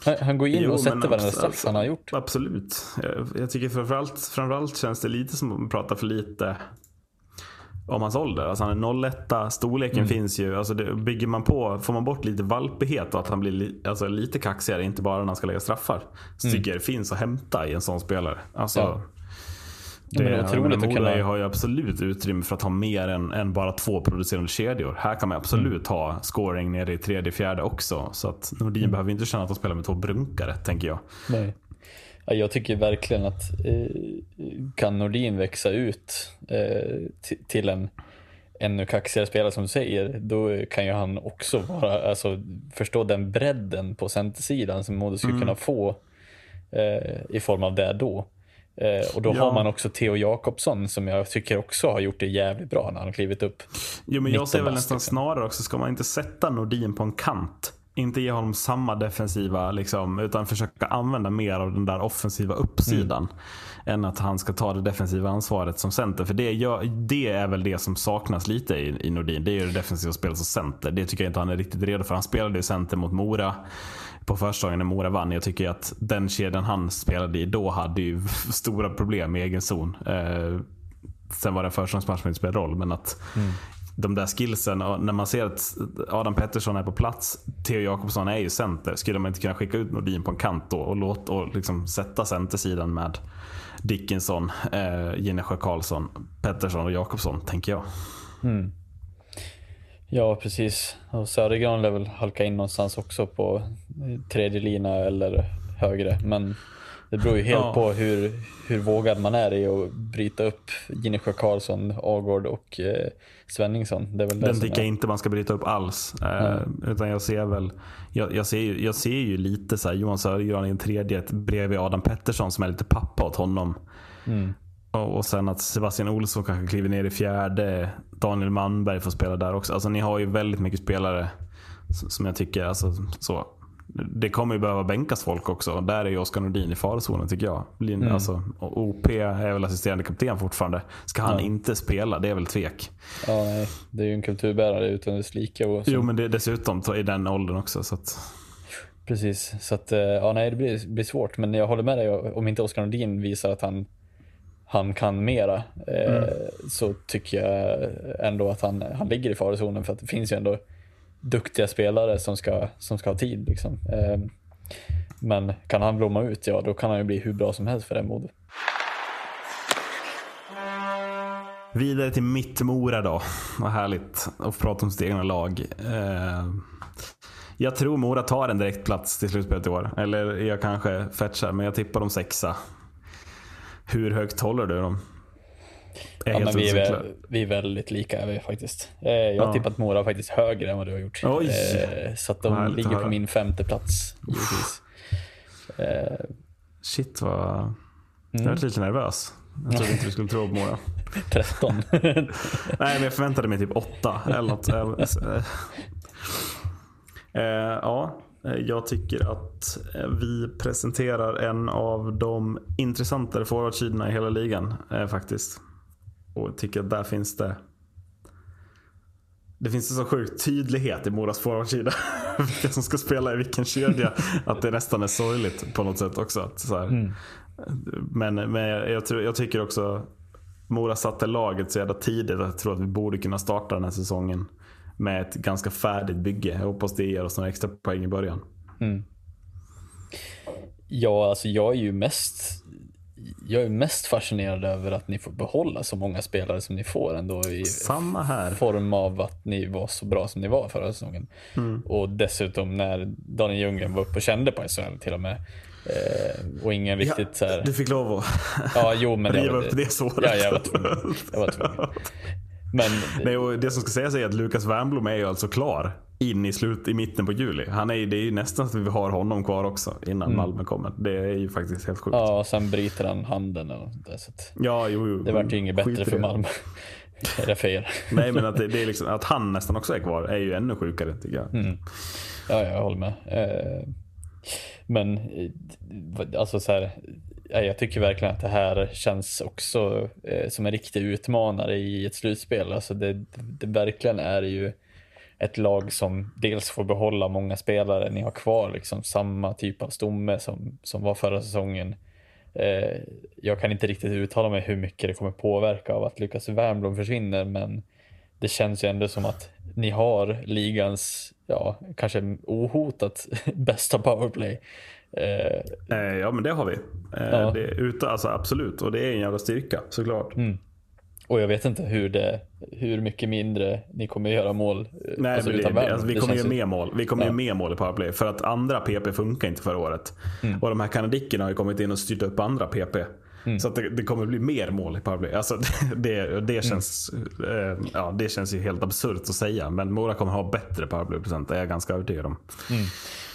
Han, han går in Jo, och sätter varenda straff han har gjort. Absolut. Jag, jag tycker framförallt, framförallt känns det lite som att man pratar för lite om hans ålder. Alltså han är 01, storleken Mm. finns ju. Alltså det, bygger man på, får man bort lite valpighet och att han blir li, alltså lite kaxigare, inte bara när han ska lägga straffar. Så tycker jag det finns att hämta i en sån spelare. Alltså, Mm. Ja. Ja, men det, otroligt menar, att Mora kunna- har ju absolut utrymme för att ha mer än, än bara två producerande kedjor. Här kan man absolut Mm. ha scoring nere i tredje, fjärde också. Så att Nordin Mm. behöver inte känna att de spelar med två brunkare, tänker jag. Nej. Ja, jag tycker verkligen att eh, kan Nordin växa ut eh, ti- till en ännu kaxigare spelare som du säger, då kan ju han också vara, alltså, förstå den bredden på centersidan som Modo skulle kunna få eh, i form av det då. Eh, och då Ja. har man också Theo Jakobsson som jag tycker också har gjort det jävligt bra när han klivit upp. Jo, men jag ser väl nästan liksom. snarare också, ska man inte sätta Nordin på en kant? Inte ge honom samma defensiva, liksom, utan försöka använda mer av den där offensiva uppsidan. Än att han ska ta det defensiva ansvaret som center. För det, gör, det är väl det som saknas lite i, i Nordin. Det är ju det defensiva spelet som center. Det tycker jag inte han är riktigt redo för. Han spelade ju center mot Mora på försäsongen när Mora vann. Jag tycker att den kedjan han spelade i då hade ju stora problem i egen zon. Eh, sen var det en försäsongsmatch som inte spelade roll, men att de där skillsen, och när man ser att Adam Pettersson är på plats, Theo Jakobsson är ju center. Skulle man inte kunna skicka ut Nordin på en kant då och, låt, och liksom sätta centersidan med Dickinson, eh, Jennesjö Karlsson, Pettersson och Jakobsson, tänker jag. Mm. Ja, precis. Och Södergran lär väl halka in någonstans också på tredje lina eller högre. Men det beror ju helt Ja. på hur, hur vågad man är i att bryta upp Ginnesjö Karlsson, Agård och eh, Svenningsson. Det är väl det Den tycker jag inte man ska bryta upp alls. Eh, Utan jag ser väl, jag, jag, ser, jag ser ju lite så här, Johan Södergran i en tredje bredvid Adam Pettersson som är lite pappa åt honom. Och, och sen att Sebastian Olsson kanske kliver ner i fjärde. Daniel Manberg får spela där också. Alltså ni har ju väldigt mycket spelare som, som jag tycker, alltså så. Det kommer ju behöva bänkas folk också. Där är ju Oskar Nordin i farozonen tycker jag. Blir, alltså, och OP är väl assisterande kapten fortfarande. Ska han inte spela? Det är väl tvek. Ja, nej, det är ju en kulturbärare utan dess så, Jo men det är dessutom i den åldern också. Så att, Precis, så att, eh, ja, nej, det blir, blir svårt. Men jag håller med dig, om inte Oskar Nordin visar att han, han kan mera, eh, så tycker jag ändå att han, han ligger i farozonen. För att det finns ju ändå duktiga spelare som ska, som ska ha tid. Liksom. Ehm, men kan han blomma ut, ja då kan han ju bli hur bra som helst för det Modo. Vidare till mitt Mora då. Vad härligt att få prata om sitt egna lag. Ehm, jag tror Mora tar en direktplats till slutspelet i år. Eller jag kanske fetchar, men jag tippar dem sexa. Hur högt håller du dem? Ja, men vi, är vi är väldigt lika är vi faktiskt. Eh, jag har Ja. tippat Mora faktiskt högre än vad du har gjort. Oj. Eh, så att de härligt ligger på min femte plats. Eh, Shit vad... Mm. Jag var lite nervös. Jag trodde inte du skulle tro på Mora. 13. Nej, men jag förväntade mig typ åtta eller något. Eh, eh, ja, eh, jag tycker att eh, vi presenterar en av de intressantare forwardsidorna i hela ligan eh, faktiskt. Och tycker att där finns det det finns en så sjuk tydlighet i Moras forwardsida. Vilka som ska spela i vilken kedja. Att det nästan är sorgligt på något sätt också. Så här. Men, men jag, jag, jag tycker också Mora satte laget så jävla tidigt att jag tror att vi borde kunna starta den här säsongen med ett ganska färdigt bygge. Jag hoppas det ger oss några extra poäng i början. Ja, alltså jag är ju mest jag är mest fascinerad över att ni får behålla så många spelare som ni får ändå i Samma här. form av att ni var så bra som ni var förra säsongen. Mm. Och dessutom när Daniel Ljunggren var uppe och kände på SHL till och med. Eh, och ingen riktigt så här... Du fick lov att Ja, jo men... riva upp det såret. Ja, jag var tvungen. Jag var tvungen. Men och det som ska sägas är att Lukas Wernbloom är ju alltså klar in i, slut, i mitten på juli. Han är, det är ju nästan så att vi har honom kvar också innan Malmö kommer. Det är ju faktiskt helt sjukt. Mm. ja, sen bryter han handen och där, så Ja, jo, jo. Det vart ju inget bättre för det. Malmö. Nej, men att, det, det är liksom, att han nästan också är kvar är ju ännu sjukare tycker jag. Mm. Ja, jag håller med. Eh, Men eh, alltså så här, ja, jag tycker verkligen att det här känns också eh, som en riktig utmanare i ett slutspel. Alltså det, det verkligen är ju ett lag som dels får behålla många spelare. Ni har kvar liksom samma typ av stomme som, som var förra säsongen. Eh, jag kan inte riktigt uttala mig hur mycket det kommer påverka av att Lukas Wernbloom försvinner, men det känns ju ändå som att ni har ligans, ja, kanske ohotat bästa powerplay. Eh, Eh, ja men det har vi. Eh, Ja. det, ute, alltså, absolut. Och det är en jävla styrka såklart. Och jag vet inte hur, det, hur mycket mindre ni kommer göra mål. eh, Nej, alltså, det, alltså, vi kommer ju mer mål. Vi kommer Ja. ju mer mål i powerplay. För att andra PP funkar inte förra året. Mm. Och de här kanadickerna har ju kommit in och styrt upp andra PP. Mm. Så att det, det kommer bli mer mål i powerplay. Alltså, det, Mm. det, känns, eh, ja, det känns ju helt absurt att säga. Men Mora kommer ha bättre powerplay-procent. Det är jag ganska övertygad om.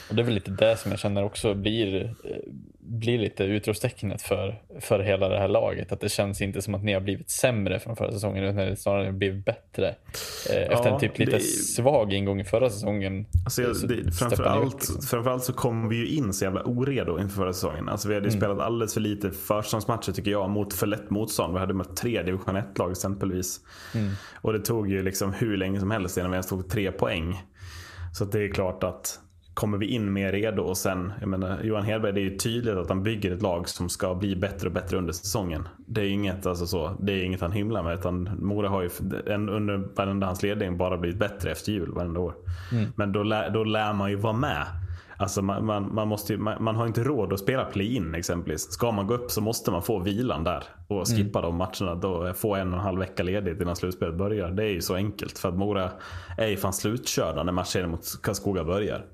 Och det är väl lite det som jag känner också blir, eh, blir lite utropstecknet för, för hela det här laget. Att det känns inte som att ni har blivit sämre från förra säsongen utan snarare blivit bättre. Eh, Efter Ja, en typ lite det svag ingång i förra säsongen. Alltså, jag, det, framförallt, liksom. framförallt så kom vi ju in så jävla oredo inför förra säsongen. Alltså, vi hade ju Mm. spelat alldeles för lite försäsongsmatcher tycker jag mot för lätt motstånd. Vi hade mött tre division 1-lag exempelvis. Mm. Och det tog ju liksom hur länge som helst innan vi ens tog tre poäng. Så det är klart att kommer vi in mer redo och sen, jag menar, Johan Hedberg, det är ju tydligt att han bygger ett lag som ska bli bättre och bättre under säsongen. Det är inget, alltså så, det är inget han hymlar med utan Mora har ju en, under, under hans ledning bara blivit bättre efter jul varenda år. Men då, lär- då lär man ju vara med. Alltså man, man, man, måste ju, man, man har inte råd att spela play-in exempelvis. Ska man gå upp så måste man få vilan där och skippa de matcherna. Då få en och en halv vecka ledigt innan slutspelet börjar. Det är ju så enkelt. För att Mora är ju fan slutkörda när matchen mot Karlskoga börjar.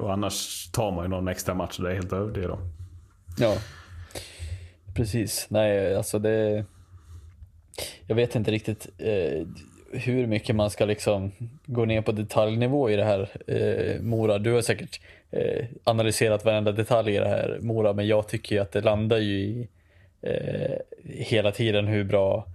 Och annars tar man ju någon extra match, det är helt övertygad om. Ja, precis. Nej, alltså det... Jag vet inte riktigt eh, hur mycket man ska liksom gå ner på detaljnivå i det här eh, Mora. Du har säkert eh, analyserat varenda detalj i det här Mora, men jag tycker att det landar ju i eh, hela tiden hur bra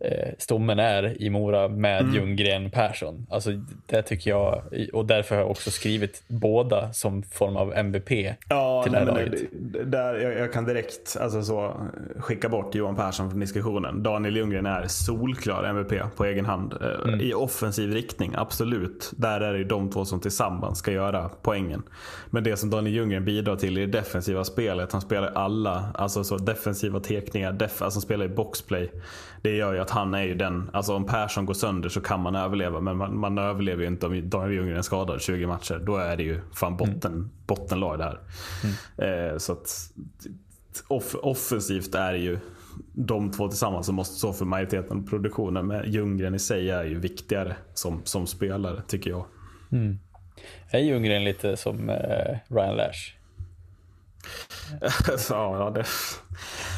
eh, stommen är i Mora med Mm. Ljunggren Persson. Alltså det tycker jag, och därför har jag också skrivit båda som form av MVP Ja, till det nej, här det, det, där, jag, jag kan direkt alltså så, skicka bort Johan Persson från diskussionen. Daniel Ljunggren är solklar MVP på egen hand. Eh, Mm. I offensiv riktning, absolut. Där är det de två som tillsammans ska göra poängen. Men det som Daniel Ljunggren bidrar till i det defensiva spelet, han spelar alla alltså så defensiva tekningar, def, alltså han spelar i boxplay. Det gör ju att han är ju den, alltså om Persson går sönder så kan man överleva. Men man, man överlever ju inte om Daniel Ljunggren är skadad 20 matcher. Då är det ju fan botten, bottenlag det här. Eh, så att off, offensivt är det ju de två tillsammans som måste stå för majoriteten av produktionen. Men Ljunggren i sig är ju viktigare som, som spelare tycker jag. Är Ljunggren lite som eh, Ryan Lash? Ja, det,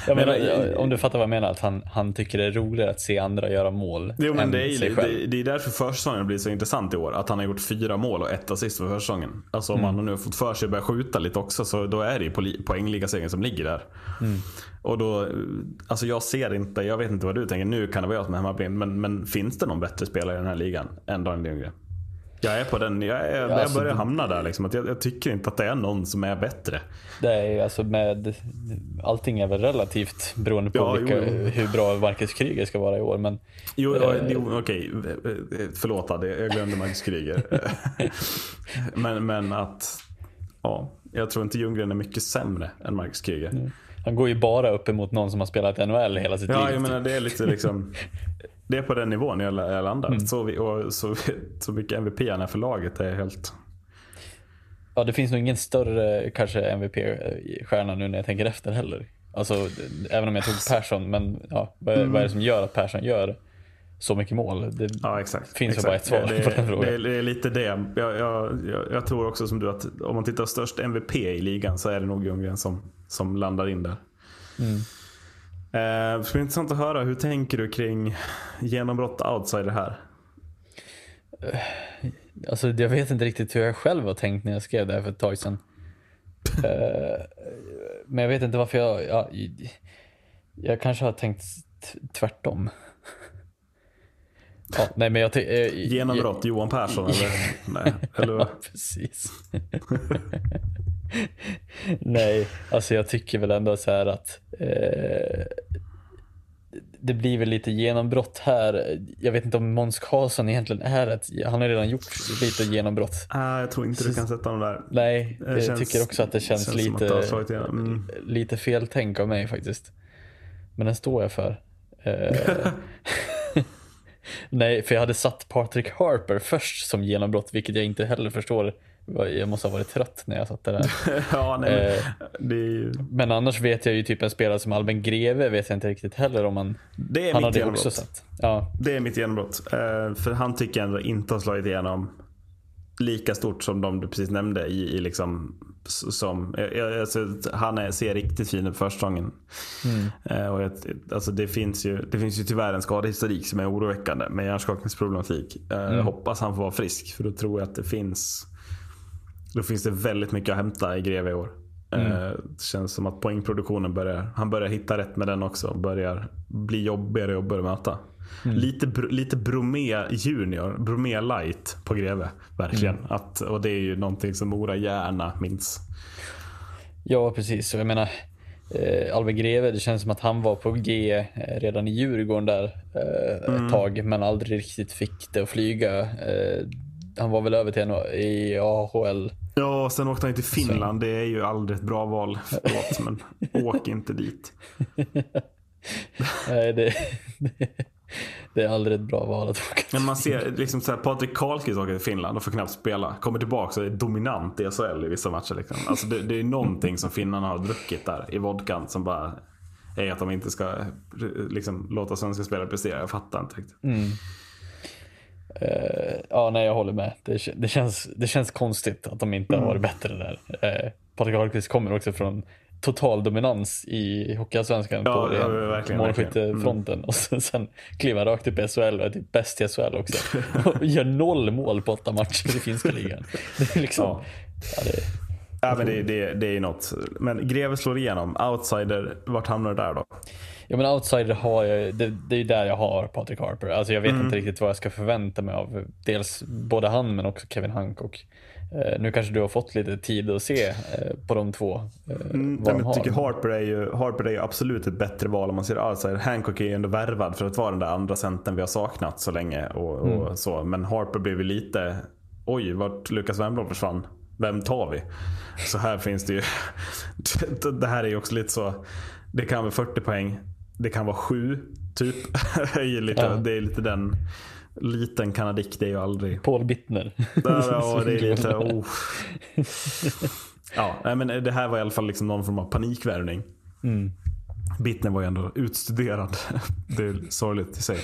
Jag Men, menar, om du fattar vad jag menar, att han, han tycker det är roligare att se andra göra mål Jo, men än det, är, sig själv. det, det är därför försäsongen blir så intressant i år. Att han har gjort fyra mål och ett assist för försäsongen. Alltså om han nu har fått för sig att börja skjuta lite också så då är det ju poängligasegern som ligger där. Och då, alltså jag ser inte, jag vet inte vad du tänker, nu kan det vara jag som är hemmablind. Men, men finns det någon bättre spelare i den här ligan än Daniel Ljunggren? Jag är på den, jag, är, jag alltså, börjar det- hamna där liksom. Att jag, jag tycker inte att det är någon som är bättre. Det är alltså med, allting är väl relativt beroende på Ja, vilka, jo, jo. hur bra Marcus Kryger ska vara i år. Men Jo, ja, Eh. jo okej. Förlåt Adde, jag glömde Marcus Kryger. men, men att... Ja, jag tror inte Ljunggren är mycket sämre än Marcus Kryger. Han går ju bara upp emot någon som har spelat NHL hela sitt Ja, liv. jag menar det är lite liksom... Det är på den nivån jag, jag landar. Mm. Så, vi, och så, så mycket MVP han är för laget är helt... Ja, det finns nog ingen större kanske MVP-stjärna nu när jag tänker efter heller. Alltså, även om jag tog Persson, men ja, vad, är, vad är det som gör att Persson gör så mycket mål? Det Ja, exakt. finns exakt. bara ett svar det, på den frågan. Det, är- lite det. Jag, jag, jag, jag tror också som du att om man tittar störst MVP i ligan så är det nog Ljunggren som, som landar in där. Mm. Eh, det skulle intressant att höra. Hur tänker du kring genombrott outside det här? Alltså, jag vet inte riktigt hur jag själv har tänkt när jag skrev det här för ett tag sedan. Eh, men jag vet inte varför jag... Ja, jag kanske har tänkt tvärtom. Ja, nej, men jag, eh, Genombrott, Johan Persson eller? Nej, eller Ja, precis. Nej, alltså jag tycker väl ändå så här att eh, det blir väl lite genombrott här. Jag vet inte om Måns Karlsson egentligen är ett, han har redan gjort lite genombrott. Ah, jag tror inte du kan sätta honom där. Nej, Det jag känns- tycker också att det känns, känns det lite, igenom. Mm. lite feltänk av mig faktiskt. Men den står jag för. Eh, Nej, för jag hade satt Patrick Harper först som genombrott, vilket jag inte heller förstår. Jag måste ha varit trött när jag satte det där. ja, nej, men, Eh. ju... Men annars vet jag ju typ en spelare som Albin Greve vet jag inte riktigt heller om han, Det är han mitt genombrott. också sett. Ja, Det är mitt genombrott. Eh, för han tycker jag ändå inte har slagit igenom lika stort som de du precis nämnde. I, i liksom, som, alltså, han är, ser riktigt fin ut på försäsongen. Eh, och jag, alltså, det, finns ju, det finns ju tyvärr en skadehistorik som är oroväckande med hjärnskakningsproblematik. Eh, Jag hoppas han får vara frisk för då tror jag att det finns då finns det väldigt mycket att hämta i Greve i år. Eh, Det känns som att poängproduktionen börjar, han börjar hitta rätt med den också. Börjar bli jobbigare och jobbigare att möta. Lite, Br- lite Bromé junior, Bromé light på Greve. Verkligen. Att, och det är ju någonting som Mora gärna minns. ja precis. Jag menar, eh, Albin Greve, det känns som att han var på G eh, redan i Djurgården där eh, Mm. ett tag, men aldrig riktigt fick det att flyga. Eh, han var väl över till i AHL. Ja, och sen åkte han till Finland. Det är ju aldrig ett bra val. Förlåt, men åk inte dit. Nej, det, det är aldrig ett bra val att åka Men man ser liksom så här, Patrik Karlqvist åker till Finland och får knappt spela. Kommer tillbaka och är dominant i SHL i vissa matcher. Liksom. Alltså det, det är någonting som finnarna har druckit där i vodkan som bara är att de inte ska liksom, låta svenska spelare prestera. Jag fattar inte riktigt. Eh, ja, nej, jag håller med. Det, det, känns, det känns konstigt att de inte har varit bättre där. Eh, Patrik Ahlqvist kommer också från total dominans i Hockeyallsvenskan Ja, på ja, målskyttefronten. Och sen, sen kliver rakt upp i SHL och är typ bäst i SHL också. Och gör noll mål på åtta matcher i finska ligan. Det är liksom... Ja. Ja. det, Ja, men det, det, det är ju något. Men Greve slår igenom. Outsider, vart hamnar du där då? Ja, men outsider har jag det, det är där jag har Patrik Harper. Alltså jag vet Mm. inte riktigt vad jag ska förvänta mig av dels både han men också Kevin Hancock. Eh, nu kanske du har fått lite tid att se eh, på de två. Eh, vad Mm, Nej, de jag tycker Harper är, ju, Harper är ju absolut ett bättre val om man ser outsider. Hancock är ju ändå värvad för att vara den där andra centern vi har saknat så länge. Och, och så. Men Harper blev ju lite, oj vart Lukas Wernbloom försvann. Vem tar vi? Så här finns det ju, det här är ju också lite så, det kan vara 40 poäng, det kan vara 7 typ. Det är ju lite, Ja. det är lite den, liten kanadick det är ju aldrig. Paul Bittner. Där, ja, det är lite, oh. Ja, men det här var i alla fall liksom någon form av panikvärvning. Mm. Bittner var ju ändå utstuderad. Det är sorgligt i sig.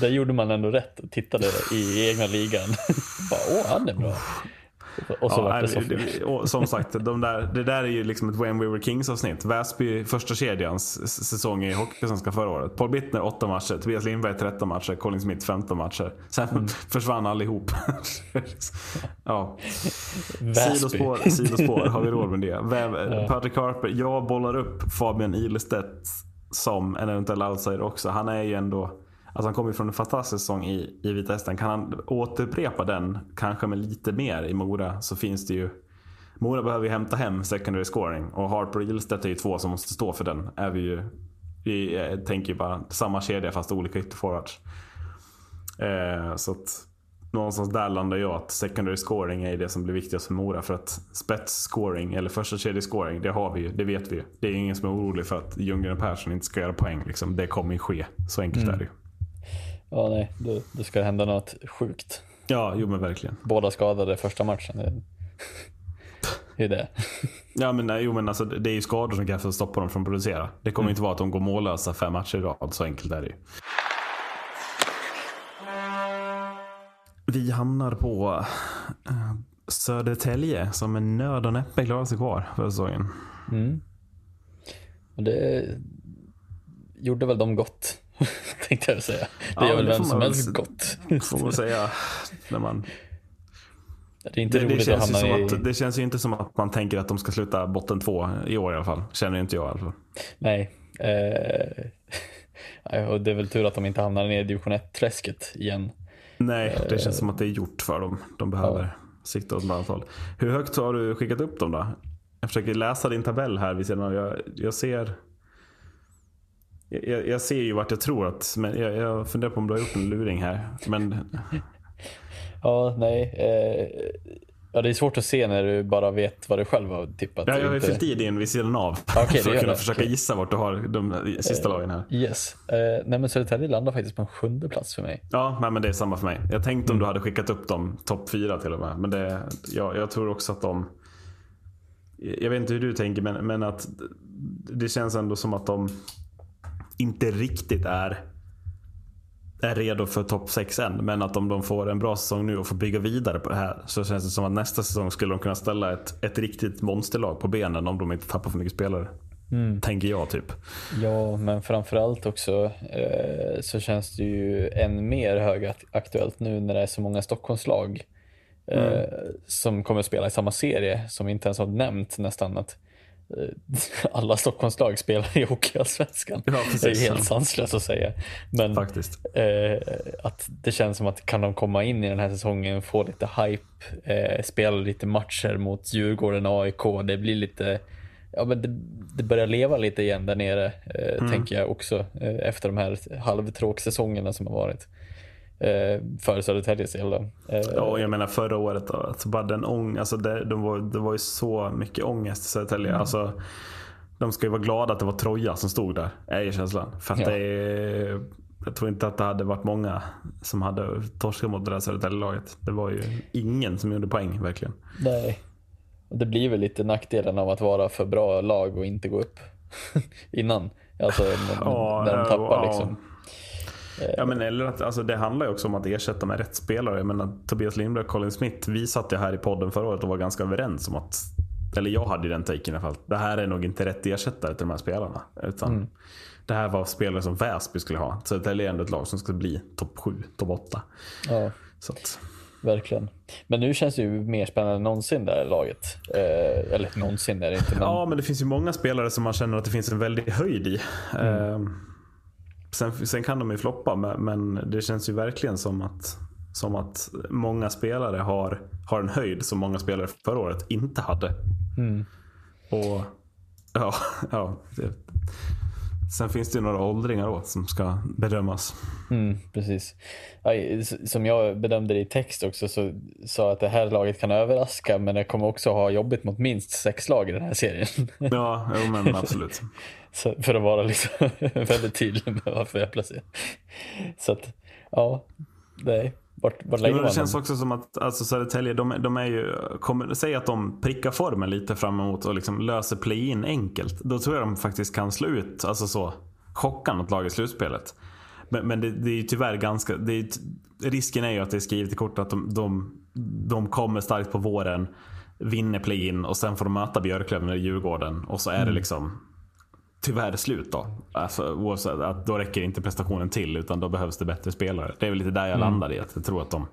Där gjorde man ändå rätt tittade i egna ligan. Bara, åh, han är bra. Och så Ja, var det så. det- och som sagt, de där, det där är ju liksom ett When We Were Kings avsnitt. Väsby första kedjans säsong i Hockeysvenskan förra året. Paul Bittner 8 matcher, Tobias Lindberg 13 matcher, Colin Smith 15 matcher. Sen Mm. försvann allihop. ja. Väsby. Sidospår, sidospår, har vi råd med det? Vem, Patrick Harper, jag bollar upp Fabian Ilestedt som en eventuell outsider också. Han är ju ändå, alltså han kommer ju från en fantastisk säsong i, i Vita Hästen. Kan han återupprepa den, kanske med lite mer i Mora, så finns det ju Mora behöver ju hämta hem secondary scoring och Harper och Ilestedt är ju två som måste stå för den. Är vi ju, vi eh, tänker ju bara samma kedja fast olika ytterforwards. Eh, så att någonstans där landar jag att secondary scoring är det som blir viktigast för Mora. För att spets-scoring, eller första kedje scoring, det har vi ju. Det vet vi ju. Det är ingen som är orolig för att Ljunggren och Persson inte ska göra poäng. Liksom. Det kommer ju ske. Så enkelt är det ju. Ja, nej, då, då ska det hända något sjukt. Ja, jo men verkligen. Båda skadade första matchen. Det- är det. Ja men, nej, jo, men alltså, det är ju skador som att stoppa dem från att producera. Det kommer inte vara att de går mållösa fem matcher i rad. Så enkelt är det ju. Vi hamnar på eh, Södertälje som med nöd och näppe klarar sig kvar för säsongen. Och det gjorde väl de gott. Tänkte jag säga. Det Ja, gör väl det får vem som väl helst gott. Får man säga. När man, Det är inte det, det, roligt att känns ju hamna som i... att, det känns ju inte som att man tänker att de ska sluta botten två i år i alla fall. Känner inte jag i alla fall. Nej. Eh... och det är väl tur att de inte hamnar ner i division 1-träsket igen. Nej, det känns som att det är gjort för dem. De behöver sikta åt ett annat håll. Hur högt har du skickat upp dem då? Jag försöker läsa din tabell här vid sidan av. Jag, jag ser... Jag, jag ser ju vart jag tror att, men jag, jag funderar på om du har gjort en luring här. Men Ja, nej. Eh, ja, det är svårt att se när du bara vet vad du själv har tippat. ja, jag har ju fyllt i din vid sidan av. Det för att kunna det. försöka gissa vart du har de sista lagen här. Yes. Eh, nej, men Södertälje landar faktiskt på en sjunde plats för mig. Ja, nej, men det är samma för mig. Jag tänkte Mm. om du hade skickat upp dem topp fyra till och med. Men det, ja, jag tror också att de... Jag vet inte hur du tänker, men, men att det känns ändå som att de inte riktigt är, är redo för topp 6 än. Men att om de får en bra säsong nu och får bygga vidare på det här så känns det som att nästa säsong skulle de kunna ställa ett, ett riktigt monsterlag på benen om de inte tappar för mycket spelare. Mm. Tänker jag typ. Ja, men framförallt också eh, så känns det ju än mer högaktuellt nu när det är så många Stockholmslag eh, som kommer att spela i samma serie som vi inte ens har nämnt nästan att alla Stockholmslag spelar i Hockeyallsvenskan. Ja, det är helt sanslöst att säga. Men Faktiskt. eh, att det känns som att kan de komma in i den här säsongen, få lite hype, eh, spela lite matcher mot Djurgården och AIK, det blir lite Ja, men det, det börjar leva lite igen där nere, eh, tänker jag också, eh, efter de här halvtråksäsongerna som har varit. Eh, för Södertäljes del. då. Eh, Ja, jag menar förra året då, alltså bara den ång, alltså det, de var, det var ju så mycket ångest i Södertälje. Mm. Alltså, de ska ju vara glada att det var Troja som stod där, är ju känslan. För att Ja. det är, jag tror inte att det hade varit många som hade torskat mot det där Södertälje-laget. Det var ju ingen som gjorde poäng verkligen. Nej. Det blir väl lite nackdelen av att vara för bra lag och inte gå upp innan. Alltså när, Ja, när de tappar ja. liksom. Ja, men eller att, alltså, det handlar ju också om att ersätta med rätt spelare. Jag menar, Tobias Lindberg och Colin Smith, vi satt ju här i podden förra året och var ganska överens om att, eller jag hade ju den taken i alla fall, det här är nog inte rätt ersättare till de här spelarna. Utan Mm. det här var spelare som Väsby skulle ha. Så det är ändå ett lag som ska bli topp 7, topp 8. Ja, Så att, verkligen. Men nu känns det ju mer spännande än någonsin det här laget. Eh, eller någonsin är det inte. Men... ja, men det finns ju många spelare som man känner att det finns en väldig höjd i. Eh, sen, sen kan de ju floppa, men, det känns ju verkligen som att, som att många spelare har, har en höjd som många spelare förra året inte hade. Och ja, ja det, Sen finns det ju några åldringar då som ska bedömas. Mm, precis. Som jag bedömde det i text också så sa att det här laget kan överraska men det kommer också ha jobbigt mot minst sex lag i den här serien. Ja, jo, men absolut. Så för att vara liksom väldigt tydlig med varför jag placerar. Så att, ja, nej. Vart, vart lägger man det känns också som att alltså Södertälje, de, de är ju, kommer, säg att de prickar formen lite fram emot och liksom löser play-in enkelt. Då tror jag de faktiskt kan slå ut, alltså så, chocka något lag i slutspelet. Men, men det, det är ju tyvärr ganska, det är, risken är ju att det är skrivet i kortet att de, de, de kommer starkt på våren, vinner play-in och sen får de möta Björklöven eller Djurgården och så är det liksom tyvärr slut då. Alltså, oavsett, att då räcker inte prestationen till utan då behövs det bättre spelare. Det är väl lite där jag landar i. Att jag tror att de,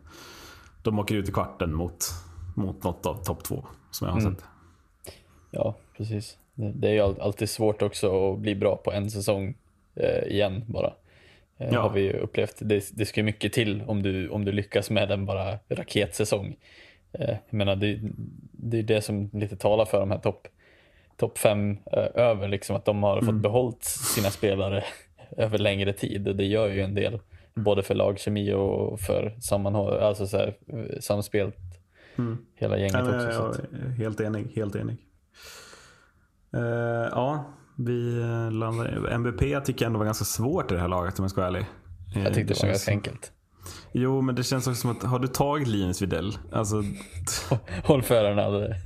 de åker ut i kvarten mot, mot något av topp två. Som jag har sett. Ja, precis. Det, är ju all- alltid svårt också att bli bra på en säsong eh, igen bara. Eh, Ja. Har vi upplevt. Det, det ska ju mycket till om du, om du lyckas med en bara raketsäsong. Eh, jag menar, det, det är det som lite talar för de här topp top fem eh, över, liksom att de har fått behållit sina spelare över längre tid. Och det gör ju en del, både för lagkemi och för sammanhåll, alltså så här, eh, samspelt. Hela gänget men också. jag, jag är helt enig. Helt enig. Eh, ja, vi landar MBP tycker jag ändå var ganska svårt i det här laget om jag ska vara ärlig. Jag tyckte det var ganska enkelt. Jo, men det känns också som att, har du tagit Linus Widell? Alltså, Håll för den hade.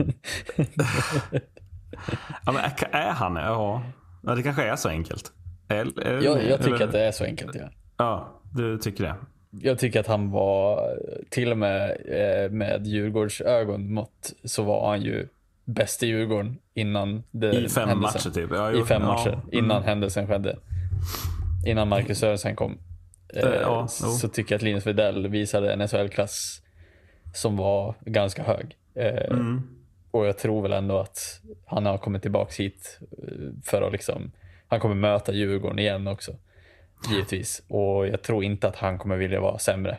ja, men är, han? Ja. ja, det kanske är så enkelt. Eller, eller, Jag, jag tycker eller- att det är så enkelt. Ja. Ja, du tycker det. Jag tycker att han var, till och med eh, med Djurgårds ögon mått, så var han ju bäst i Djurgården innan det I fem händelsen. matcher typ. Ja, jo, I fem ja, matcher, mm. innan händelsen skedde. Innan Marcus Sörensen kom. Eh, Eh, ja, jo. så tycker jag att Linus Widell visade en SHL-klass som var ganska hög. Mm. Och jag tror väl ändå att han har kommit tillbaks hit eh, för att liksom, han kommer möta Djurgården igen också. Givetvis. Och jag tror inte att han kommer vilja vara sämre.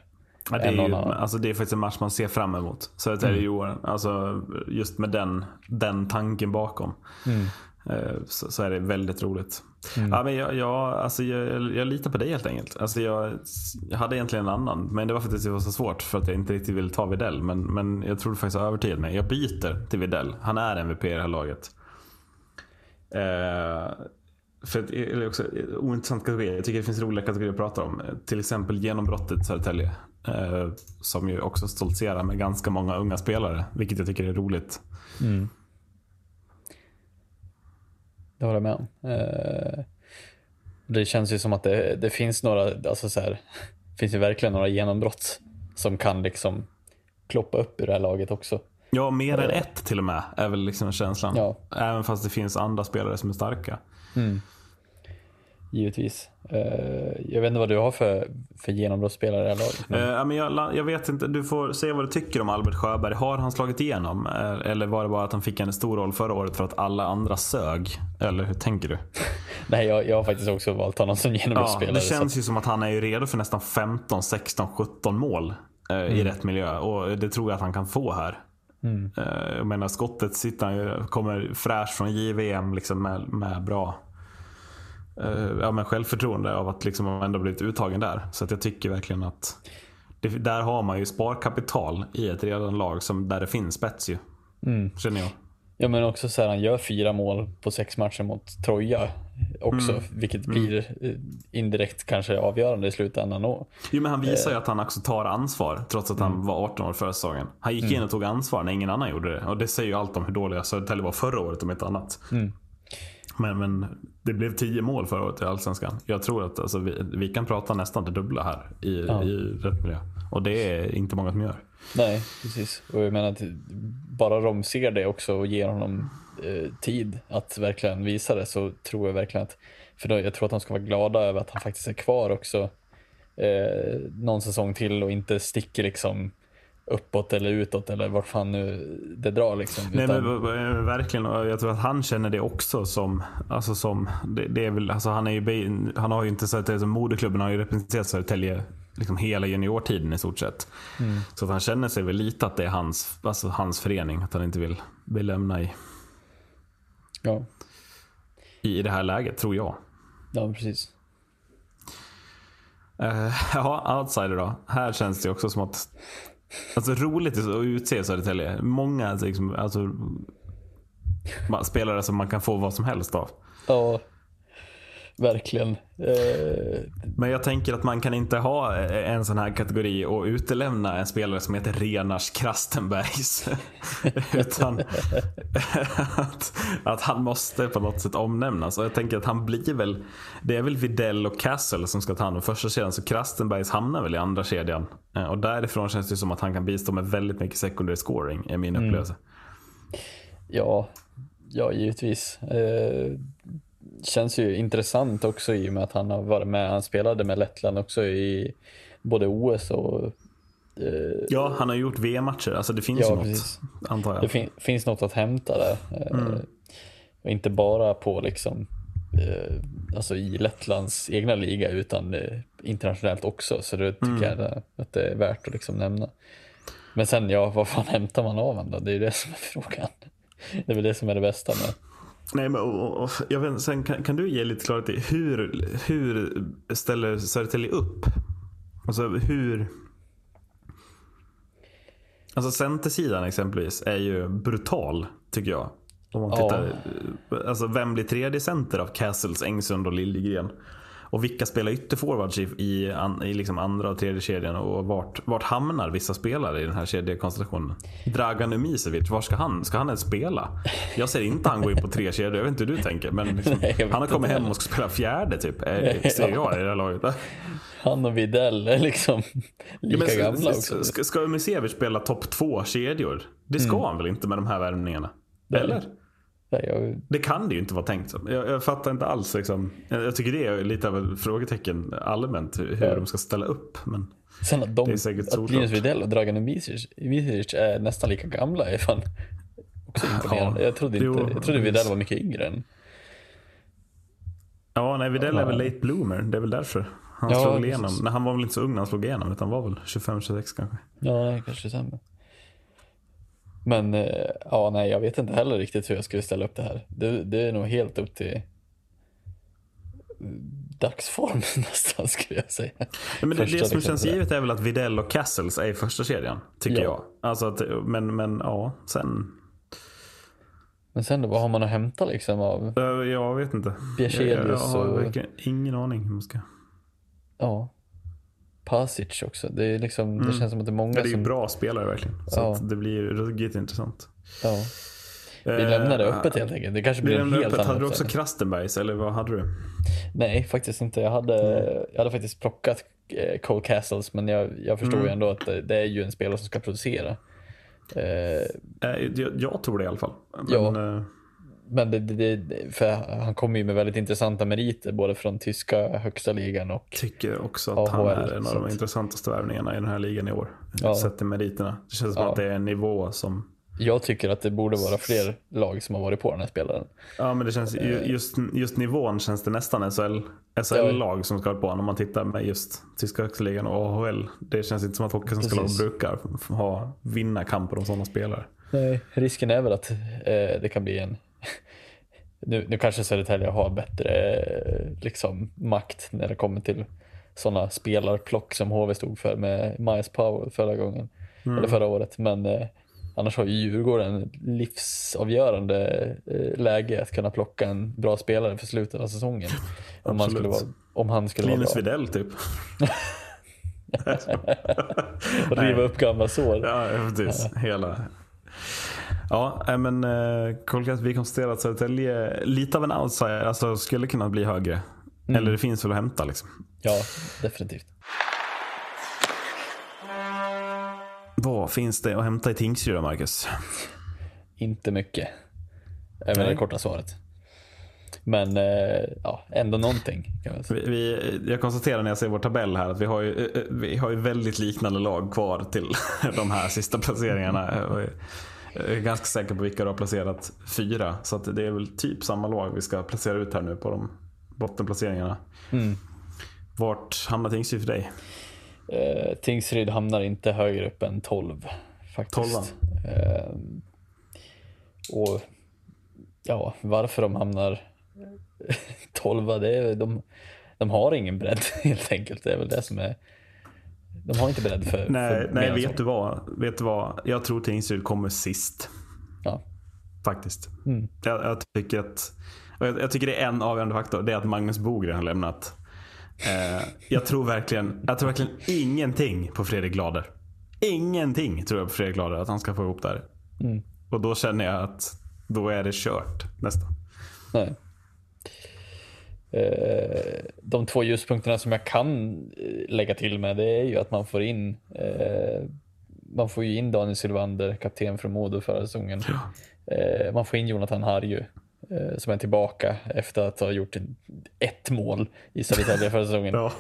Ja, det, är ju, alltså det är faktiskt en match man ser fram emot. Södertälje-Djurgården. Alltså just med den, den tanken bakom. eh, så, så är det väldigt roligt. Ja, men jag, jag, alltså jag, jag litar på dig helt enkelt. Alltså jag, jag hade egentligen en annan, men det var faktiskt det var så svårt för att jag inte riktigt ville ta Videll. Men, men jag tror faktiskt jag övertygad mig. Jag byter till Videll. Han är MVP i det här laget. Eh, för att, det är också en ointressant kategori. Jag tycker det finns roliga kategorier att prata om. Till exempel genombrottet Södertälje. Eh, som ju också stoltserar med ganska många unga spelare. Vilket jag tycker är roligt. Det håller jag med om. Eh, det känns ju som att det, det finns några, alltså så här, finns ju verkligen några genombrott som kan liksom kloppa upp ur det här laget också. Ja, mer än ett till och med är väl liksom känslan. Ja. Även fast det finns andra spelare som är starka. Givetvis. Eh, jag vet inte vad du har för, för genombrottsspelare i det här laget. Men, Eh, ja, men jag, jag vet inte, du får säga vad du tycker om Albert Sjöberg. Har han slagit igenom? Eh, Eller var det bara att han fick en stor roll förra året för att alla andra sög? Eller hur tänker du? nej, jag, jag har faktiskt också valt honom som Ja, genombrottsspelare. det så känns ju som att han är ju redo för nästan 15, 16, 17 mål eh, i rätt miljö. Och det tror jag att han kan få här. Eh, jag menar skottet sitter han ju, kommer fräsch från JVM liksom med, med bra ja, men självförtroende av att liksom ändå blivit uttagen där. Så att jag tycker verkligen att det, där har man ju sparkapital i ett redan lag som, där det finns spets ju. Känner jag. Ja men också så här, han gör fyra mål på sex matcher mot Troja också, Mm. vilket blir eh, indirekt kanske avgörande i slutändan. Och, Jo men han visar ju att han också tar ansvar trots att han var 18 år förra säsongen. Han gick in och tog ansvar när ingen annan gjorde det. Och det säger ju allt om hur dåliga Södertälje var förra året om inte annat. Men, men det blev 10 mål förra året i Allsvenskan. Jag tror att alltså, vi, vi kan prata nästan det dubbla här i, i rätt miljö. Och det är inte många som gör. nej, precis. Och jag menar att bara de ser det också och ger honom eh, tid att verkligen visa det så tror jag verkligen att, för då, jag tror att de ska vara glada över att han faktiskt är kvar också eh, någon säsong till och inte sticker liksom uppåt eller utåt eller vart fan nu det drar liksom. Nej, Utan- men, v- verkligen. Och jag tror att han känner det också som... Alltså som det, det är väl, alltså han, är ju, han har ju inte Södertälje som moderklubben har ju representerat Södertälje liksom hela juniortiden i stort sett. Så att han känner sig väl lite att det är hans, alltså hans förening. Att han inte vill, vill lämna i, ja, i det här läget, tror jag. ja, precis. Uh, ja, outsider då. Här känns det också som att... Alltså roligt att utse Södertälje. Många liksom, alltså, spelare som man kan få vad som helst av. Ja, verkligen. Eh, Men jag tänker att man kan inte ha en sån här kategori och utelämna en spelare som heter Renars Krastenbergs. Utan att, att han måste på något sätt omnämnas. Och jag tänker att han blir väl, det är väl Videll och Castle som ska ta hand om första kedjan. Så Krastenbergs hamnar väl i andra kedjan. Eh, Och därifrån känns det som att han kan bistå med väldigt mycket secondary scoring, är min upplevelse. Ja, ja givetvis. Eh, känns ju intressant också i och med att han har varit med. Han spelade med Lettland också i både OS och eh, Ja, han har gjort VM-matcher. Alltså det finns Ja, ju något, precis. antar jag. det fin- finns något att hämta där. Eh, och inte bara på liksom eh, alltså i Lettlands egna liga utan eh, internationellt också. Så det tycker jag är- att det är värt att liksom nämna. Men sen, ja, vad fan hämtar man av honom då? Det är ju det som är frågan. Det är väl det som är det bästa med Nej, men, och, och, jag vet, sen kan, kan du ge lite klarhet i hur, hur ställer Södertälje upp? Alltså hur... Alltså centersidan exempelvis är ju brutal tycker jag. Om man Ja. tittar, alltså vem blir tredje center av Castles, Engsund och Liljegren? Och vilka spelar ytterforwards i, i, i liksom andra och tredje kedjan och vart, vart hamnar vissa spelare i den här kedjekonstellationen? Dragan Umisevic, var ska han? Ska han ens spela? Jag ser inte han gå in på tre kedjor, jag vet inte hur du tänker. Men liksom, Nej, han har kommit hem och ska spela fjärde typ. Eh, Ser jag i det här laget. Han och Widell är liksom lika Ja, men gamla också. Ska, ska Umisevic spela topp två kedjor? Det ska han väl inte med de här värvningarna? Eller? Nej, jag, Det kan det ju inte vara tänkt som. Jag, jag fattar inte alls. Liksom. Jag, jag tycker det är lite av ett frågetecken allmänt hur, hur Ja. de ska ställa upp. Men sen att, de, Det är säkert att. Linus Widell och Dragan Umisevic är nästan lika gamla är fan också imponerande. Ja, jag, trodde inte, jo, jag trodde Widell var mycket yngre än... ja, nej, Widell är väl late bloomer. Det är väl därför. Han Ja, slog igenom. Nej, han var väl inte så ung när han slog igenom. Utan var väl 25-26 kanske. Ja, det kanske stämmer. Men eh, ja, nej, jag vet inte heller riktigt hur jag skulle ställa upp det här. Det, det är nog helt upp till dagsform nästan skulle jag säga. Men det, det som känns givet är väl att Videll och Castles är i första kedjan. Tycker Ja. jag. Alltså att, men, men ja, sen. Men sen då, vad har man att hämta liksom av, eh, Jag vet inte. Bjärselius jag, jag har och- ingen aning hur man ska. ja, Pasic också. Det, är liksom, det känns som att det är många Mm. Ja, det är som... bra spelare verkligen. Så Ja. det blir ruggigt intressant. Ja, vi lämnar det öppet helt enkelt. Det kanske blir en helt öppet. annan Hade du också. Krastenbergs eller vad hade du? Nej, faktiskt inte. Jag hade, jag hade faktiskt plockat eh, Cole Castles, men jag, jag förstår Mm. ju ändå att det, det är ju en spelare som ska producera. Eh, Eh, Jag, jag tror det i alla fall. Men, Ja. Eh, men det, det, det, för han kommer ju med väldigt intressanta meriter, både från tyska högsta ligan och tycker också att han AHL, är en av de intressantaste värvningarna i den här ligan i år. Ja. Sett till meriterna. Det känns som Ja. att det är en nivå som... jag tycker att det borde vara fler lag som har varit på den här spelaren. Ja men det känns, ju- just, just nivån känns det nästan SHL, SHL-lag som ska ha på honom om man tittar med just tyska högstaligan och AHL. Det känns inte som att hockey som ska lag Precis. brukar ha, vinna kamper om sådana spelare. Nej, risken är väl att eh, det kan bli en... nu, nu kanske Södertälje har bättre liksom, makt när det kommer till sådana spelarplock som HV stod för med Miles Powell förra gången. Eller förra året. Men eh, annars har ju Djurgården livsavgörande eh, läge att kunna plocka en bra spelare för slutet av säsongen. Om, man skulle vara, om han skulle Linus vara bra. Widell typ. Riva upp gamla sår. Ja, precis. Hela. Ja, nej, men eh, vi konstaterar att Södertälje lite av en outsider, alltså skulle kunna bli högre. Eller det finns väl att hämta liksom. Ja, definitivt. Vad finns det att hämta i Tingsryd då, Marcus? Inte mycket. Är väl det korta svaret. Men eh, ja, ändå någonting. Vi, vi, jag konstaterar när jag ser vår tabell här att vi har ju, eh, vi har ju väldigt liknande lag kvar till de här sista placeringarna. Jag är ganska säker på vilka du har placerat fyra. Så att det är väl typ samma lag vi ska placera ut här nu på de bottenplaceringarna. Mm. Vart hamnar Tingsryd för dig? Eh, Tingsryd hamnar inte högre upp än 12 faktiskt. Tolvan. Eh, och ja, varför de hamnar 12 det är de, de har ingen bredd helt enkelt. Det är väl det som är de har inte bredd för, Nej, för nej vet, du vad, vet du vad? Jag tror Tingsryd kommer sist. Ja. Faktiskt. Mm. Jag, jag, tycker att, jag, jag tycker det är en avgörande faktor. Det är att Magnus Bogren har lämnat. Eh, jag tror verkligen jag tror verkligen ingenting på Fredrik Glader. Ingenting tror jag på Fredrik Glader att han ska få ihop där. Mm. Och då känner jag att då är det kört nästan. Nej. Eh, de två ljuspunkterna som jag kan eh, lägga till med det är ju att man får in eh, man får ju in Daniel Sylvander, kapten från Modo förra säsongen. Eh, man får in Jonathan Harju som är tillbaka efter att ha gjort ett mål i Södertälje förra säsongen. Ja.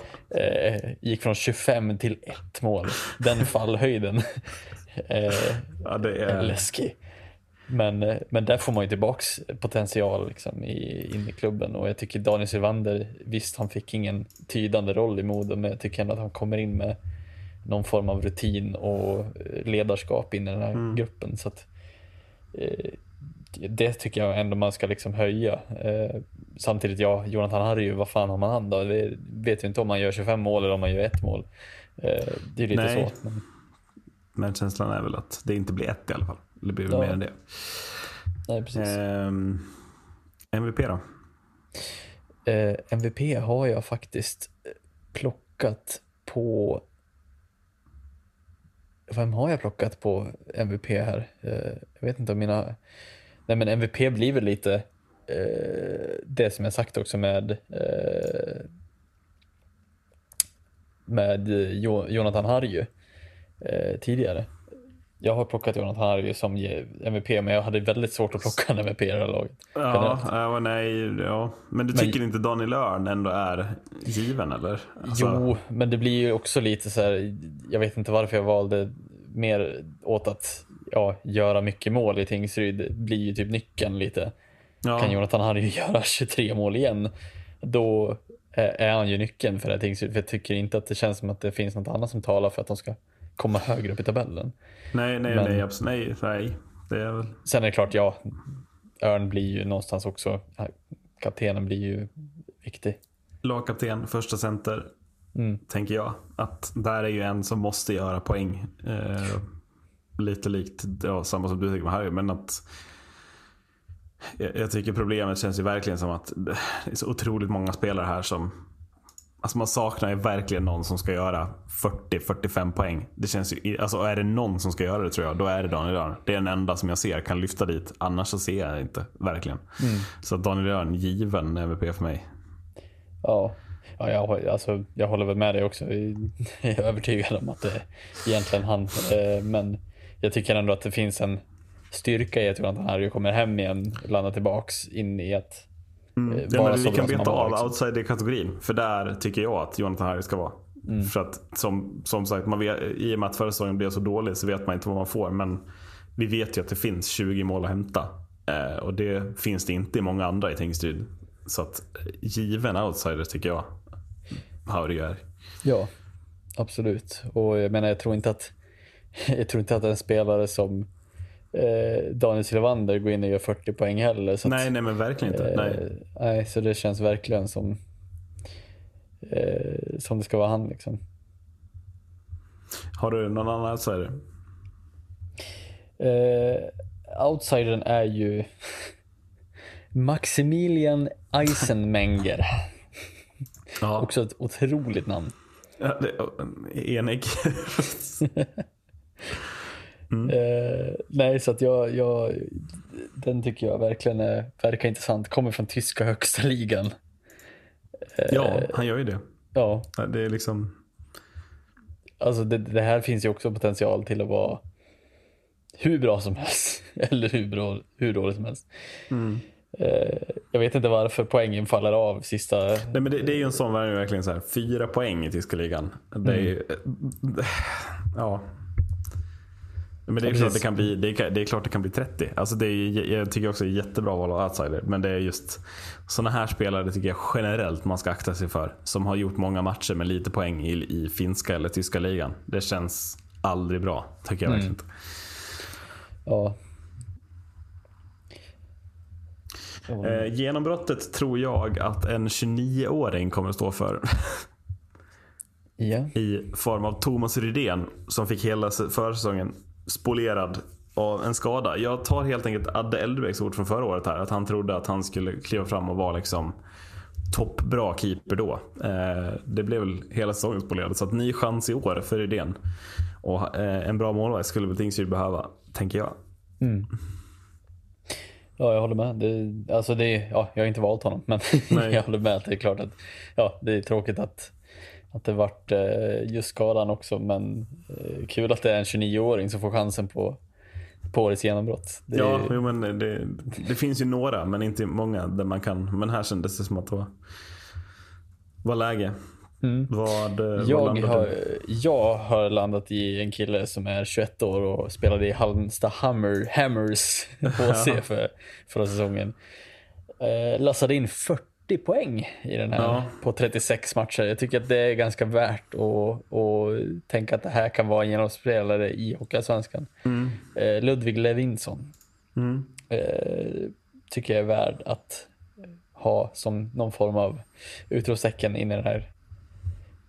Gick från 25 till ett mål. Den fallhöjden Ja, det är, läskig. Men, eh, men där får man ju tillbaks potential liksom, i, in i klubben och jag tycker Daniel Sylvander, visst han fick ingen tydande roll i Modo men jag tycker ändå att han kommer in med någon form av rutin och ledarskap in i den här gruppen. Så att, eh, det tycker jag ändå man ska liksom höja. Eh, samtidigt, ja, Jonathan Harry, vad fan har man han då? Det vet ju inte om man gör 25 mål eller om man gör ett mål. Eh, det är lite Nej. så. Men, men känslan är väl att det inte blir ett i alla fall. Det blir väl Ja. mer än det. nej, precis. Ehm, MVP då? Eh, MVP har jag faktiskt eh, plockat på... Vem har jag plockat på MVP här? Eh, jag vet inte om mina... Nej men MVP blir väl lite eh, det som jag sagt också med med jo, Jonathan Harju tidigare. Jag har plockat Jonathan Harju som MVP men jag hade väldigt svårt att plocka en MVP i det här laget. Ja, ja, nej, ja. Men du Men- tycker inte Daniel Örn ändå är given eller? Alltså, Jo, men det blir ju också lite så här. Jag vet inte varför jag valde mer åt att ja, göra mycket mål i Tingsryd. Det blir ju typ nyckeln lite. ja. Kan Jonathan Harry göra 23 mål igen, då är är han ju nyckeln för det här Tingsryd. För jag tycker inte att det känns som att det finns något annat som talar för att de ska komma högre upp i tabellen. Nej, nej, Men- nej, absolut, nej, nej. det är väl... Sen är det klart, ja, Örn blir ju någonstans också, kaptenen blir ju viktig. Lagkapten, första center. Tänker jag. Att där är ju en som måste göra poäng. Eh, lite likt, ja, samma som du tycker med Harry. Men att jag, jag tycker problemet känns ju verkligen som att det är så otroligt många spelare här som Alltså man saknar ju verkligen någon som ska göra 40-45 poäng. Det känns ju, alltså är det någon som ska göra det tror jag, då är det Daniel Örn. Det är den enda som jag ser kan lyfta dit. Annars så ser jag inte, verkligen. Så att Daniel Örn, given MVP för mig. Ja, ja jag, alltså, jag håller väl med dig också. Jag är övertygad om att det är egentligen han. Eh, Men jag tycker ändå att det finns en styrka i att Jonathan Harry kommer hem igen, landar tillbaks in i att eh, Ja, vara men så vi kan beta av liksom. outsider-kategorin. För där tycker jag att Jonathan Harry ska vara. Mm. För att som, som sagt, man vet, i och med att förra säsongen blev så dålig så vet man inte vad man får. Men vi vet ju att det finns 20 mål att hämta. Eh, och det finns det inte i många andra i Tingsryd. Så att eh, given outsider tycker jag Harry är. Ja, absolut. Och jag menar, jag tror inte att jag tror inte att en spelare som eh, Daniel Silvander går in och gör 40 poäng heller. Så att, Nej, nej men verkligen inte. Nej. Eh, nej, så det känns verkligen som eh, som det ska vara han liksom. Har du någon annan outsider? Eh, outsidern är ju Maximilian Eisenmenger. Ja, Också ett otroligt namn. ja det, enig. Eh, nej, så att jag, jag, den tycker jag verkligen är, verkar intressant. Kommer från tyska högsta ligan. ja, han gör ju det. Ja, Det är liksom... alltså det, det här finns ju också potential till att vara hur bra som helst. Eller hur, bra, hur dåligt som helst. Eh, jag vet inte varför poängen faller av sista... Nej, men det, det är ju en sån värvning verkligen så här. Fyra poäng i tyska ligan. Det är ju, Ja. Men det är, klart det, kan bli, det, är, det är klart det kan bli 30. Alltså det är, jag tycker också det är jättebra val av outsider. Men det är just såna här spelare tycker jag generellt man ska akta sig för. Som har gjort många matcher med lite poäng i, i finska eller tyska ligan. Det känns aldrig bra. Tycker jag verkligen inte. Ja. Eh, genombrottet tror jag att en 29-åring kommer att stå för. Ja. i form av Thomas Rydén som fick hela försäsongen spolierad av en skada. Jag tar helt enkelt Adde Eldebäcks ord från förra året här. Att han trodde att han skulle kliva fram och vara liksom toppbra keeper då. Eh, det blev väl hela säsongen spolierad. Så att ny chans i år för Rydén. Och eh, en bra målvakt skulle väl Tingsryd behöva, tänker jag. Ja, jag håller med. Det, alltså det, ja, jag har inte valt honom, men jag håller med. att Det är klart att ja, det är tråkigt att, att det vart eh, just skadan också, men eh, kul att det är en 29-åring som får chansen på, på årets genombrott. Det, Ja, jo, men det, det finns ju några, men inte många där man kan. Men här kändes det som att det var, var läge. Vad, eh, vad jag, landade har, jag har landat i en kille som är 21 år och spelade i Halmstad Hammer, Hammers HC för förra säsongen. Eh, lassade in 40 poäng i den här Ja. på 36 matcher. Jag tycker att det är ganska värt att, att tänka att det här kan vara en genomspelare i Hockeyallsvenskan. Eh, Ludvig Levinsson Mm. eh, tycker jag är värd att ha som någon form av utropstecken in i det här,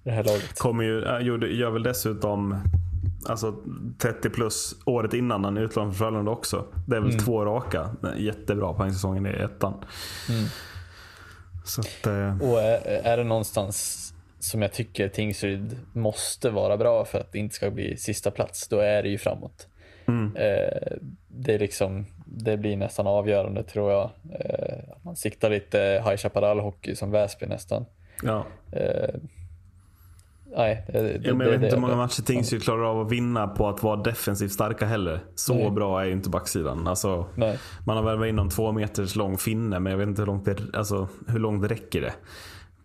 det här laget. Kommer ju, gjorde, gör väl dessutom alltså 30 plus året innan han utlånade från Frölunda också. Det är väl två raka jättebra poängsäsongen i ettan. Så att, eh, Och är, är det någonstans som jag tycker Tingsryd måste vara bra för att det inte ska bli sista plats, då är det ju framåt. Eh, det, är liksom, det blir nästan avgörande tror jag. Eh, man siktar lite High Chaparral-hockey som Väsby nästan. ja. Eh, nej, det, det, jag vet inte hur många matcher Tingsryd klarar av att vinna på att vara defensivt starka heller. Så Nej. bra är ju inte backsidan. Alltså, Nej. man har värvat in någon två meters lång finne, men jag vet inte hur långt det, alltså, hur långt det räcker det.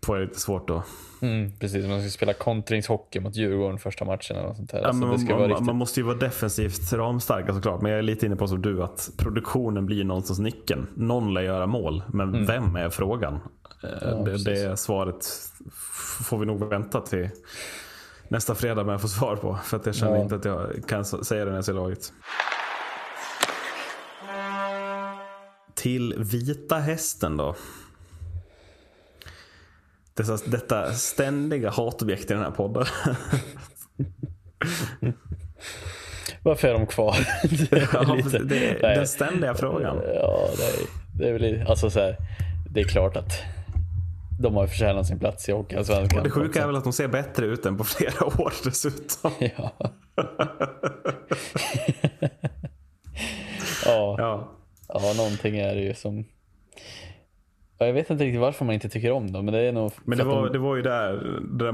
På är lite svårt då. Mm, precis, man ska spela kontringshockey mot Djurgården första matchen eller något sånt där. Ja, alltså, man, man, riktigt. man måste ju vara defensivt ramstark såklart. Men jag är lite inne på som du att produktionen blir någonstans nyckeln. Någon lär göra mål, men vem är frågan? Eh, det, det svaret får vi nog vänta till nästa fredag med att få svar på. För att jag känner Ja. inte att jag kan säga det när jag ser laget. till Vita Hästen då. Dessa, detta ständiga hatobjekt i den här podden. Varför är de kvar? det är Ja, lite- det är den ständiga frågan. Ja, det är, det är väl alltså så här, Det är klart att de har förtjänat sin plats i Hockeyallsvenskan. Det sjuka är väl att de ser bättre ut än på flera år dessutom. Ja. ja, Ja. ja, någonting är det ju som... Ja, Jag vet inte riktigt varför man inte tycker om dem, men det är nog... Men det var, de- det var ju där, det där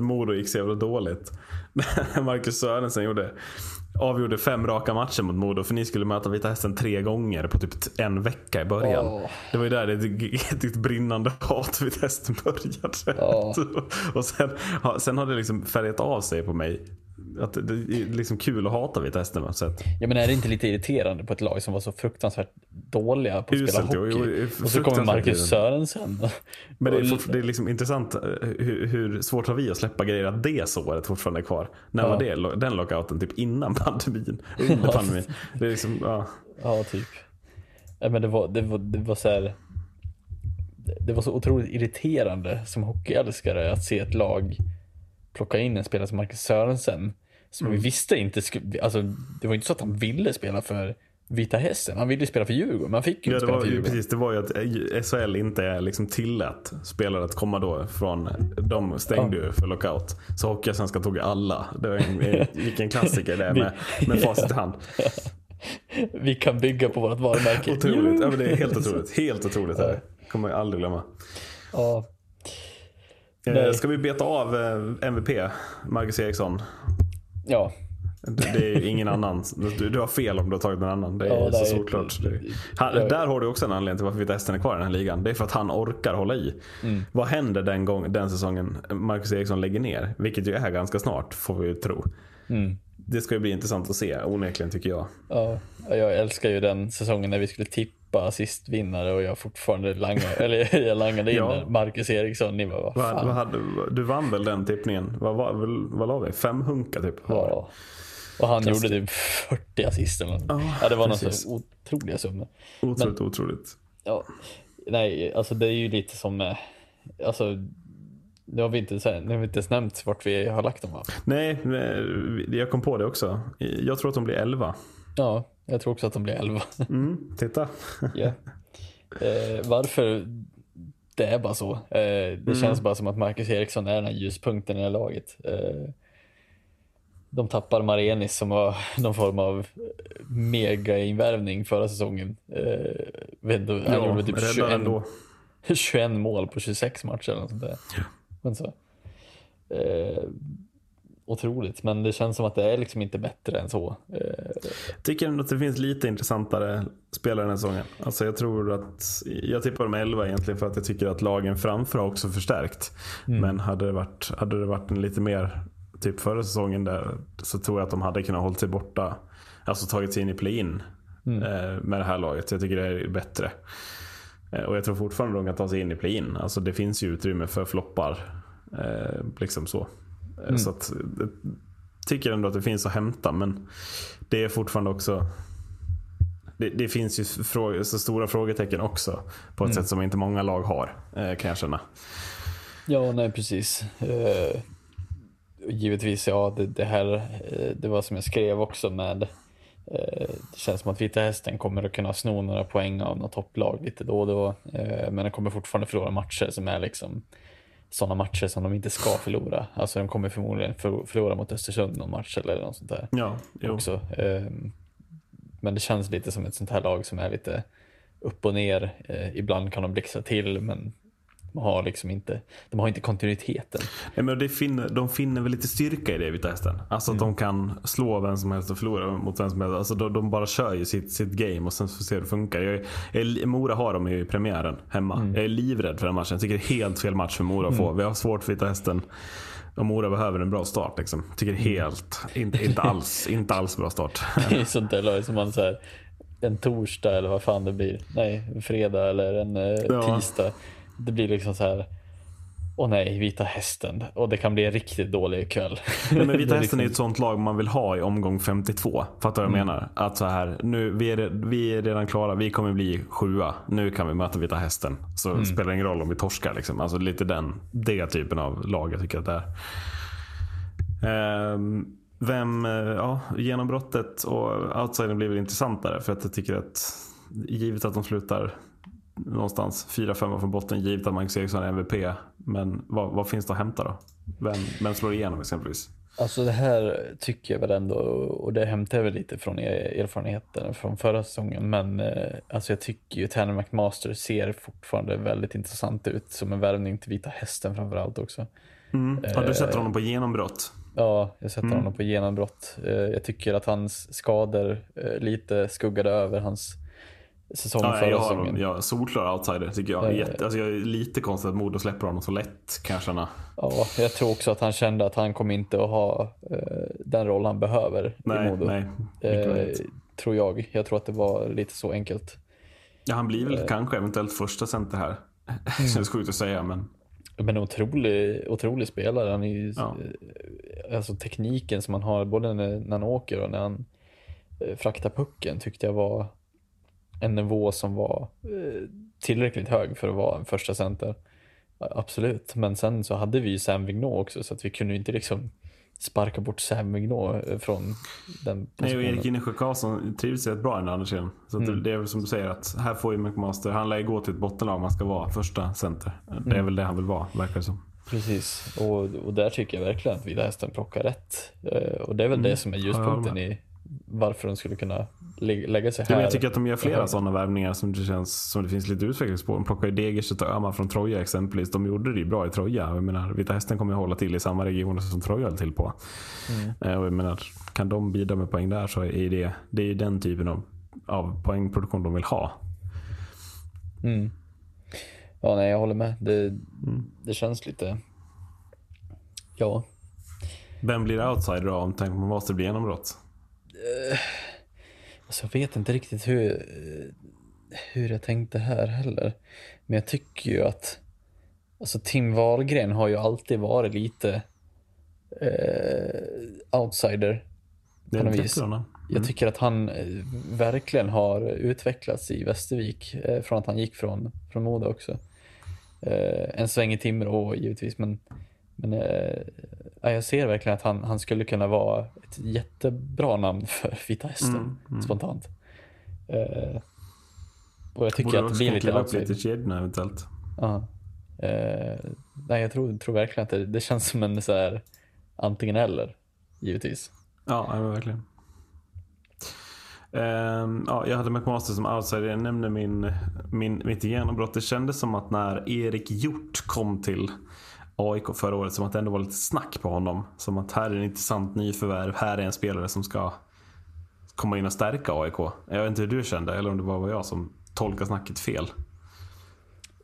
Modo gick så jävla dåligt. Marcus Sörensen gjorde, avgjorde fem raka matcher mot Modo. För ni skulle möta Vita Hästen tre gånger på typ en vecka i början. Åh. Det var ju där det, ditt brinnande hat vid Hästen började. Ja. Och sen, sen har det liksom färgat av sig på mig. Att det är liksom kul att hata Vita Hästen på något sätt. Ja, men är det inte lite irriterande på ett lag som var så fruktansvärt dåliga på att spela hockey? jo, och så kommer Marcus. Sörensen. Men det är, det är liksom intressant eh, hur, hur svårt har vi att släppa grejer att det såret fortfarande är kvar. När Ja. var det, den lockouten? Typ innan pandemin? Under pandemin? Det är liksom, ja. Ja, typ. Ja, men det var, det var, det var så här. det- Det var så otroligt irriterande som hockeyälskare att se ett lag plocka in en spelare som Marcus Sörensen. Som Mm. vi visste inte skulle, alltså det var inte så att han ville spela för Vita Hästen. Han ville ju spela för Djurgården, men han fick ju Ja, inte spela var, för ju- Djurgården. precis, det var ju att eh, SHL inte liksom tillät spelare att komma då från, de stängde ju för lockout. Så Hockeyallsvenskan tog alla. Det var en, en, vilken klassiker det är med, med facit i hand. Vi kan bygga på vårt varumärke. Otroligt, ja, men det är helt otroligt. Helt otroligt är det. kommer jag aldrig glömma. Ja, Eh, Nej. Ska vi beta av eh, MVP, Marcus Eriksson? Ja. Det, det är ingen annan. Du, du har fel om du har tagit någon annan. Det är Ja, så solklart. Där har du också en anledning till varför Vita Hästen är kvar i den här ligan. Det är för att han orkar hålla i. Mm. Vad händer den, gång, den säsongen Marcus Eriksson lägger ner? Vilket ju är ganska snart, får vi tro. Mm. Det ska ju bli intressant att se, onekligen tycker jag. Ja, jag älskar ju den säsongen när vi skulle tippa assistvinnare och jag fortfarande langade, eller jag langade in Ja. Marcus Eriksson. Ni bara, vad Vad, fan. vad hade, du vann väl den tippningen? Vad, vad, vad, vad la vi? Fem hunka typ? Ja. Och han gjorde typ 40 assist eller något. Ja, ja, det var precis. så otroliga summor. Otroligt, otroligt. Ja, nej, alltså det är ju lite som, eh, alltså, nu har vi inte, nu har vi inte ens nämnt vart vi har lagt dem va? Nej, nej, jag kom på det också. Jag tror att de blir 11. Ja, jag tror också att de blir 11. Mm, titta. Ja. Eh, varför? Det är bara så. Eh, det Mm. känns bara som att Marcus Eriksson är den här ljuspunkten i det här laget. Eh, de tappar Marenis som var någon form av mega-invärvning förra säsongen. Eh, vet inte, han Ja, gjorde typ räddar 21, ändå. 21 mål på 26 matcher eller något sånt där. Men så. Eh, otroligt, men det känns som att det är liksom inte bättre än så. Eh, Tycker ändå att det finns lite intressantare spelare den här säsongen. Alltså jag tror att, jag tippar dem 11 egentligen för att jag tycker att lagen framför har också förstärkt. Men hade det, varit, hade det varit en lite mer, typ förra säsongen där, så tror jag att de hade kunnat hålla sig borta. Alltså tagit sig in i play-in eh, med det här laget. Så jag tycker det är bättre. Eh, och jag tror fortfarande de kan ta sig in i play-in. Alltså det finns ju utrymme för floppar. Eh, liksom så. Eh, Så att, jag tycker ändå att det finns att hämta men det är fortfarande också det, det finns ju fråga, så stora frågetecken också på ett sätt som inte många lag har eh, kan jag känna. Ja, nej precis. Eh, givetvis, ja, det, det här, eh, det var som jag skrev också med, eh, det känns som att Vita Hästen kommer att kunna sno några poäng av något topplag lite då och då, eh, men de kommer fortfarande förlora matcher som är liksom sådana matcher som de inte ska förlora. Alltså de kommer förmodligen för, förlora mot Östersund någon match eller något sånt där Ja, jo. också. Ehm, Men det känns lite som ett sånt här lag som är lite upp och ner. Eh, Ibland kan de blixtra till men har liksom inte, de har inte kontinuiteten. Nej, men det finner, de finner väl lite styrka i det Vita Hästen. Alltså att de kan slå vem som helst och förlora mot vem som helst. Alltså de, de bara kör ju sitt, sitt game och sen får se hur det funkar. Jag, jag, Mora har de ju i premiären hemma. Jag är livrädd för den matchen. Jag tycker det är helt fel match för Mora att få. Vi har svårt för Vita Hästen. Och Mora behöver en bra start liksom. Tycker helt, inte, inte alls, inte alls bra start. Det är sånt där lag som man så här, en torsdag eller vad fan det blir. Nej, en fredag eller en eh, Ja. tisdag. Det blir liksom så här. Åh nej, Vita Hästen. Och det kan bli en riktigt dålig kväll. Nej, men Vita Hästen är ju ett liksom- sånt lag man vill ha i omgång 52. Fattar du vad jag menar? Att så här, nu, vi, är, vi är redan klara, vi kommer bli sjua. Nu kan vi möta Vita Hästen. Så spelar det ingen roll om vi torskar. Liksom. Alltså lite den, det typen av lag jag tycker att det är. Ehm, vem, eh, ja, genombrottet och outsidern blir väl intressantare. För att jag tycker att givet att de slutar någonstans 4-5 från botten, givet att Magnus Eriksson är MVP. Men vad, vad finns det att hämta då? Vem, vem slår igenom exempelvis? Alltså det här tycker jag väl ändå, och det hämtar jag väl lite från er- erfarenheten från förra säsongen, men eh, alltså jag tycker ju Tanner McMaster ser fortfarande väldigt intressant ut som en värvning till Vita Hästen framförallt också. Ja, du sätter honom på genombrott. Ja, jag sätter honom på genombrott. Eh, Jag tycker att hans skador eh, lite skuggade över hans säsong Ja, förra jag har säsongen. Jag, solklar outsider tycker jag. Eh. Jätte, alltså jag är lite konstigt att Modo släpper honom så lätt kan jag känna. Ja, jag tror också att han kände att han kommer inte att ha eh, den roll han behöver i Nej, Modo. nej. Eh, tror jag. Jag tror att det var lite så enkelt. Ja, han blir väl Eh. kanske eventuellt första center här. Mm. Känns sjukt att säga men. Men otrolig, otrolig spelare. Han är ju, Ja. eh, alltså tekniken som han har både när, när han åker och när han eh, fraktar pucken tyckte jag var en nivå som var eh, tillräckligt hög för att vara en första center. Absolut, men sen så hade vi ju Sam Vignot också så att vi kunde inte liksom sparka bort Sam Vignot eh, från den Nej, och positionen. Erik Innesjö Karlsson trivs rätt bra i den andra kedjan. Så Mm. det är väl som du säger att här får ju McMaster, han lär ju gå till ett bottenlag om han ska vara första center. Det är Mm. väl det han vill vara, verkar det som. Precis, och, och där tycker jag verkligen att Vita Hästen plockar rätt. Eh, och det är väl det som är Mm. Ljuspunkten i varför de skulle kunna lä- lägga sig Ja, här. men jag tycker att de gör flera Ja. sådana värvningar som det känns som det finns lite utveckling på. De plockar ju Degerstedt och Öhman från Troja exempelvis. De gjorde det ju bra i Troja. Jag menar, Vita Hästen kommer ju hålla till i samma regioner som Troja höll till på. Eh, Och jag menar, kan de bidra med poäng där så är det, det är ju den typen av, av poängproduktion de vill ha. Mm. Ja, nej, jag håller med. Det, Mm. det känns lite... Ja, Vem blir outsider då om tänk på Master blir genombrott? Alltså jag vet inte riktigt hur, hur jag tänkte här heller. Men jag tycker ju att alltså Tim Wahlgren har ju alltid varit lite eh, outsider på något vis. jättebra. Jag tycker att han eh, verkligen har utvecklats i Västervik eh, från att han gick från, från Modo också. Eh, en sväng i Timrå givetvis, men, men eh, ja, jag ser verkligen att han, han skulle kunna vara ett jättebra namn för Vita Hästen, Mm, spontant. Eh, och jag tycker Borde att det blir lite upp lite kedjorna eventuellt. Ja. Eh, nej, jag tror, tror verkligen att det, det känns som en så här antingen eller, givetvis. Ja, verkligen. Ehm, ja, jag hade McMaster som outsider. Jag nämnde min, min, mitt genombrott. Det kändes som att när Erik Hjort kom till AIK förra året, som att det ändå var lite snack på honom. Som att här är en intressant nyförvärv. Här är en spelare som ska komma in och stärka AIK. Jag vet inte hur du kände, eller om det bara var jag som tolkade snacket fel.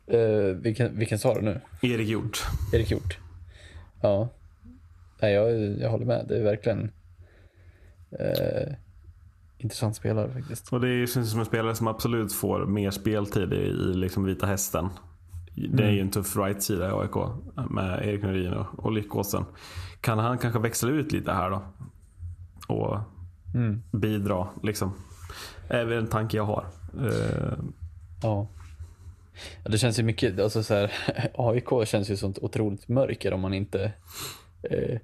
Eh, vilken, vilken sa du nu? Erik Hjort. Erik Hjort. Ja. Nej, jag, jag håller med. Det är verkligen eh, intressant spelare faktiskt. Och det känns som en spelare som absolut får mer speltid i, i liksom Vita Hästen. Det är ju en tuff right-sida i AIK med Erik Norin och, och Lyckåsen. Kan han kanske växla ut lite här då? Och bidra liksom. Är väl en tanke jag har. Eh, Ja. ja. Det känns ju mycket, alltså så här, AIK känns ju ett otroligt mörker om man inte eh,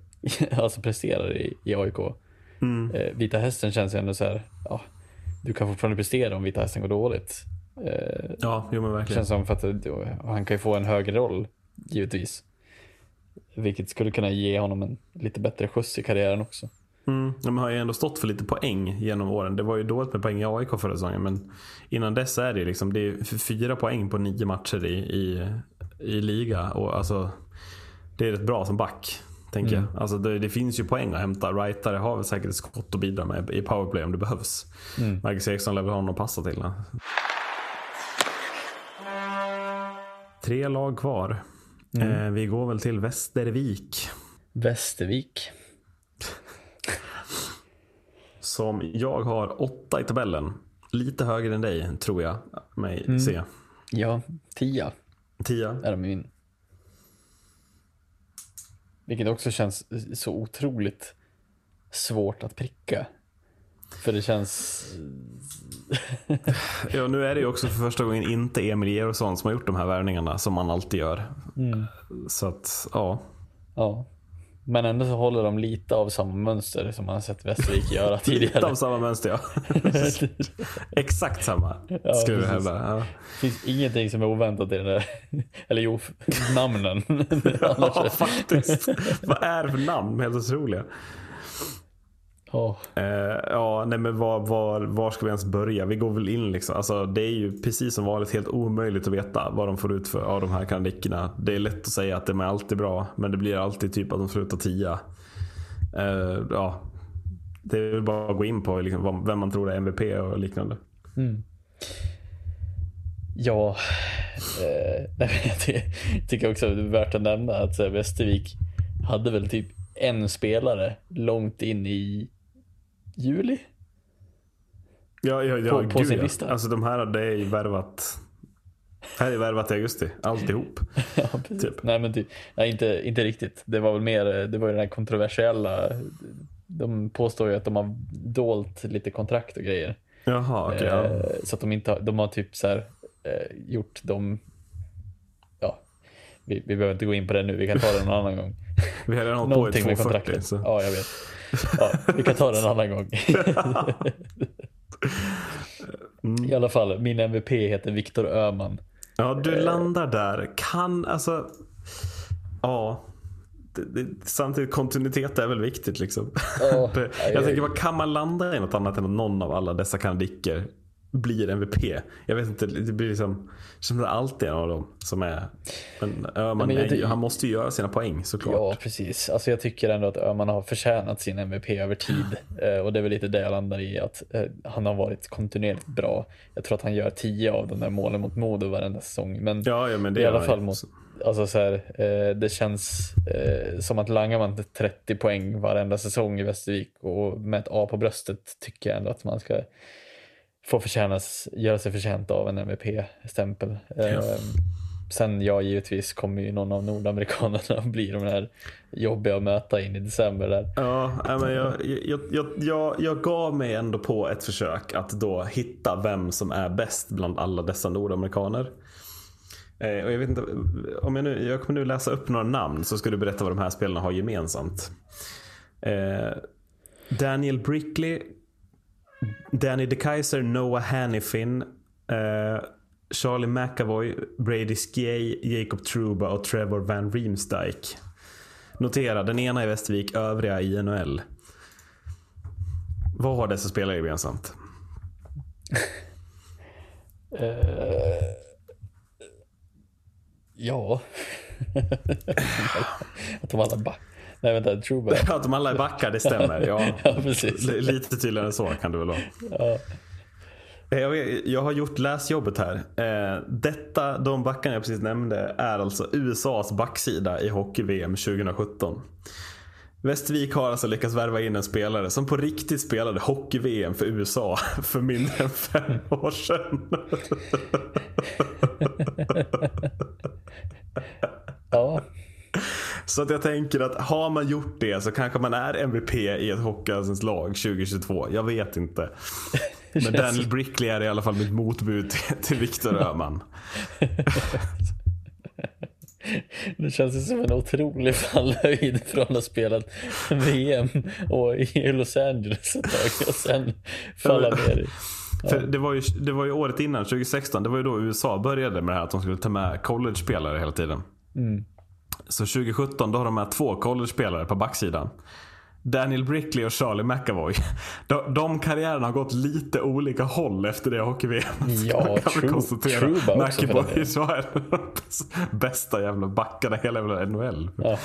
alltså presterar i, i AIK. Eh, Vita Hästen känns ju ändå så här, ja, du kan fortfarande prestera om Vita Hästen går dåligt. Eh, ja, jo men verkligen. känns som för att han kan ju få en högre roll, givetvis. Vilket skulle kunna ge honom en lite bättre skjuts i karriären också. Mm, de har ju ändå stått för lite poäng genom åren. Det var ju dåligt med poäng i AIK förra säsongen. Men innan dess är det liksom det är fyra poäng på nio matcher i, i, i liga. Och alltså, det är rätt bra som back. Tänker jag. Alltså det, det finns ju poäng att hämta. Rightare har väl säkert ett skott att bidra med i powerplay om det behövs. Marcus Eriksson lär väl ha någon att passa till. va? Tre lag kvar. Eh, vi går väl till Västervik. Västervik. Som jag har åtta i tabellen. Lite högre än dig, tror jag mig se. Ja, tia Tia. är de min. Vilket också känns så otroligt svårt att pricka. För det känns... Ja, nu är det ju också för första gången inte Emil Georgsson som har gjort de här värvningarna som man alltid gör. Så att, ja. Ja. Men ändå så håller de lite av samma mönster som man har sett Västervik göra Lite tidigare. av samma mönster ja. Exakt samma skulle jag hävda. Ja. Det finns ingenting som är oväntat i den där. Eller jo, namnen. Ja, faktiskt. Vad är det för namn? Helt otroliga. Ja. Eh, ja, nej men var, var, var ska vi ens börja? Vi går väl in liksom. Alltså, det är ju precis som vanligt helt omöjligt att veta vad de får ut för, av de här kanadickerna. Det är lätt att säga att de är alltid bra, men det blir alltid typ att de slutar tia. Eh, ja, det är väl bara att gå in på liksom, vem man tror är MVP och liknande. Ja, eh, jag ty- tycker också det är värt att nämna att här, Västervik hade väl typ en spelare långt in i juli. Ja, ja, ja, På- på gud, sin ja. lista. Alltså de här är ju värvat. Här är värvat i augusti, alltihop. Ja, precis. Typ. Nej, men typ, nej, inte, inte riktigt. Det var väl mer, det var ju den här kontroversiella. De påstår ju att de har dolt lite kontrakt och grejer. Jaha, ja. Eh, Så att de inte har, de har typ så här, eh, gjort dem, ja, vi, vi behöver inte gå in på det nu, vi kan ta det någon annan gång. Vi har redan hållit på i Någonting med 240. kontraktet. Så. Ja, jag vet. Ja, vi kan ta det en annan gång. I alla fall, min MVP heter Viktor Öhman. Ja, du landar där. Kan, alltså... Ja. Det, det, samtidigt, kontinuitet är väl viktigt liksom. Ja, jag tänker, vad kan man landa i något annat än någon av alla dessa kanadicker blir MVP? Jag vet inte, det blir liksom... Som det alltid är en av dem som är... Men Öhman, men jag han måste ju göra sina poäng såklart. Ja, precis. Alltså jag tycker ändå att Öhman har förtjänat sin MVP över tid. Eh, och det är väl lite det jag landar i, att eh, han har varit kontinuerligt bra. Jag tror att han gör 10 av de där målen mot Modo varenda säsong. Men Ja, ja men det i alla fall mot, alltså så här, eh, det känns som att langar man 30 poäng varenda säsong i Västervik och med ett A på bröstet tycker jag ändå att man ska få förtjänas, göra sig förtjänt av en MVP-stämpel. Eh, Sen ja, givetvis kommer ju någon av nordamerikanerna bli de här jobbiga att möta in i december där. Ja, men jag, jag, jag, jag, jag gav mig ändå på ett försök att då hitta vem som är bäst bland alla dessa nordamerikaner. Eh, och jag, vet inte, om jag, nu, jag kommer nu läsa upp några namn så ska du berätta vad de här spelarna har gemensamt. Eh, Daniel Brickley, Danny DeKaiser, Noah Hannifin, eh, Charlie McAvoy, Brady Skjei, Jacob Truba och Trevor Van Riemsdyk. Notera, den ena i Västervik, övriga i NHL. Vad har dessa spelare gemensamt? uh, ja. att de alla back. Nej vänta, Truba. Att de alla är backar, det stämmer. Ja, Ja, precis. Lite tydligare än så kan det väl vara. Ja. Eh, Jag, vet, jag har gjort läsjobbet här. Eh, Detta, de backarna jag precis nämnde, är alltså USAs backsida i hockey-VM 2017. Västervik har alltså lyckats värva in en spelare som på riktigt spelade hockey-VM för USA för mindre än fem år sedan. ja. Så att jag tänker att har man gjort det så kanske man är MVP i ett Hockeyallsvenskt lag 2022. Jag vet inte. Men Daniel Brickley är i alla fall mitt motbud till, Viktor Öhman. Det känns ju som en otrolig fallhöjd från att ha spelat VM och i Los Angeles ett tag och sen falla ner i. För det, var ju, det var ju året innan, 2016, det var ju då USA började med det här att de skulle ta med college-spelare hela tiden. Så 2017 då har de med två college-spelare på backsidan. Daniel Brickley och Charlie McAvoy. De, de karriärerna har gått lite olika håll efter det hockey-VM. Ja, kan vi Tru- konstatera. Truba den delen. så är de bästa jävla backarna i hela jävla NHL. Ja.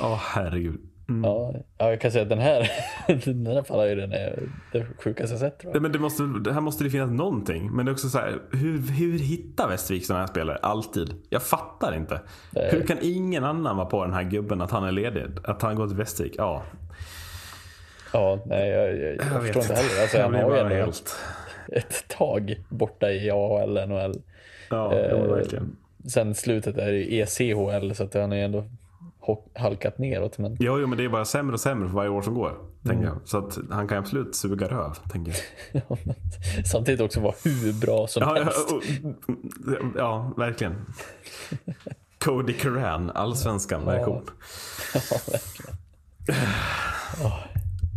Åh herregud. Ja, ja, jag kan säga att den här, den här fallhöjden är det sjukaste jag sett tror Nej, jag. Men det måste, det här måste det finnas någonting. Men det är också så här, hur, hur hittar Västervik sådana här spelare? Alltid. Jag fattar inte. Nej. Hur kan ingen annan vara på den här gubben att han är ledig? Att han går till Västervik? Ja, Ja, nej jag, jag, jag, vet förstår inte heller. Alltså, Jag han har ju helt... ett tag borta i AHL, NHL. Ja, Eh, verkligen. Sen slutet är det ju ECHL så att han ju ändå halkat neråt. Men Jo, jo, men det är bara sämre och sämre för varje år som går. Tänker jag. Så att han kan absolut suga röv, tänker jag. Ja, men samtidigt också vara hur bra som Ja, ja, helst. och- ja verkligen. Cody Curran, allsvenskan version. Ja, verkligen.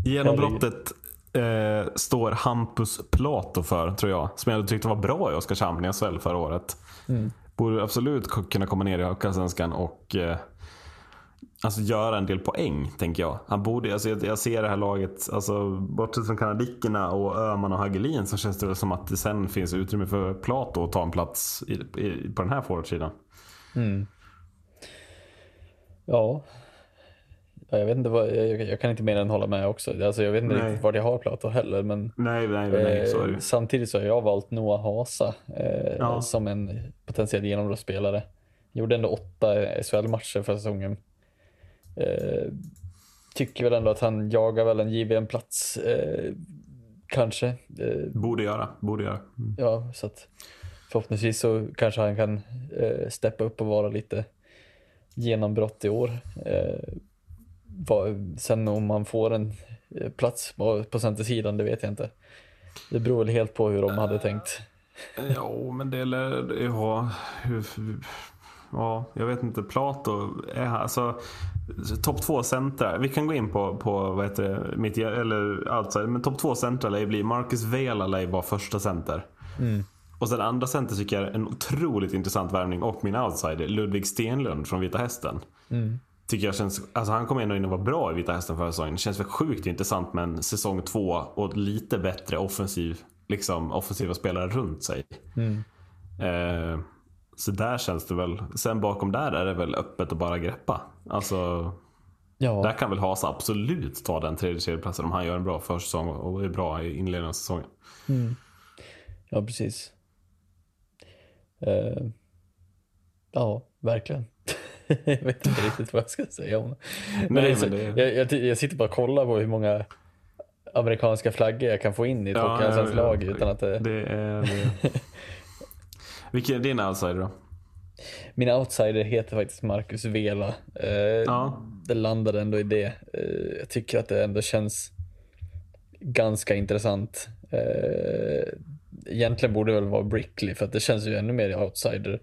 Genombrottet eh, står Hampus Plato för, tror jag. Som jag tyckte var bra i Oskarshamn i SHL förra året. Borde absolut kunna komma ner i Hockeyallsvenskan och eh, alltså göra en del poäng, tänker jag. Han borde, alltså jag, jag ser det här laget, alltså, bortsett från kanadickerna och Öhman och Hagelin så känns det som att det sen finns utrymme för Plato att ta en plats i, i, på den här forwardsidan. Ja. ja. Jag vet inte vad, jag, jag kan inte mer än hålla med också. Alltså, jag vet inte Nej. riktigt vart jag har Plato heller. Men Nej, nej, nej, så eh, samtidigt så har jag valt Noah Hasa eh, Ja. som en potentiell genombrottsspelare. Gjorde ändå åtta SHL-matcher för säsongen. Eh, tycker väl ändå att han jagar väl en JVM-plats. Eh, kanske. Eh, Borde göra, borde göra. Mm. Ja, så att förhoppningsvis så kanske han kan eh, steppa upp och vara lite genombrott i år. Eh, sen om man får en plats på, på centersidan, det vet jag inte. Det beror väl helt på hur de hade tänkt. Ja, men det lär ja, hur, ja, jag vet inte. Plato är alltså topp två centra. Vi kan gå in på, på vad heter det, mitt, eller outside, men topp två centra lär bli Marcus Vela lär vara första center. Och sen andra center tycker jag är en otroligt intressant värvning och min outsider Ludvig Stenlund från Vita Hästen. Tycker jag känns, alltså han kom ändå in och var bra i Vita Hästen förra säsongen. Känns väl sjukt intressant med en säsong två och lite bättre offensiv, liksom offensiva spelare runt sig. Eh, så där känns det väl. Sen bakom där är det väl öppet att bara greppa. Alltså, Ja, där kan väl Hasa absolut ta den tredje tredjeplatsen om han gör en bra försäsong och är bra i inledningen av säsongen. ja precis. Eh, ja, verkligen. jag vet inte riktigt vad jag ska säga om. Men Nej, men det- jag, jag, jag sitter bara och kollar på hur många amerikanska flaggor jag kan få in i ett Ja, hockeyallsvenskt lag utan att det... Det är. Vilken är din outsider då? Min outsider heter faktiskt Marcus Vela. Eh, Ja. Det landade ändå i det. Eh, jag tycker att det ändå känns ganska intressant. Eh, egentligen borde det väl vara Brickley för att det känns ju ännu mer outsider.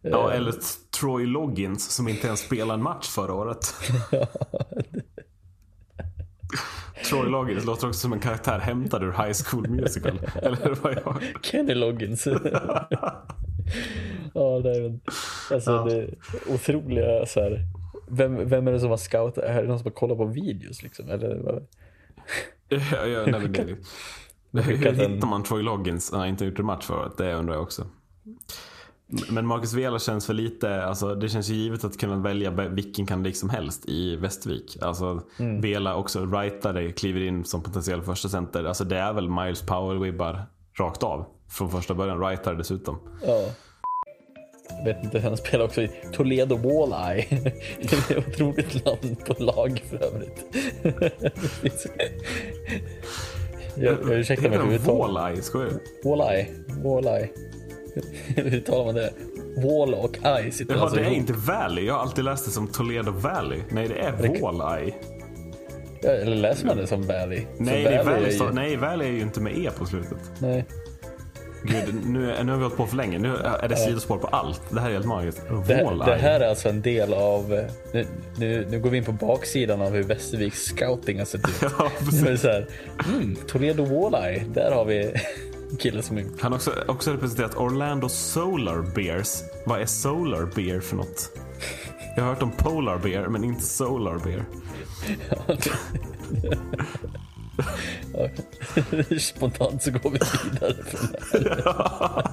Ja, eller Troy Loggins som inte ens spelade en match förra året. Troy Loggins låter också som en karaktär hämtad ur High School Musical. Eller vad jag... Kenny Loggins. ja, det är väl, alltså Ja. det är otroliga så här. Vem, vem är det som har scoutat? Är det någon som har kollat på videos liksom? Eller vad? Ja, ja, nej, men det... Hur hittar man Troy Loggins när han inte har gjort en match året? Det undrar jag också. Men Marcus Vela känns för lite, alltså det känns ju givet att kunna välja vilken kandidat som helst i Västervik. Alltså Vela också rightare kliver in som potentiell första center. Alltså det är väl Miles Powell-vibbar rakt av. Från första början, rightare dessutom. Ja. Jag vet inte, han spelar också i Toledo Walleye. Det är ett otroligt namn på lag för övrigt. Jag, jag ursäktar mig Heter den. Walleye? Skojar du? Walleye. Walleye. Hur uttalar man det? Wall och eye sitter Jaha, alltså det är ihop. inte Valley. Jag har alltid läst det som Toledo Valley. Nej, det är Walleye. Ja, Eller läser man det som Valley? Nej, det är Valley Valley. ju- så- Nej, Valley är ju inte med E på slutet. Nej. Gud, nu, nu har vi hållit på för länge. Nu är det sidospår på allt. Det här är helt magiskt. Det, det här är alltså en del av... Nu, nu, nu går vi in på baksidan av hur Västerviks scouting har sett ut. Ja, precis. Så här, mm, Toledo Walleye, där har vi en kille som är... Han har också, också representerat Orlando Solar Bears. Vad är Solar Bear för något? Jag har hört om Polar Bear, men inte Solar Bear. Spontant så går vi vidare från det här.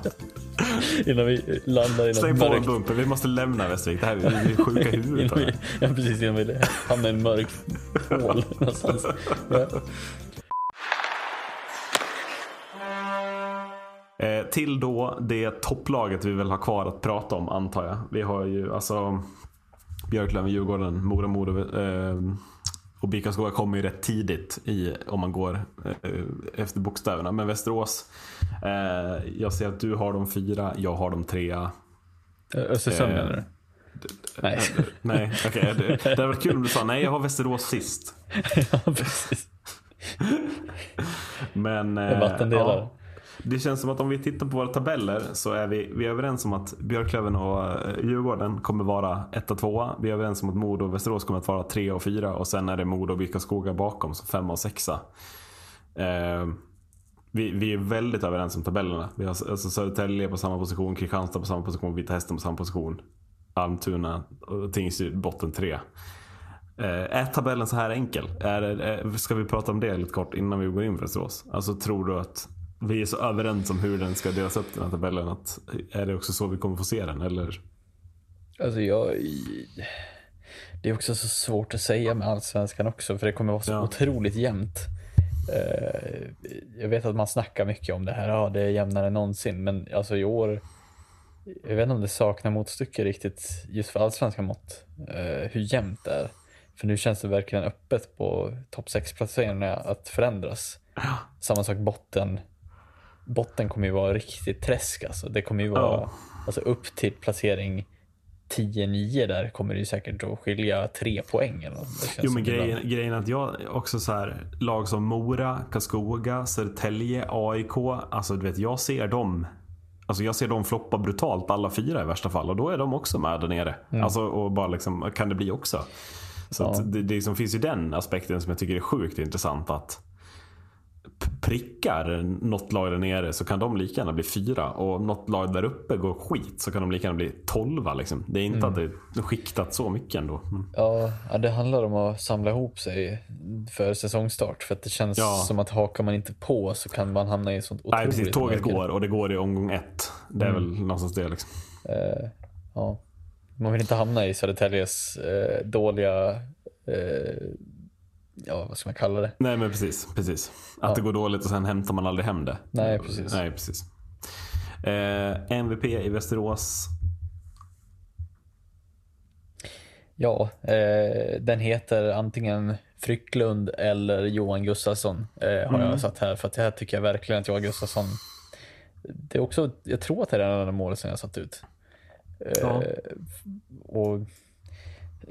Innan vi landar i något Släng på mörkt. bumper. Vi måste lämna Västervik. Det här vi är sjuka i huvudet. Innan vi, ja, precis, innan vi hamnar i en mörk hål någonstans. Ja. Eh, till då det topplaget vi vill ha kvar att prata om antar jag. Vi har ju alltså Björklöven, Djurgården, Mora, Modo eh, och Bikaskoga kommer ju rätt tidigt i, om man går eh, efter bokstäverna. Men Västerås, eh, jag ser att du har de fyra, jag har de trea. Östersund Eh, du? Nej. Nej, okej. Det, det hade varit kul om du sa nej, jag har Västerås sist. ja, precis. Men... En vattendelare. ja. Det känns som att om vi tittar på våra tabeller så är vi, vi är överens om att Björklöven och eh, Djurgården kommer vara etta, tvåa. Vi är överens om att Modo och Västerås kommer att vara tre och fyra och sen är det Modo och Birkaskoga bakom som femma och sexa. Eh, vi, vi är väldigt överens om tabellerna. Vi har alltså Södertälje på samma position, Kristianstad på samma position, Vita Hästen på samma position. Almtuna och Tingsryd botten tre. Eh, är tabellen så här enkel? Är, är, ska vi prata om det lite kort innan vi går in för Västerås? Alltså tror du att vi är så överens om hur den ska delas upp den här tabellen att är det också så vi kommer få se den eller? Alltså jag... Det är också så svårt att säga med allsvenskan också för det kommer vara så Ja. otroligt jämnt. Eh, Jag vet att man snackar mycket om det här, ja det är jämnare än någonsin men alltså i år jag vet inte om det saknar motstycke riktigt just för allsvenska mått eh, hur jämnt det är. För nu känns det verkligen öppet på topp 6 placeringarna att förändras. Samma sak botten. Botten kommer ju vara riktigt träsk alltså. Det kommer ju vara Ja. alltså upp till placering 10-9 där kommer det ju säkert att skilja tre poäng eller något. Jo men grejen, grejen är att jag också så här lag som Mora, Karlskoga, Södertälje, AIK. Alltså du vet jag ser dem Alltså jag ser dem floppa brutalt alla fyra i värsta fall och då är de också med där nere. Alltså och bara liksom, kan det bli också. Så Ja. det, det liksom finns ju den aspekten som jag tycker är sjukt intressant att prickar något lag där nere så kan de lika gärna bli fyra och om något lag där uppe går skit så kan de lika gärna bli tolva. Liksom. Det är inte att det är skiktat så mycket ändå. Mm. Ja, det handlar om att samla ihop sig för säsongstart. För att det känns Ja. som att hakar man inte på så kan man hamna i sånt otroligt Nej precis, tåget mörker. går och det går i omgång ett. Det är väl någonstans det liksom. Eh, ja. Man vill inte hamna i Södertäljes eh, dåliga, eh, ja vad ska man kalla det? Nej men precis, precis. Att Ja. det går dåligt och sen hämtar man aldrig hem det. Nej, precis. Nej, precis. Eh, MVP i Västerås. Ja, eh, den heter antingen Frycklund eller Johan Gustafsson eh, har jag satt här. För att det här tycker jag verkligen att Johan Gustafsson, det är också, jag tror att det är den enda målet som jag satt ut. Eh, Ja. och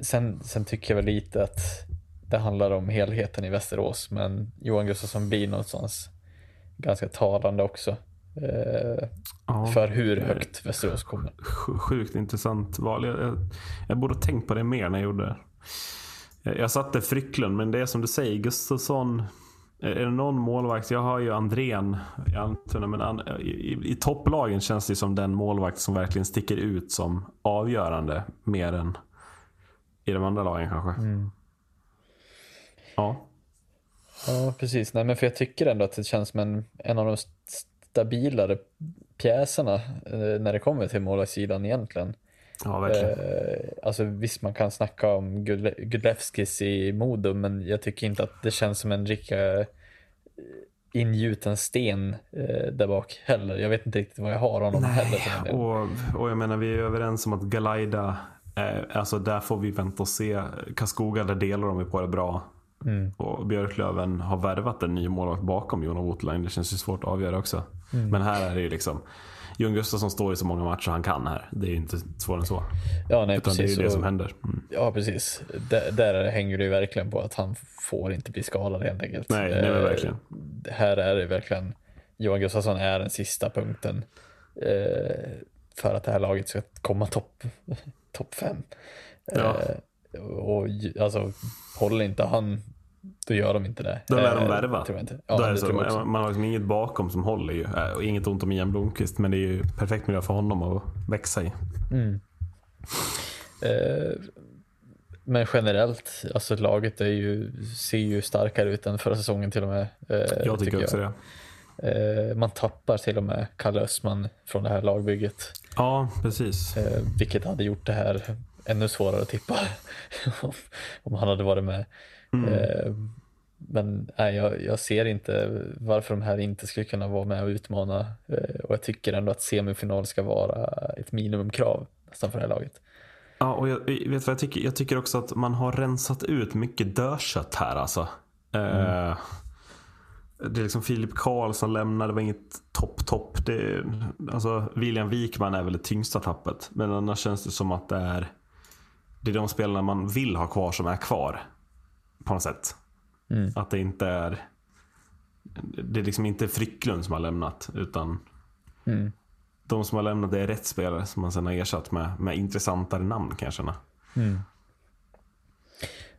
sen, sen tycker jag väl lite att det handlar om helheten i Västerås, men Johan Gustafsson blir någonstans ganska talande också. Eh, Ja. för hur högt Västerås kommer. Sj- Sjukt intressant val. Jag, jag, jag borde tänkt på det mer när jag gjorde det. Jag, jag satte Frycklund, men det är som du säger, Gustafsson. Är det någon målvakt? Jag har ju Andrén i Almtuna, men an, i, i, i topplagen känns det som den målvakt som verkligen sticker ut som avgörande mer än i de andra lagen kanske. Ja. Ja, precis. Nej, men för jag tycker ändå att det känns som en, en av de st- stabilare pjäserna eh, när det kommer till målvaktssidan egentligen. ja, verkligen. Eh, alltså visst, man kan snacka om Gudle- Gudlevskis i Modo, men jag tycker inte att det känns som en lika eh, ingjuten sten eh, där bak heller. Jag vet inte riktigt vad jag har honom heller. den delen. Och, och jag menar, vi är överens om att Galaida, eh, alltså där får vi vänta och se. Karlskoga, där delar de ju på det bra. Mm. Och Björklöven har värvat en ny målvakt bakom Jon Woutline. Det känns ju svårt att avgöra också. Mm. Men här är det ju liksom Jon Gustafsson står i så många matcher han kan här. Det är ju inte svårare än så. Ja, nej, Utan det är precis. ju det som händer. Mm. Ja, precis. Där, där hänger det ju verkligen på att han får inte bli skadad helt enkelt. Nej, nej, men Eh, verkligen. Här är det verkgen Johan Gustafsson är den sista punkten eh, för att det här laget ska komma topp top fem. Ja. Eh, och ju- alltså, håller inte han, då gör de inte det. Då lär de Eh, värva. Tror jag inte. Då är det så, jag man har liksom inget bakom som håller ju. Eh, Och inget ont om Ian Blomqvist. Men det är ju perfekt miljö för honom att växa i. Eh, men generellt, alltså laget är ju, ser ju starkare ut än förra säsongen till och med. eh, Jag tycker också det. Eh, man tappar till och med Kalle Östman från det här lagbygget. Ja, precis. Vilket hade gjort det här ännu svårare att tippa om, han hade varit med. Eh, men nej, jag, jag ser inte varför de här inte skulle kunna vara med och utmana. Eh, och jag tycker ändå att semifinal ska vara ett minimumkrav nästan för det här laget. Ja, och jag, vet vad jag tycker? Jag tycker också att man har rensat ut mycket dödkött här alltså. Eh, det är liksom Filip Karlsson lämnade, det var inget topp topp. Det, alltså William Wikman är väl det tyngsta tappet. Men annars känns det som att det är det är de spelarna man vill ha kvar som är kvar. På något sätt. Att det inte är det är liksom inte Frycklund som har lämnat utan de som har lämnat det är rätt spelare som man sen har ersatt med, med intressantare namn kan jag känna.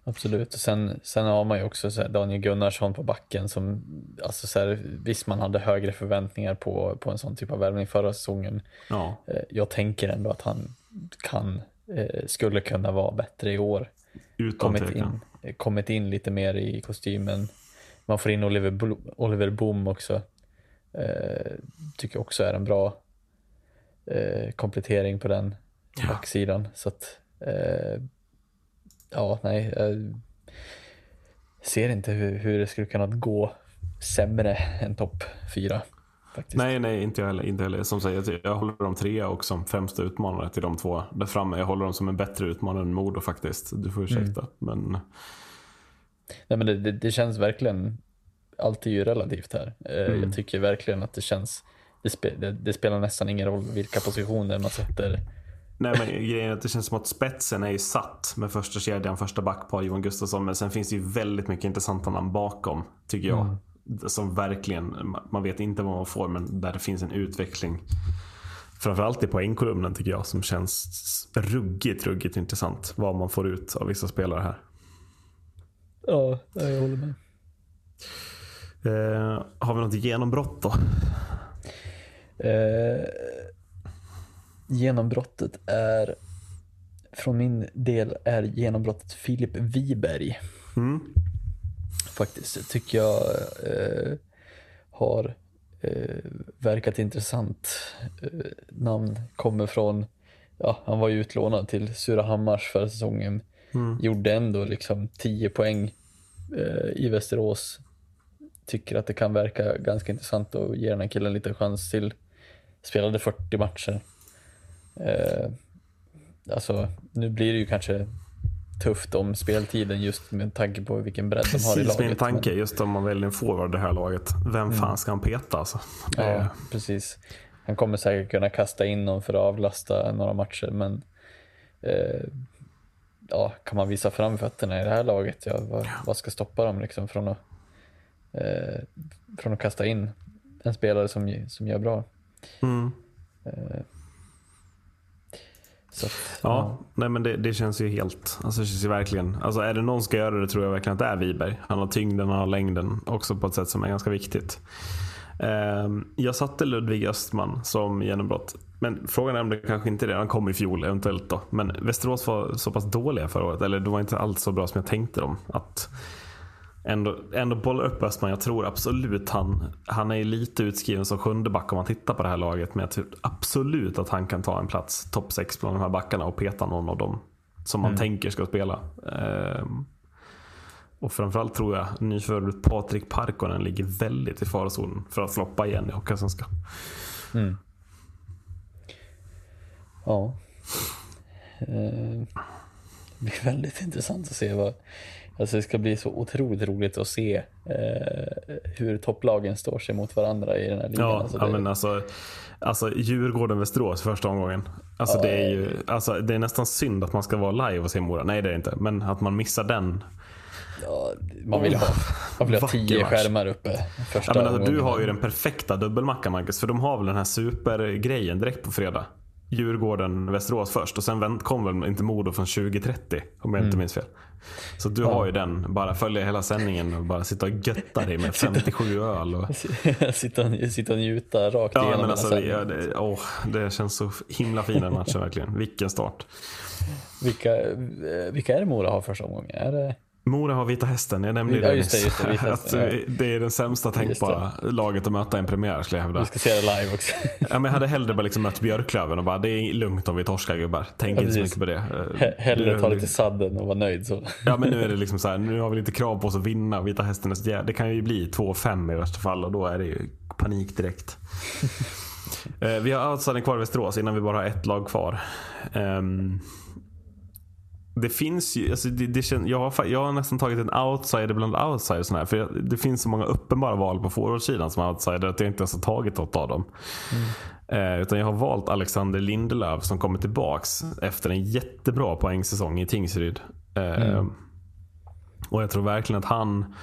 Absolut. Och sen, sen har man ju också Daniel Gunnarsson på backen som, alltså så här, visst man hade högre förväntningar på, på en sån typ av värvning förra säsongen. Ja, Eh, Jag tänker ändå att han kan, skulle kunna vara bättre i år. utan Kommit tvekan. in, eh, kommit in lite mer i kostymen. Man får in Oliver, Blo- Oliver Boom också. Eh, tycker också är en bra eh, komplettering på den backsidan. Så att, eh, ja, nej. Jag ser inte hur, hur det skulle kunna gå sämre än topp fyra. Faktiskt. Nej, nej, inte jag heller. Inte heller. Som säger, jag håller dem trea och som främsta utmanare till de två där framme. Jag håller dem som en bättre utmanare än Modo faktiskt. Du får ursäkta. Men Nej, men det, det, det känns verkligen, allt är ju relativt här. Eh, Mm. Jag tycker verkligen att det känns, det, spe, det, spelar nästan ingen roll vilka positioner man sätter. Nej men grejen är att det känns som att spetsen är ju satt med första kedjan, första backpar Johan Gustafsson. Men sen finns det ju väldigt mycket intressanta namn bakom, tycker jag. Som verkligen, man vet inte vad man får men där det finns en utveckling. Framförallt i poängkolumnen tycker jag som känns ruggigt, ruggigt intressant. Vad man får ut av vissa spelare här. Ja, jag håller med. Eh, har vi något genombrott då? Eh, genombrottet är, från min del är genombrottet Filip Wiberg. Mm. Faktiskt, tycker jag eh, har eh, verkat intressant. Eh, namn kommer från, ja, han var ju utlånad till Surahammars förra säsongen. Gjorde ändå liksom 10 poäng eh, i Västerås. Tycker att det kan verka ganska intressant och ge den här killen lite chans till. Spelade 40 matcher. Eh, alltså, nu blir det ju kanske tufft om speltiden just med tanke på vilken bredd de har i Precis laget. min tanke, men- just om man väljer en forward det här laget. Vem fan ska han peta alltså? Det är- Ja, precis. Han kommer säkert kunna kasta in någon för att avlasta några matcher, men eh, ja, kan man visa fram fötterna i det här laget, ja, vad, vad ska stoppa dem liksom från att, eh, från att kasta in en spelare som, som gör bra? Mm. Eh, så att, Ja, nej men det, det känns ju helt, alltså det känns ju verkligen, alltså är det någon som ska göra det tror jag verkligen att det är Wiberg. Han har tyngden, han har längden också på ett sätt som är ganska viktigt. Ehm, jag satte Ludvig Östman som genombrott. Men frågan är om det kanske inte är det. Han kom i fjol eventuellt då. Men Västerås var så pass dåliga förra året. Eller de var inte alls så bra som jag tänkte dem. Att ändå, ändå bolla upp Östman. Jag tror absolut han, han är lite utskriven som sjunde back om man tittar på det här laget. Men jag tror absolut att han kan ta en plats topp 6 bland de här backarna och peta någon av dem som man tänker ska spela. Ehm, och framförallt tror jag nyförvärvet Patrik Parkonen ligger väldigt i farozonen för att floppa igen i Hockeyallsvenskan. ja. Eh, det blir väldigt intressant att se vad, alltså det ska bli så otroligt roligt att se eh, hur topplagen står sig mot varandra i den här ligan. Ja, alltså ja det, men alltså, alltså Djurgården-Västerås första omgången. Alltså, det, är ju, alltså, det är nästan synd att man ska vara live och se Mora. Nej det är det inte. Men att man missar den. ja, man vill ha, man vill ha tio skärmar uppe. Första Ja, men alltså, du har ju den perfekta dubbelmackan Marcus. För de har väl den här supergrejen direkt på fredag. Djurgården-Västerås först och sen vänt, kom väl inte Modo från 2030 om jag Mm. inte minns fel. Så du har ju den, bara följa hela sändningen och bara sitta och götta dig med 57 öl. Och... sitta, sitta och njuta rakt Ja, igenom men alltså, ja, det, åh, det känns så himla fin den matchen verkligen. Vilken start. Vilka, eh, vilka är det Mora har första omgången? Är det, Mora har Vita Hästen, jag nämnde ju Ja, det just det, just det, Att, ja. eh, Det är den sämsta tänkbara laget att möta i en premiär skulle jag hävda. vi ska se det live också. Ja, men jag hade hellre bara liksom mött Björklöven och bara det är lugnt om vi torskar gubbar. Tänk Ja, inte så mycket på det. He- Hellre ta lite sadden och vara nöjd. Så. Ja men nu är det liksom så här, nu har vi lite krav på oss att vinna. Vita Hästen är så Det kan ju bli 2-5 i värsta fall och då är det ju panik direkt. Eh, vi har outsidern kvar i Västerås innan vi bara har ett lag kvar. Ehm, det finns ju, alltså det, det kän, jag, har, jag har nästan tagit en outsider bland outsiders. Här, för jag, det finns så många uppenbara val på forwardsidan som outsider att jag inte ens har tagit något av dem. Eh, utan jag har valt Alexander Lindelöf som kommer tillbaks efter en jättebra poängsäsong i Tingsryd. Eh, Och jag tror verkligen att han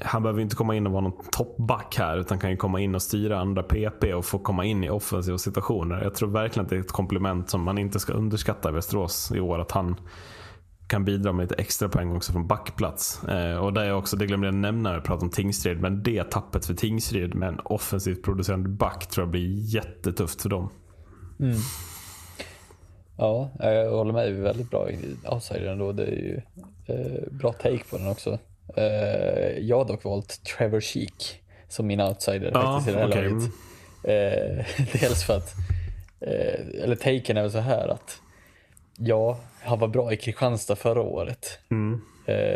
han behöver inte komma in och vara någon toppback här utan kan ju komma in och styra andra PP och få komma in i offensiva situationer. Jag tror verkligen att det är ett komplement som man inte ska underskatta i Västerås i år. Att han kan bidra med lite extra poäng också från backplats. Eh, och där jag också, det glömde jag nämna när jag pratade om Tingsryd, men det tappet för Tingsryd med en offensivt producerande back tror jag blir jättetufft för dem. Mm. Ja, jag håller med. Det är väldigt bra outsider ändå. Det är ju eh, bra take på den också. Eh, jag har dock valt Trevor Sheek som min outsider Ja, faktiskt i det här okej. laget. Eh, dels för att, eh, eller taken är väl så här att ja, han var bra i Kristianstad förra året. Mm.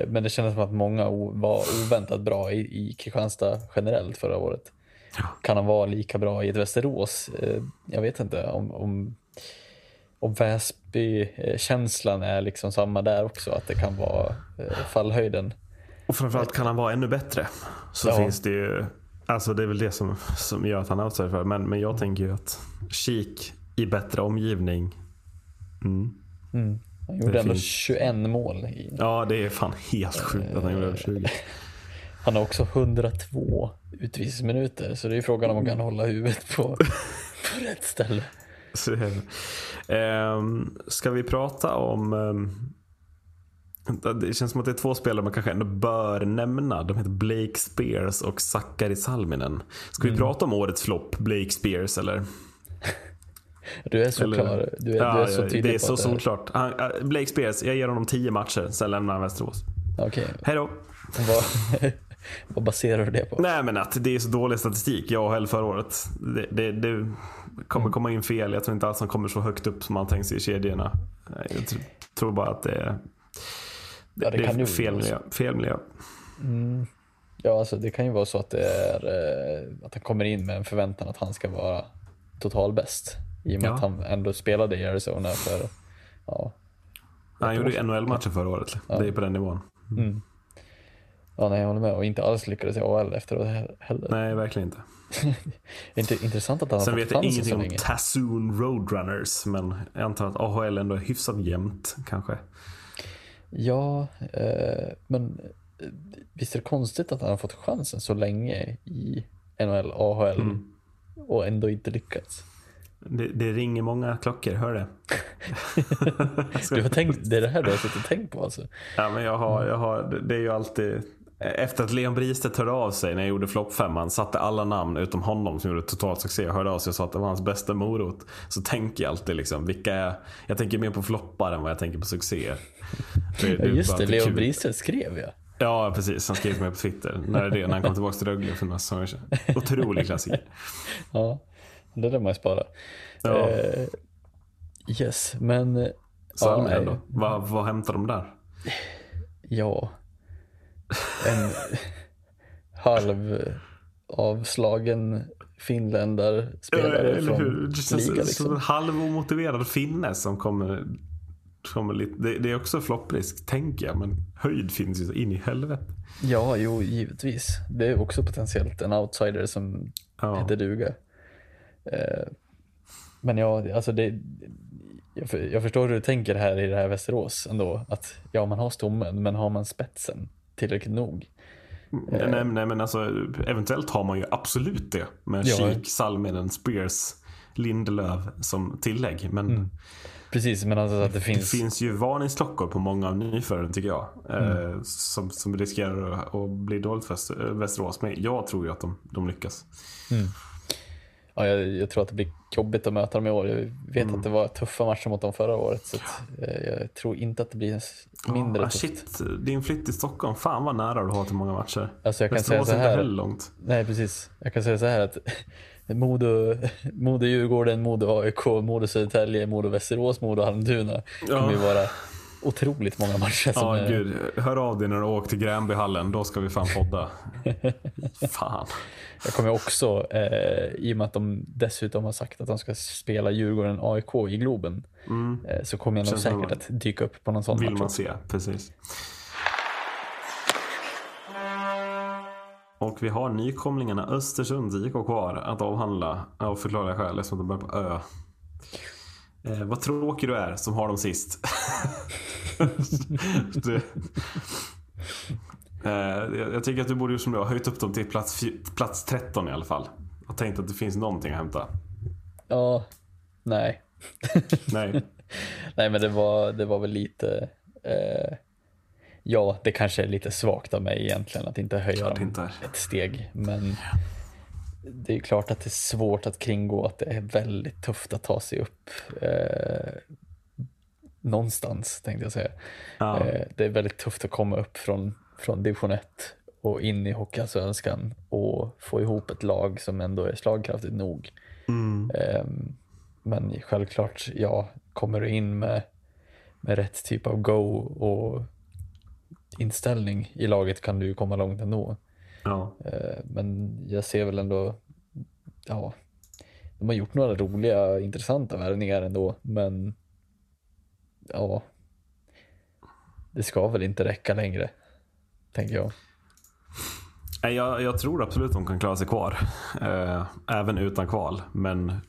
Men det kändes som att många var oväntat bra i, i Kristianstad generellt förra året. Kan han vara lika bra i ett Västerås? Jag vet inte om, om, om Väsby-känslan är liksom samma där också, att det kan vara fallhöjden. Och framförallt kan han vara ännu bättre. Så Ja. finns det ju, alltså det är väl det som, som gör att han är för. Men, men jag tänker ju att Kik i bättre omgivning. Mm. Han gjorde ändå finns- 21 mål. I, Ja, det är fan helt sjukt att han gjorde över 20. han har också 102 utvisningsminuter, så det är frågan om man kan hålla huvudet på, på rätt ställe. Så, ehm, ska vi prata om... ehm, det känns som att det är två spelare man kanske ändå bör nämna. De heter Blake Spears och Sakari Salminen. Ska vi prata om årets flopp, Blake Spears eller? Du är så eller klar. Du är, ja, du är så tydlig Det är så solklart. Han, Blake Spears, jag ger honom 10 matcher, sen lämnar han Västerås. Okej, Hej då. vad, baserar du det på? Nej men att det är så dålig statistik, jag och Hell förra året. Det, det, det kommer Mm. komma in fel. Jag tror inte alls han kommer så högt upp som man tänkt sig i kedjorna. Jag tr- tror bara att det är, det, Ja, det det kan är ju fel, miljö, fel miljö. Ja, alltså det kan ju vara så att det är eh, att han kommer in med en förväntan att han ska vara totalbäst. I och med Ja. att han ändå spelade i Arizona för, ja, Han gjorde ju NHL-matcher förra året. Det är på den nivån. ja nej, jag håller med. Och inte alls lyckades i AL efteråt he- heller. Nej, verkligen inte. Inte, intressant att han Sen vet jag ingenting om. Tassoon Roadrunners. Men jag antar att AHL ändå är hyfsat jämnt kanske. Ja, eh, men eh, visst är det konstigt att han har fått chansen så länge i NHL, AHL Mm. och ändå inte lyckats? Det, det ringer många klockor, hör det? Du har tänkt, det är det här du har suttit och tänkt på alltså? Ja, men jag har, jag har, det- det är ju alltid... Efter att Leon Bristedt hörde av sig när jag gjorde floppfemman, satte alla namn utom honom som gjorde total succé och hörde av sig och sa att det var hans bästa morot. Så tänker jag alltid liksom, vilka är... Jag tänker mer på floppar än vad jag tänker på succéer. Det, Ja, är just det, Leon kul. Bristedt skrev ja. Ja, precis. Han skrev till mig på Twitter. När är det? När han kom tillbaka till Rögle för några säsonger sedan. Otrolig klassiker. Ja, det där man ju spara. Ja. Eh, yes, men... eh, Salminen nej. då? Vad, vad hämtar de där? Ja. En halv avslagen finländarspelare från hur? Det känns liga som liksom. en halvomotiverad finne som kommer... det, det är också flopprisk, tänker jag. Men höjd finns ju så in i helvete. Ja, jo, givetvis. Det är också potentiellt en outsider som Ja. heter duga. Eh, men ja, alltså det... Jag, för, jag förstår hur du tänker här i det här Västerås ändå. Att ja, man har stommen, men har man spetsen tillräckligt nog? Nej, nej, nej men alltså eventuellt har man ju absolut det. Med Ja. Kik, Salminen, Spears, Lindelöf som tillägg. Men Precis, men alltså att det det finns... finns ju varningsklockor på många av nyförvärven tycker jag. Mm. Eh, som, som riskerar att, bli dåligt för Väst- Västerås. Men jag tror ju att de, de lyckas. Ja, jag, jag tror att det blir jobbigt att möta dem i år. Jag vet Mm. att det var tuffa matcher mot dem förra året. Så att, eh, jag tror inte att det blir mindre Ah, tufft. shit, din flytt till Stockholm. Fan vad nära du har till många matcher. Alltså jag kan säga Västerås så är inte här. heller långt. Nej, precis. Jag kan säga så här att Modo, Modo Djurgården, Modo AIK, Modo Södertälje, Modo Västerås, Modo Almtuna kommer ju vara otroligt många matcher. Som Ja, är, gud. Hör av dig när du åker till Gränbyhallen. Då ska vi fan podda. fan. Jag kommer också, eh, i och med att de dessutom har sagt att de ska spela Djurgården AIK i Globen, eh, så kommer jag nog säkert att dyka upp på någon sån Vill match man också. se, precis. Och vi har nykomlingarna Östersunds IK kvar att avhandla av förklarliga skäl eftersom de börjar på Ö. Eh, vad tråkig du är som har dem sist. du, eh, jag, jag tycker att du borde gjort som du har höjt upp dem till plats, plats 13 i alla fall. Och tänkt att det finns någonting att hämta. Ja, nej. Nej. Nej, men det var, det var väl lite... Eh, ja, det kanske är lite svagt av mig egentligen att inte höja dem inte. ett steg. Men det är klart att det är svårt att kringgå att det är väldigt tufft att ta sig upp eh, någonstans, tänkte jag säga. Ja. Eh, det är väldigt tufft att komma upp från, från division 1 och in i Hockeyallsvenskan och få ihop ett lag som ändå är slagkraftigt nog. Ehm, men självklart, ja, kommer du in med, med rätt typ av go och inställning i laget kan du ju komma långt ändå. Ja. Eh, men jag ser väl ändå, ja, de har gjort några roliga, intressanta värvningar ändå, men ja, det ska väl inte räcka längre, tänker jag. Jag, jag tror absolut de kan klara sig kvar. Eh, även utan kval. Men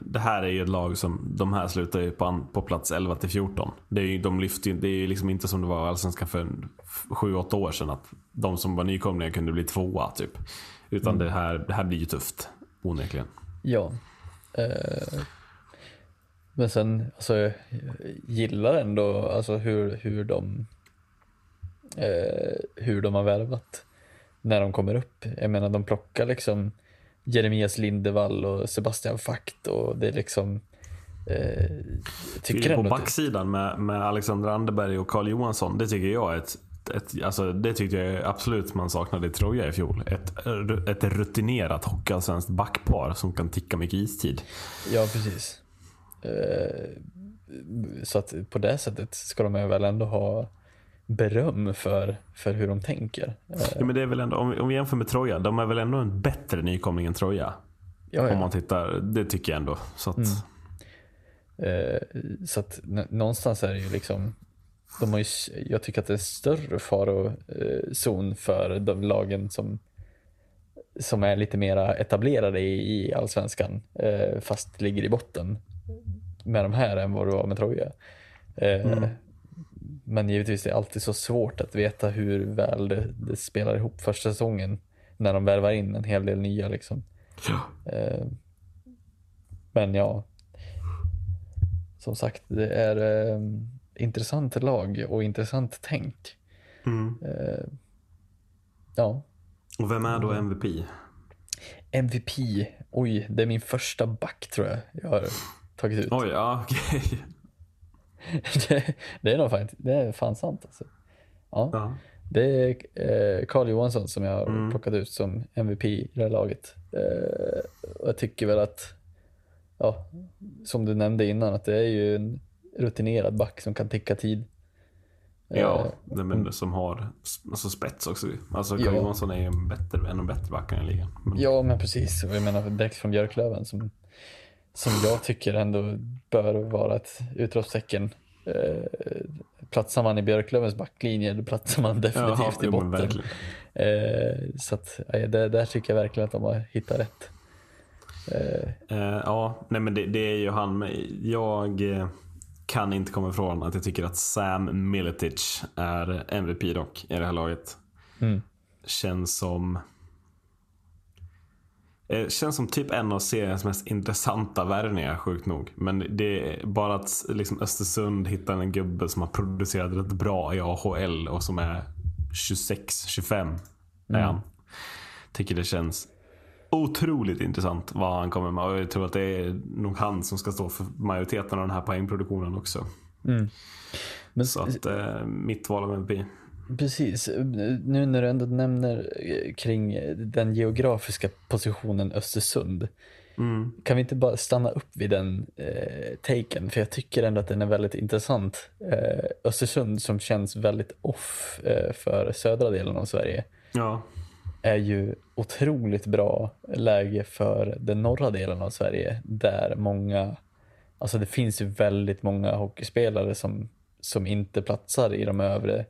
det här är ju ett lag som, de här slutar ju på, på plats 11 till 14. Det är ju, de lyfter det är ju liksom inte som det var Allsvenskan för 7-8 år sedan. Att de som var nykomlingar kunde bli tvåa typ. Utan det, här, det här blir ju tufft. Onekligen. Ja. Eh, men sen, alltså, jag gillar ändå alltså, hur, hur, de, eh, hur de har värvat när de kommer upp. Jag menar, de plockar liksom Jeremias Lindevall och Sebastian Fakt och det är liksom eh, tycker på backsidan med, med Alexander Anderberg och Carl Johansson. Det tycker jag är ett, ett alltså det tyckte jag absolut man saknade i Troja i fjol. Ett, ett rutinerat hockeyallsvenskt backpar som kan ticka mycket istid. Ja, precis. Eh, så att på det sättet ska de väl ändå ha beröm för, för hur de tänker. Eh, Ja, men det är väl ändå, om, vi- om vi jämför med Troja, de är väl ändå en bättre nykomling än Troja. ja, Om man tittar, det tycker jag ändå. Så att, Eh, så att någonstans är det ju liksom, de har ju, jag tycker att det är en större farozon för de lagen som, som är lite mera etablerade i, i allsvenskan, eh, fast ligger i botten med de här än vad det var med Troja. Eh, Men givetvis är det alltid så svårt att veta hur väl det, det spelar ihop första säsongen när de värvar in en hel del nya. Liksom. Eh, men ja, som sagt, det är eh, intressant lag och intressant tänk. Mm. Eh, ja, Och vem är då. MVP? MVP. Oj, det är min första back tror jag jag har tagit ut. Oj, ja okej. det, det är nog fan, det är fan sant alltså. Ja, Ja. det är eh, Carl Johansson som jag har plockat ut som MVP i det här laget. Eh, och jag tycker väl att, ja, som du nämnde innan, att det är ju en rutinerad back som kan ticka tid. Ja, Eh, det men som har alltså spets också. Alltså Carl Ja. Johansson är ju en, bättre, en av bättre backarna i ligan. Men, Ja, men precis. Och Jag menar direkt från Björklöven som, som jag tycker ändå bör vara ett utropstecken. Eh, platsar man i Björklövens backlinje, då platsar man definitivt Jaha, i botten. Eh, så att, eh, det, där tycker jag verkligen att de har hittat rätt. Eh, Eh, ja, nej men det, det är ju han. Jag eh, kan inte komma ifrån att jag tycker att Sam Miletic är MVP dock i det här laget. Mm. Känns som... Eh, känns som typ en av seriens mest intressanta värvningar, sjukt nog. Men det är bara att liksom Östersund hittar en gubbe som har producerat rätt bra i AHL och som är 26-25 är han. Tycker det känns otroligt intressant vad han kommer med. Och jag tror att det är nog han som ska stå för majoriteten av den här poängproduktionen också. men Så att eh, mitt val av MVP. Precis, nu när du ändå nämner eh, kring den geografiska positionen Östersund. Kan vi inte bara stanna upp vid den eh, taken? För jag tycker ändå att den är väldigt intressant. Eh, Östersund som känns väldigt off eh, för södra delen av Sverige Ja, är ju otroligt bra läge för den norra delen av Sverige där många Alltså det finns ju väldigt många hockeyspelare som, som inte platsar i de övre, eh,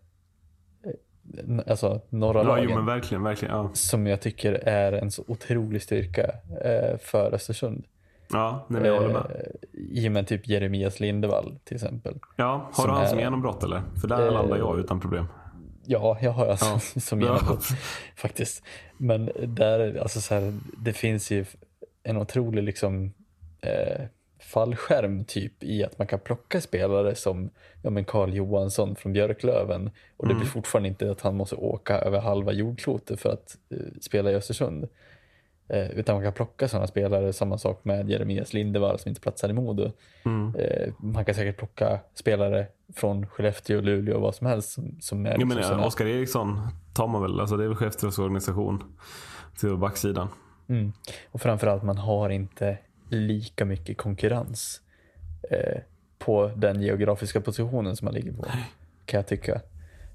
alltså norra Ja, lagen. jo men verkligen, verkligen. Ja, Som jag tycker är en så otrolig styrka eh, för Östersund. ja nej, jag håller med. Eh, I och med typ Jeremias Lindevall till exempel. Ja, har som du han som är- genombrott eller? För där Eh, landar jag utan problem. Ja, jag har alltså Ja. som Ja. genombrott faktiskt. Men där, alltså så här, det finns ju en otrolig liksom eh, fallskärm typ i att man kan plocka spelare som ja, men Carl Johansson från Björklöven och det Mm. blir fortfarande inte att han måste åka över halva jordklotet för att eh, spela i Östersund. Eh, utan man kan plocka sådana spelare, samma sak med Jeremias Lindevall som inte platsar i Modo. Mm. Eh, man kan säkert plocka spelare från Skellefteå, Luleå och vad som helst som, som är Jag liksom menar, såna- Oskar Eriksson tar man väl, alltså det är väl Skellefteås organisation till backsidan. Mm. Och framförallt man har inte lika mycket konkurrens eh, på den geografiska positionen som man ligger på. Kan jag tycka.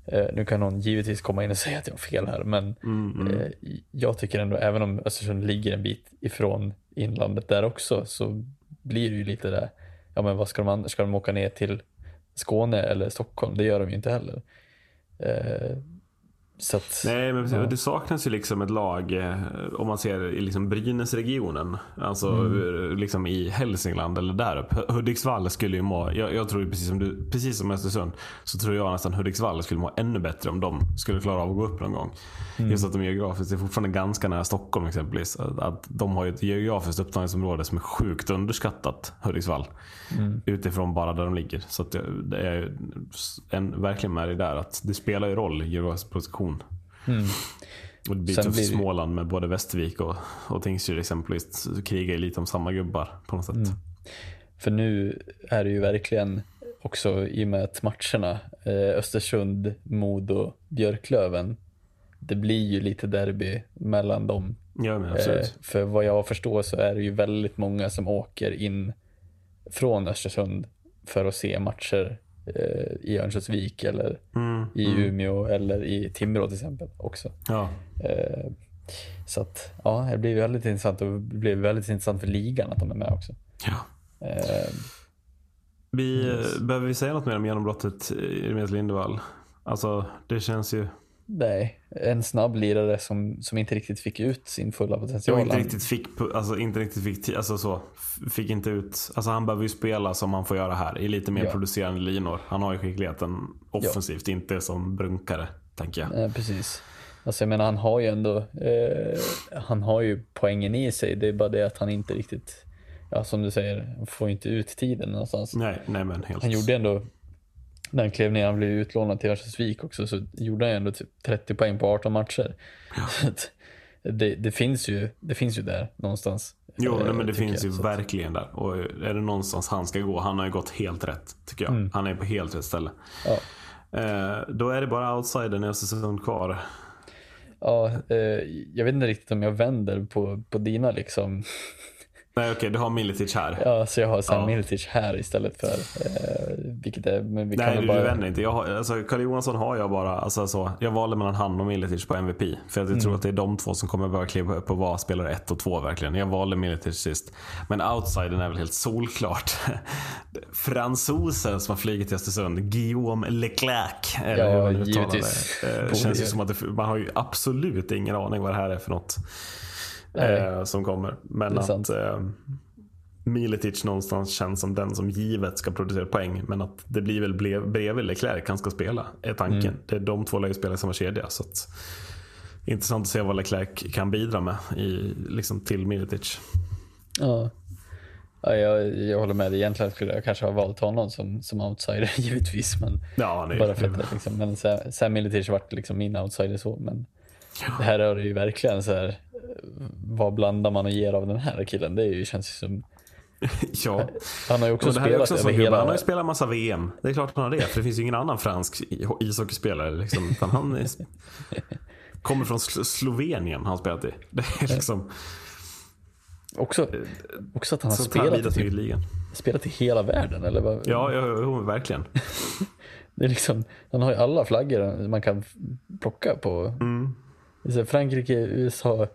Eh, nu kan någon givetvis komma in och säga att jag har fel här men Mm, eh, jag tycker ändå även om Östersund ligger en bit ifrån inlandet där också så blir det ju lite där, ja men vad ska de, ska de åka ner till Skåne eller Stockholm? Det gör de ju inte heller. Att, Nej, men Ja. det saknas ju liksom ett lag eh, om man ser i liksom Brynäsregionen. Alltså Mm. eh, liksom i Hälsingland eller där uppe. Hudiksvall skulle ju må, jag, jag tror ju precis som du, precis som Östersund, så tror jag nästan Hudiksvall skulle må ännu bättre om de skulle klara av att gå upp någon gång. Mm. Just att de geografiskt är fortfarande ganska nära Stockholm exempelvis. Att, att de har ju ett geografiskt upptagningsområde som är sjukt underskattat, Hudiksvall. Mm. Utifrån bara där de ligger. Så det, är en, verkligen med det där att det spelar ju roll geografisk position. Och det blir Sen tufft blir Småland med både Västervik och, och Tingsryd exempelvis. Krigar ju lite om samma gubbar på något sätt. Mm. För nu är det ju verkligen också i och med att matcherna eh, Östersund, Modo, Björklöven. Det blir ju lite derby mellan dem. Ja, men Eh, absolut. för vad jag förstår så är det ju väldigt många som åker in från Östersund för att se matcher eh, i Örnsköldsvik eller Mm, i Umeå eller i Timrå till exempel också. ja. Eh, så att ja, det blir väldigt intressant och det blir väldigt intressant för ligan att de är med också. ja. Eh, Vi, eh, Behöver vi säga något mer om genombrottet i Remet Lindevall? Alltså, det känns ju... Nej, en snabb lirare som, som inte riktigt fick ut sin fulla potential. Jag inte riktigt fick, alltså inte riktigt fick, alltså så, fick inte ut, alltså han behöver ju spela som han får göra här i lite mer Ja. producerande linor. Han har ju skickligheten offensivt, inte som brunkare, tänker jag. Eh, precis. Alltså jag menar han har ju ändå, eh, han har ju poängen i sig. Det är bara det att han inte riktigt, ja som du säger, får inte ut tiden någonstans. Nej, nej men helt. Han gjorde ändå, när han klev ner, han blev utlånad till Örnsköldsvik också, så gjorde han ändå typ 30 poäng på 18 matcher. Att det, det, finns ju, det finns ju där någonstans. Jo, eh, nej, men det finns jag. ju verkligen där. Och är det någonstans han ska gå, han har ju gått helt rätt, tycker jag. Han är på helt rätt ställe. Ja. Eh, då är det bara outsidern i Östersund kvar. Ja, eh, jag vet inte riktigt om jag vänder på, på dina liksom. Nej, okej, du har Militic här. Ja, så jag har Sam Ja. Miltic här istället för, eh, vilket är, men vi Nej, du, bara... du vänder inte. Jag har, alltså, Karl Johansson har jag bara, alltså, så, jag valde mellan han och Militic på MVP. För jag tror att det är de två som kommer behöva kliva upp och vara spelare ett och två verkligen. Jag valde Militic sist. Men outsidern är väl helt solklart. Fransosen som har flugit till Östersund, Guillaume Leclerc. Eller Ja, hur givetvis. Det. Eh, känns ju. som att det, man har ju absolut ingen aning vad det här är för något. Nej. Eh, som kommer. Men att sant. eh, Miletic någonstans känns som den som givet ska producera poäng. Men att det blir väl ble- bredvid Leclerc han ska spela, är tanken. Mm. Det är de två lär ju spela i samma kedja. Så att, intressant att se vad Leclerc kan bidra med i, liksom, till Miletic. Ja. Ja, jag, jag håller med. Egentligen skulle jag kanske ha valt honom som, som outsider givetvis. Men Ja, är bara för att, liksom, men Sam- Sam Milicic vart liksom min outsider så. Men det här är det ju verkligen så här. Eh, Vad blandar man och ger av den här killen? Det ju, känns ju som... ja. Han har ju också spelat också så över hela... Han har ju spelat massa VM. Det är klart han har det. För det finns ju ingen annan fransk ishockeyspelare. Liksom. Utan han är... kommer från Slo- Slovenien han spelat i. Det är liksom... Också, också att han har spelat, i, typ, ligan. spelat i hela världen. Eller vad? Ja, ja, jo, verkligen. Det är liksom, han har ju alla flaggor man kan plocka på. Mm. Frankrike, USA,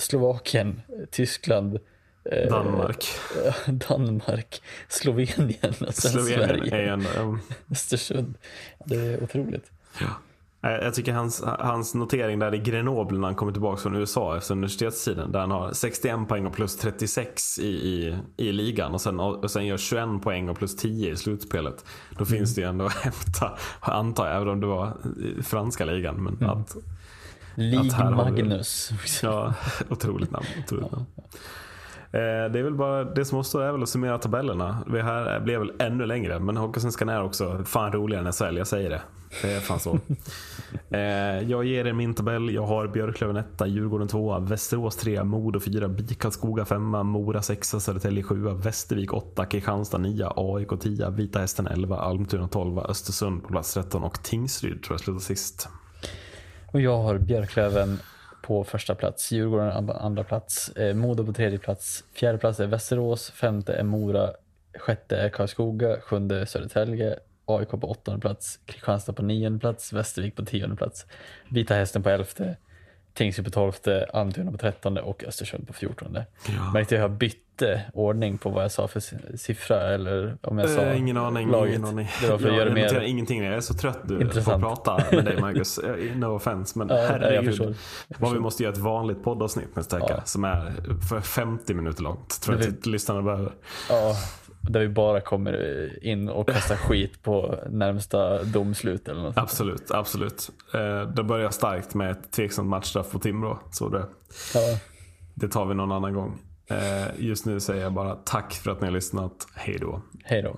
Slovakien, Tyskland, eh, Danmark. Danmark, Slovenien och sen Slovenien Sverige. är ändå... ja. Östersund. Det är otroligt. Eh, Jag tycker hans, hans notering där i Grenoble när han kommer tillbaka från USA efter universitetstiden. Där han har 61 poäng och plus 36 i, i, i ligan. Och sen, och sen gör 21 poäng och plus 10 i slutspelet. Då finns det ju ändå att hämta, antar jag, även om det var franska ligan. Men att, Lig vi- Magnus. ja, otroligt namn. Otroligt namn. Eh, Det är väl bara det som återstår är väl att summera tabellerna. Det här blev väl ännu längre. Men Hockeysvenskan är också fan roligare än SHL, jag säger det. Det är fan så. Eh, jag ger er min tabell. Jag har Björklöven 1, Djurgården 2, Västerås 3, Modo 4, BIK Karlskoga 5, Mora 6, Södertälje 7, Västervik 8, Kristianstad 9, AIK 10, Vita Hästen 11, Almtuna 12, Östersund på plats 13 och Tingsryd tror jag slutar sist. Och jag har Björklöven på första plats, Djurgården på andra plats, eh, Modo på tredje plats, fjärde plats är Västerås, femte är Mora, sjätte är Karlskoga, sjunde Södertälje, AIK på åttonde plats, Kristianstad på nionde plats, Västervik på tionde plats, Vita Hästen på elfte, Tingsryd på tolfte, Almtuna på trettonde och Östersund på fjortonde. Märkte jag bytte ordning på vad jag sa för si- siffra eller om jag sa Eh, ingen aning. laget. Ingen aning. Det var för att jag göra mer ingenting. Jag är så trött du, på att Intressant. prata med dig Marcus. Eh, No offense. Men Ja, jag herregud. Vad vi måste göra ett vanligt poddavsnitt nästa vecka. Ja. Som är för 50 minuter långt. Tror jag att lyssnarna behöver. Ja, där vi bara kommer in och kastar skit på närmsta domslut eller något. Absolut, absolut. Eh, det börjar starkt med ett tveksamt matchstraff på Timrå. Så det, ja. det tar vi någon annan gång. Eh, just nu säger jag bara tack för att ni har lyssnat. Hej då. Hej då.